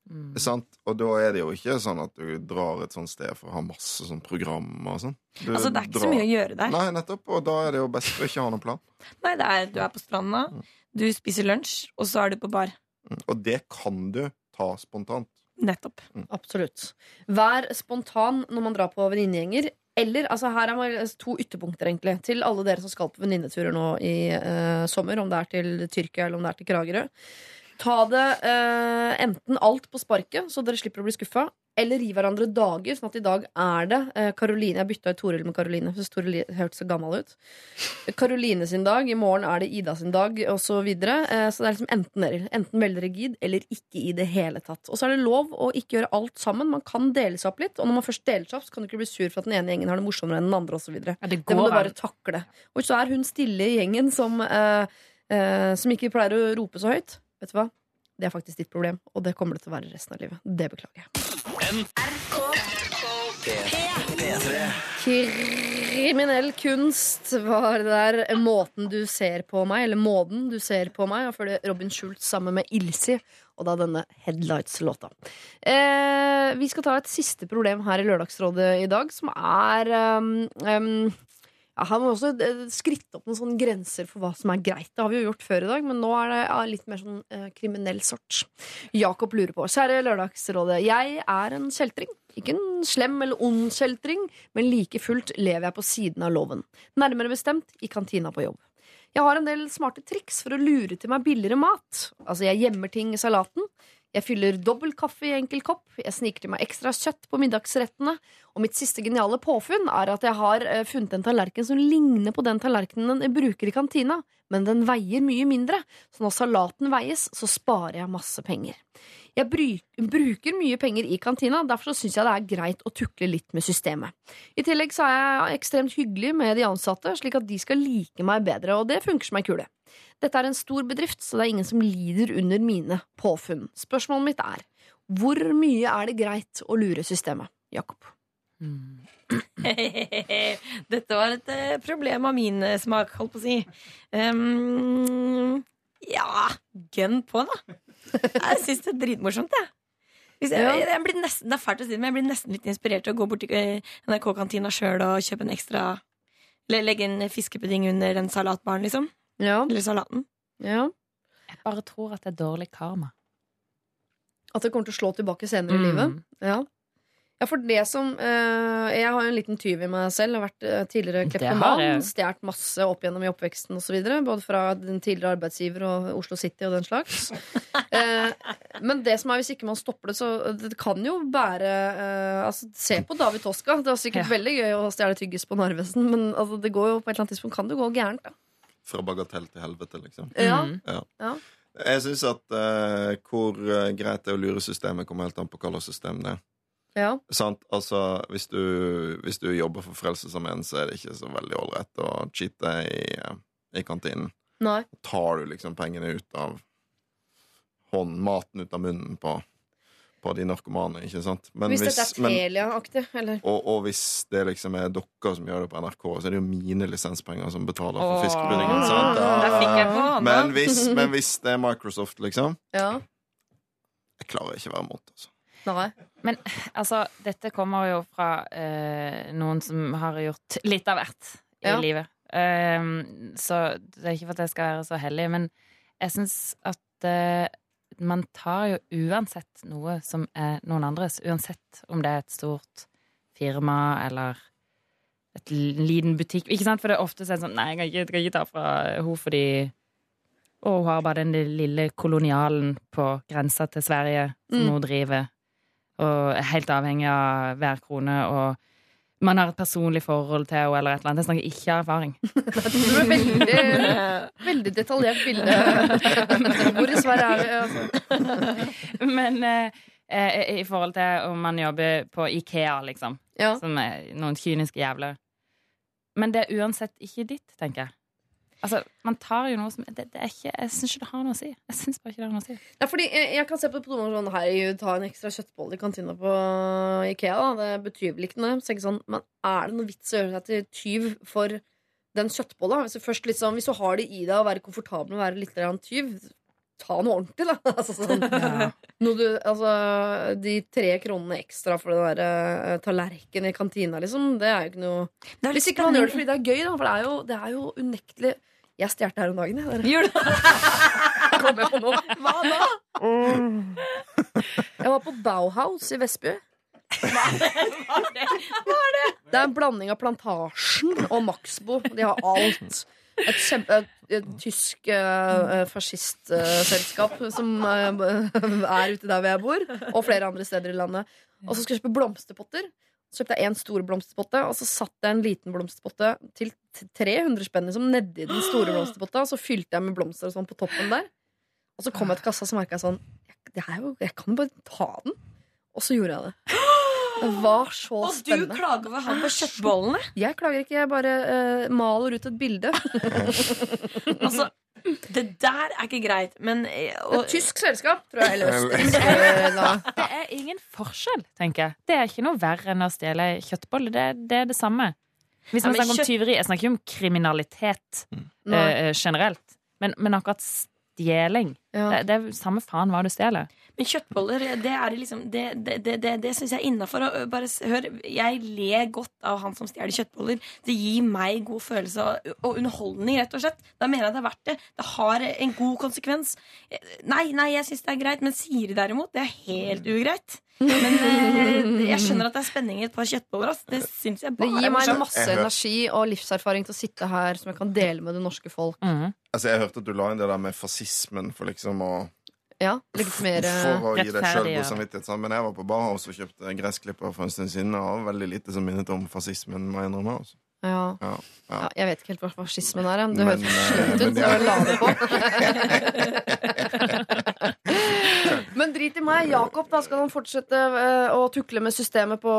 Mm. Sant? Og da er det jo ikke sånn at du drar et sånt sted for å ha masse sånn program og sånn. Du Altså, det er ikke så drar- mye å gjøre der. Nei, nettopp. Og da er det jo best å ikke ha noen plan. <laughs> Nei, det er, du er på stranda, Du spiser lunsj, og så er du på bar. Og det kan du ta spontant. Nettopp. Absolutt. Vær spontan når man drar på venninnegjenger. Eller, altså Her er to ytterpunkter egentlig til alle dere som skal på venninneturer nå i uh, sommer. Om det er til Tyrkia eller om det er til Kragerø. Ta det eh, enten alt på sparket, så dere slipper å bli skuffa. Eller gi hverandre dager, sånn at i dag er det eh, Karoline. Jeg bytta ut Toril med Karoline, for Toril hørtes så gammel ut. Karoline sin dag, i morgen er det Ida sin dag, osv. Så, videre. eh, så det er liksom enten eller. Enten veldig rigid, eller ikke i det hele tatt. Og så er det lov å ikke gjøre alt sammen. Man kan dele seg opp litt. Og når man først deler seg opp, så kan du ikke bli sur for at den ene gjengen har det morsommere enn den andre, osv. Ja, det Det må du bare takle. Og så er hun stille i gjengen som, eh, eh, som ikke pleier å rope så høyt. Vet du hva? Det er faktisk ditt problem, og det kommer det til å være resten av livet. Det beklager jeg. Kriminell kunst var det der måten du ser på meg, eller måten du ser på meg, og før det Robin Schultz sammen med Ilsi, og da denne Headlights-låta. Eh, vi skal ta et siste problem her i Lørdagsrådet i dag, som er um, um, Han må også eh, skritte opp noen sånne grenser for hva som er greit. Det har vi jo gjort før i dag, men nå er det av litt mer sånn eh, kriminell sort. Jakob lurer på. Kjære Lørdagsrådet. Jeg er en kjeltring. Ikke en slem eller ond kjeltring, men like fullt lever jeg på siden av loven. Nærmere bestemt i kantina på jobb. Jeg har en del smarte triks for å lure til meg billigere mat. Altså, jeg gjemmer ting i salaten. Jeg fyller dobbel kaffe i enkel kopp. Jeg sniker til meg ekstra kjøtt på middagsrettene. Og mitt siste geniale påfunn er at jeg har eh, funnet en tallerken som ligner på den tallerkenen jeg bruker i kantina, men den veier mye mindre. Så når salaten veies, så sparer jeg masse penger. Jeg bruker mye penger i kantina, derfor syns jeg det er greit å tukle litt med systemet. I tillegg så er jeg ekstremt hyggelig med de ansatte, slik at de skal like meg bedre, og det funker som ei kule. Dette er en stor bedrift, så det er ingen som lider under mine påfunn. Spørsmålet mitt er hvor mye er det greit å lure systemet? Jakob. <laughs> Dette var et eh, problem av min eh, smak, holdt på å si. Um, ja, gønn på, da. <laughs> Jeg syns det er dritmorsomt, jeg. Hvis jeg, Ja. jeg blir nesten, det er fælt å si det, men jeg blir nesten litt inspirert til å gå bort til eh, NRK-kantina sjøl og kjøpe en ekstra Eller legge en fiskepudding under den salatbaren, liksom. Ja. Eller salaten. ja. Jeg bare tror at det er dårlig karma. At det kommer til å slå tilbake senere i Mm. livet? Ja. Ja, for det som eh, Jeg har jo en liten tyv i meg selv. Har vært eh, tidligere kleptoman. Stjålet masse opp gjennom i oppveksten osv. Både fra den tidligere arbeidsgiver og Oslo City og den slags. <laughs> Eh, men det som er hvis ikke man stopper det, så det kan jo være eh, altså, Se på David Toska. Det var sikkert Ja. veldig gøy å stjele tyggis på Narvesen, men altså, det går jo på et eller annet tidspunkt kan det gå gærent. Da. Fra bagatell til helvete, liksom. Ja. Mm. Ja. Jeg syns at uh, hvor eh, greit det er å lure systemet, kommer helt an på hva slags system det er. Ja. Sant? Altså, hvis du, hvis du jobber for Frelsesarmeen, så er det ikke så veldig ålreit å cheate i, eh, i kantinen. Nei. Tar du liksom pengene ut av hånden, maten ut av munnen på, på de narkomane, ikke sant? Men Hvis dette er Telia-aktig, eller og, og hvis det liksom er dere som gjør det på NRK, så er det jo mine lisenspenger som betaler for fiskepuddingen. Sant? På hånda. Men hvis, men hvis det er Microsoft, liksom Ja. Jeg klarer ikke å være mot, altså. Nei. Men altså, dette kommer jo fra eh, noen som har gjort litt av hvert i Ja. livet. Ehm, så det er ikke for at jeg skal være så hellig, men jeg syns at uh, man tar jo uansett noe som er noen andres, uansett om det er et stort firma eller et liten butikk. Ikke sant? For det er ofte sånn Nei, jeg kan ikke, jeg kan ikke ta fra henne fordi og hun har bare den lille kolonialen på grensa til Sverige som Mm. hun driver. Og er helt avhengig av hver krone. Og man har et personlig forhold til henne eller et eller annet. Jeg snakker ikke av erfaring. <laughs> Det er veldig, veldig detaljert bilde. <laughs> Hvor Sverige er vi? Altså. <laughs> Men eh, eh, i forhold til om man jobber på Ikea, liksom. Ja. Som er noen kyniske jævler. Men det er uansett ikke ditt, tenker jeg. Altså, man tar jo noe som det, det er ikke, Jeg syns ikke det har noe å si. Jeg synes bare ikke det har noe å si. Ja, fordi jeg, jeg kan se på noen sånn Herregud, ta en ekstra kjøttbolle i kantina på Ikea. Da. Det betyr vel ikke noe. Så jeg sånn, men er det noe vits å gjøre seg til tyv for den kjøttbolla? Hvis du, først liksom, hvis du har det i deg å være komfortabel med å være litt grann tyv, ta noe ordentlig, da. <laughs> Altså, sånn, noe du, altså, de tre kronene ekstra for den der uh, tallerkenen i kantina, liksom, det er jo ikke noe er Hvis ikke man gjør det fordi det er gøy, da. For det er jo, det er jo unektelig Jeg stjal det her om dagen, jeg. Gjør <laughs> Kom jeg på nå. hva da? Jeg var på Bauhaus i Vestby. Hva er Det er en blanding av Plantasjen og Maxbo. De har alt. Et, kjempe, et, et tysk uh, fascistselskap som uh, er ute der hvor jeg bor, og flere andre steder i landet. Og så skulle jeg kjøpe blomsterpotter. Så kjøpte jeg én stor blomsterpotte, og så satte jeg en liten blomsterpotte til t- 300 spenn liksom, nedi den store blomsterpotta, og så fylte jeg med blomster og sånn på toppen der. Og så kom jeg til kassa, og så merka jeg sånn er jo, Jeg kan jo bare ta den. Og så gjorde jeg det. Det var så Og du klager over han på kjøttbollene? Jeg klager ikke, jeg bare uh, maler ut et bilde. <laughs> Altså, det der er ikke greit, men og, Et tysk selskap, tror jeg. <laughs> Det er ingen forskjell, tenker jeg. Det er ikke noe verre enn å stjele kjøttboller. Det, det er det samme. Hvis man ja, snakker om kjøtt- tyveri Jeg snakker ikke om kriminalitet eh, generelt. Men, men akkurat stjeling Ja. det, det er samme faen hva du stjeler. Men kjøttboller, det er liksom Det, det, det, det, det syns jeg er innafor. Bare hør, jeg ler godt av han som stjeler kjøttboller. Det gir meg god følelse og, og underholdning, rett og slett. Da mener jeg det er verdt det. Det har en god konsekvens. Nei, nei, jeg syns det er greit, men Siri derimot, det er helt ugreit. Men eh, jeg skjønner at det er spenning i et par kjøttboller. Ass. Det syns jeg Det gir meg masse energi og livserfaring til å sitte her som jeg kan dele med det norske folk. Mhm. Altså, Jeg hørte at du la inn det der med fascismen for liksom å Ja, Litt mer eh, For å gi deg sjøl god samvittighet. Men jeg var på Bauhaus og kjøpte gressklipper for en stund siden, og veldig lite som minnet om fascismen. må jeg innrømme, altså. ja. Ja, ja. Ja, jeg vet ikke helt hva fascismen er. <laughs> Det Men, høres eh, slutt ut, når så er- la det på. <laughs> Men drit i meg. Jakob, da skal han fortsette eh, å tukle med systemet på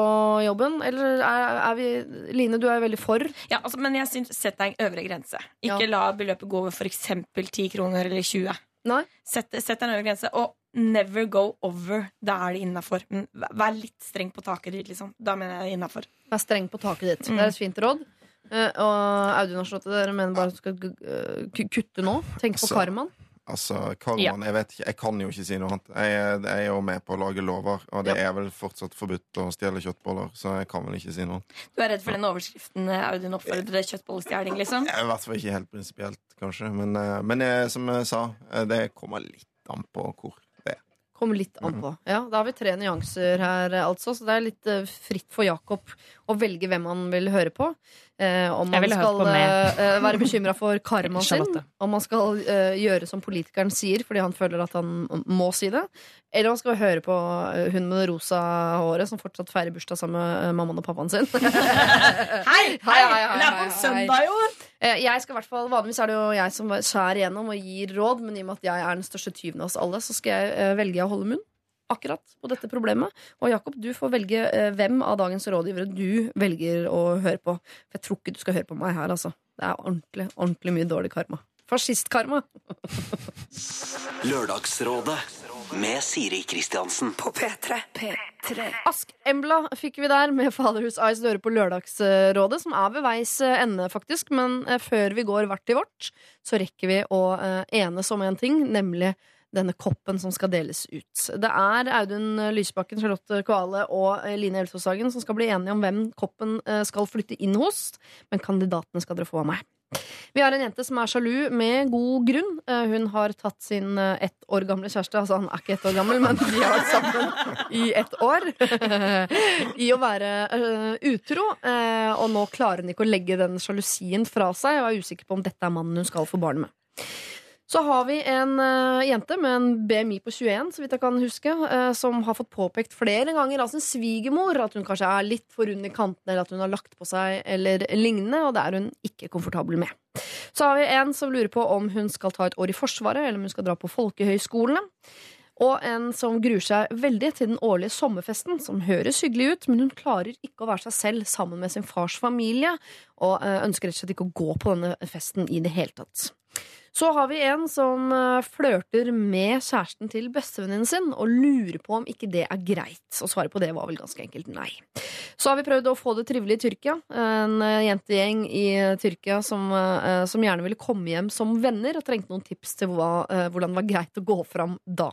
jobben? Eller er, er vi Line, du er jo veldig for. Ja, altså, men jeg syns sett deg en øvre grense. Ikke la beløpet gå over f.eks. 10 kroner eller 20. Nei? Sett, sett en øvre grense, og never go over. Da er det innafor. Vær- vær litt streng på taket ditt, liksom. Da mener jeg innafor. Vær streng på taket ditt. Det er et fint råd. Eh, og Audun har slått det, dere mener bare at du skal eh, kutte nå. Tenk på Så- karmaen. Altså, Karman, jeg vet ikke, jeg kan jo ikke si noe annet. Jeg, er- jeg er jo med på å lage lover, og det er vel fortsatt forbudt å stjele kjøttboller, så jeg kan vel ikke si noe. Du er redd for den overskriften eh, Audun oppfordrer kjøttbollestjeling, liksom? Er I hvert fall ikke helt prinsipielt, kanskje. Men, eh, men jeg, som jeg sa, eh, det kommer litt an på hvor det er. Kommer litt an på. Ja, Da har vi tre nyanser her, eh, altså. Så det er litt eh, fritt for Jakob å velge hvem han vil høre på. Eh, om man skal på eh, være bekymra for <laughs> karmaen sin. Om man skal eh, gjøre som politikeren sier fordi han føler at han må si det. Eller om man skal høre på eh, hun med det rosa håret som fortsatt feirer bursdag sammen med eh, mammaen og pappaen sin. <laughs> Hei! <laughs> Hei, hei, hei, Det er på søndag, jo! Eh, Jeg skal i hvert fall, Vanligvis er det jo jeg som skjærer igjennom og gir råd, men i og med at jeg er den største tyven av oss alle, så skal jeg eh, velge å holde munn akkurat på dette problemet. Og Jakob, du får velge eh, hvem av dagens rådgivere du velger å høre på. For jeg tror ikke du skal høre på meg her, altså. Det er ordentlig, ordentlig mye dårlig karma. Fascistkarma. Lørdagsrådet med Siri Kristiansen. På P3. P3. Ask Embla fikk vi der med Faderhus Eyes døre på Lørdagsrådet, som er ved veis eh, ende, faktisk. Men eh, før vi går hvert til vårt, så rekker vi å enes om en ting, nemlig denne koppen som skal deles ut. Det er Audun Lysbakken, Charlotte Kvale og Line Line Elfsåshagen som skal bli enige om hvem koppen eh, skal flytte inn hos, men kandidatene skal dere få av meg. Vi har en jente som er sjalu med god grunn. Eh, Hun har tatt sin eh, ett år gamle kjæreste, altså han er ikke ett år gammel, men de har vært sammen i ett år, <laughs> i å være utro. og nå klarer hun ikke å legge den sjalusien fra seg, og er usikker på om dette er mannen hun skal få barn med. Så har vi en uh, jente med en BMI på 21, så vidt jeg kan huske, uh, som har fått påpekt flere ganger av sin svigermor at hun kanskje er litt for rund i kantene, eller at hun har lagt på seg, eller lignende, og det er hun ikke komfortabel med. Så har vi en som lurer på om hun skal ta et år i Forsvaret, eller om hun skal dra på folkehøyskolene. Og en som gruer seg veldig til den årlige sommerfesten, som høres hyggelig ut, men hun klarer ikke å være seg selv sammen med sin fars familie, og eh, ønsker rett og slett ikke å gå på denne festen i det hele tatt. Så har vi en som eh, flørter med kjæresten til bestevenninnen sin og lurer på om ikke det er greit. Og svaret på det var vel ganske enkelt nei. Så har vi prøvd å få det trivelig i Tyrkia. En eh, jentegjeng i Tyrkia som, eh, som gjerne ville komme hjem som venner, og trengte noen tips til hva, eh, hvordan det var greit å gå fram da.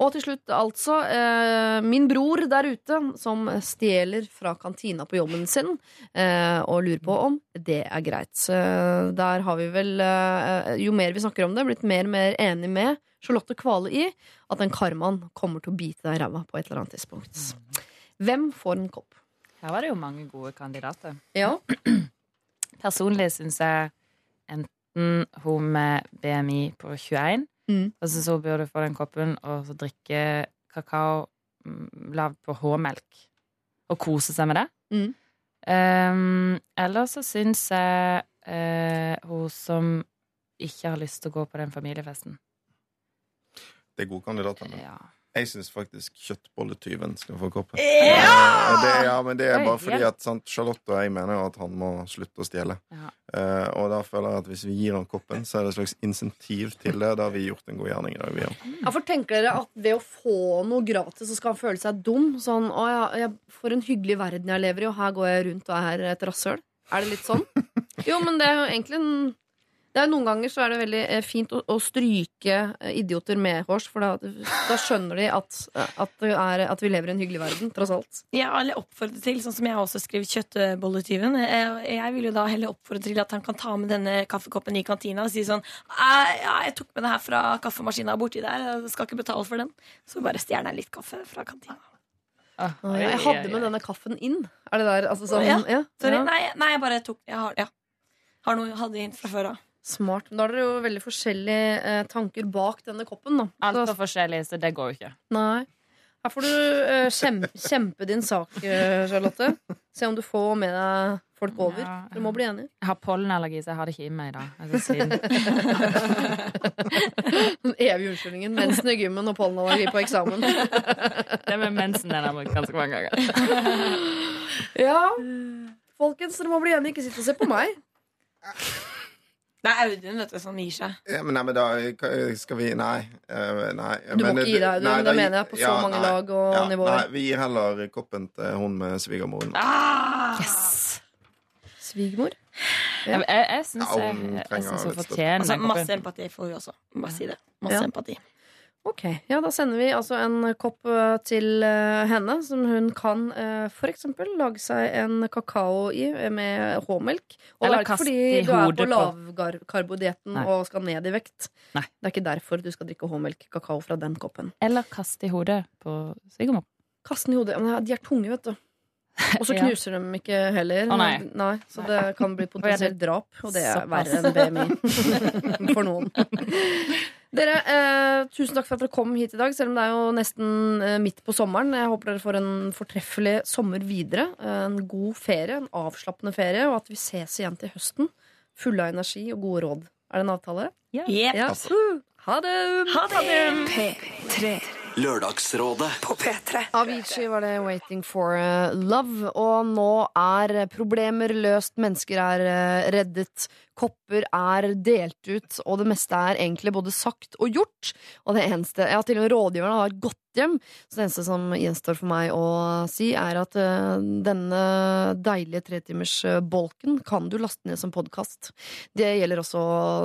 Og til slutt altså eh, min bror der ute som stjeler fra kantina på jobben sin, eh, og lurer på om det er greit. Der har vi vel, eh, jo mer vi snakker om det, blitt mer og mer enig med Charlotte Kvale i at den karmaen kommer til å bite deg i ræva på et eller annet tidspunkt. Hvem får en kopp? Her var det jo mange gode kandidater. Ja. <clears throat> Personlig syns jeg enten hun med BMI på 21 Mm. Og så, hun burde få den koppen og så drikke kakao mm, lagd på H-melk. Og kose seg med det. Mm. Um, eller så syns jeg uh, hun som ikke har lyst til å gå på den familiefesten. Det er gode kandidater. Men Ja. jeg syns faktisk kjøttbolletyven skal få koppen. Ja! Eh, Det, ja, men det er bare fordi at sant, Charlotte og jeg mener jo at han må slutte å stjele. Ja. Uh, og da føler jeg at hvis vi gir han koppen, så er det et slags insentiv til det. Da har vi gjort en god gjerning i dag. Vi, òg. Ja, for tenker dere at ved å få noe gratis, så skal han føle seg dum? Sånn, å ja, jeg, for en hyggelig verden jeg lever i, og her går jeg rundt og er et rasshøl. Er det litt sånn? <laughs> Jo, men det er jo egentlig en det er Noen ganger så er det veldig eh, fint å, å stryke idioter idioter medhårs, for da, da skjønner de at, at, det er, at vi lever i en hyggelig verden, tross alt. Ja, eller oppfordre til, sånn som jeg også skrev kjøttbolletyven. Jeg, jeg vil jo da heller oppfordre til at han kan ta med denne kaffekoppen i kantina og si sånn ja, jeg tok med det her fra kaffemaskina borti der, jeg skal ikke betale for den. Så bare stjeler jeg litt kaffe fra kantina. Ah, Jeg hadde med denne kaffen inn. Er det der, altså sånn, Ja. ja. Sorry, nei, nei, jeg bare tok Jeg har, ja. har noe, hadde inn fra før av. Smart. Men da har dere jo veldig forskjellige eh, tanker bak denne koppen, da. Altfor forskjellig, så det går jo ikke. Nei. Her får du eh, kjempe, kjempe din sak, eh, Charlotte. Se om du får med deg folk over. Ja. Du må bli enig. Jeg har pollenallergi, så jeg har det ikke i meg i dag. Er. Den evige unnskyldningen. Mensen i gymmen og pollenallergi på eksamen. <laughs> Det med mensen den har jeg brukt ganske mange ganger. Ja. Folkens, dere må bli enige. Ikke sitte og se på meg. Det er Audun vet du, som gir seg. Ja, men nei, men da skal vi Nei. eh, nei Du må Men ikke gi deg, Audun. nei, Det mener jeg på så mange lag og ja, nivåer. Nei, vi gir heller koppen til hun med svigermoren. Ah! Yes. Svigermor? Jeg, jeg, jeg syns Ja, hun jeg, trenger synes hun fortjener Altså, masse empati får hun også. Bare si det. Masse Ja. empati. Ok, ja Da sender vi altså en kopp eh, til eh, henne, som hun kan f.eks. for eksempel lage seg en kakao i eh, med H-melk. Og Eller det er ikke fordi du er på lavkarbodietten og skal ned i vekt. Nei. Det er ikke derfor du skal drikke H-melk kakao fra den koppen. Eller kaste i hodet på svigermor. Kast den i hodet. Men de er tunge, vet du. Og så Ja. knuser de ikke heller. Å, nei. Så det kan bli potensielt drap, og det er Såpass. verre enn BMI for noen. Dere, eh, tusen takk for at dere kom hit i dag, selv om det er jo nesten eh, midt på sommeren. Jeg håper dere får en fortreffelig sommer videre. Eh, en god ferie, en avslappende ferie, og at vi ses igjen til høsten. Fulle av energi og gode råd. Er det en avtale? Yep. Ja. Ha det! Ha det! P3 Lørdagsrådet. på P3. Avicii var det 'Waiting for eh, Love'. Og nå er problemer løst, mennesker er eh, reddet, kopper er delt ut, og det meste er egentlig både sagt og gjort. Og det eneste Ja, til og med rådgiverne har gått hjem, så det eneste som gjenstår for meg å si, er at eh, denne deilige tretimersbolken kan du laste ned som podkast. Det gjelder også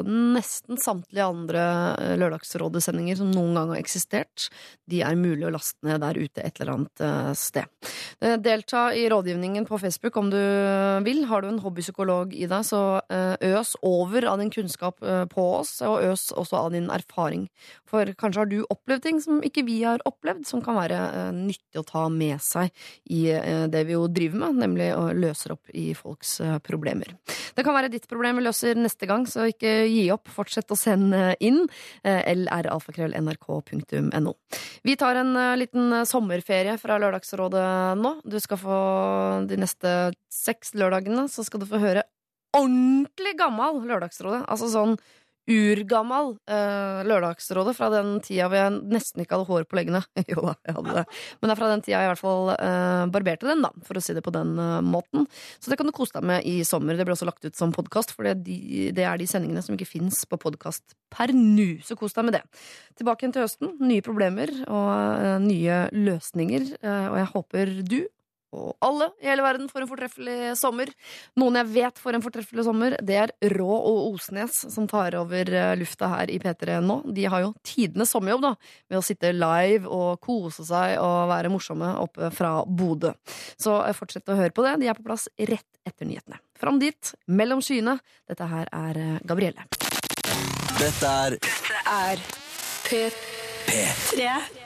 nesten samtlige andre eh, Lørdagsrådet-sendinger som noen gang har eksistert. De er mulig å laste ned der ute et eller annet eh, sted. Eh, Delta i rådgivningen på Facebook om du vil. Har du en hobbypsykolog i deg, så eh, øs over av din kunnskap eh, på oss, og øs også av din erfaring. For kanskje har du opplevd ting som ikke vi har opplevd, som kan være eh, nyttig å ta med seg i eh, det vi jo driver med, nemlig å løse opp i folks problemer. Det kan være ditt problem vi løser neste gang, så ikke gi opp. Fortsett å sende inn. lralfakrøll.nrk.no. Vi tar en liten sommerferie fra Lørdagsrådet nå. Du skal få de neste seks lørdagene, så skal du få høre ordentlig gammal Lørdagsrådet. Altså sånn urgammal eh, Lørdagsrådet fra den tida hvor jeg nesten ikke hadde hår på leggene. <laughs> jo da, jeg hadde det. Men det er fra den tida jeg i hvert fall eh, barberte den, da, for å si det på den eh, måten. Så det kan du kose deg med i sommer. Det blir også lagt ut som podkast, for det, de, det er de sendingene som ikke fins på podkast per nu. Så kos deg med det. Tilbake igjen til høsten. Nye problemer og eh, nye løsninger. eh, og jeg håper du Og alle i hele verden får en fortreffelig sommer. Noen jeg vet får en fortreffelig sommer, det er Rå og Osnes, som tar over eh, lufta her i P3 nå. De har jo tidenes sommerjobb, da, med å sitte live og kose seg og være morsomme oppe fra Bodø. Så eh, fortsett å høre på det. De er på plass rett etter nyhetene. Fram dit, mellom skyene. Dette her er eh, Gabrielle. Dette er er P3. P3.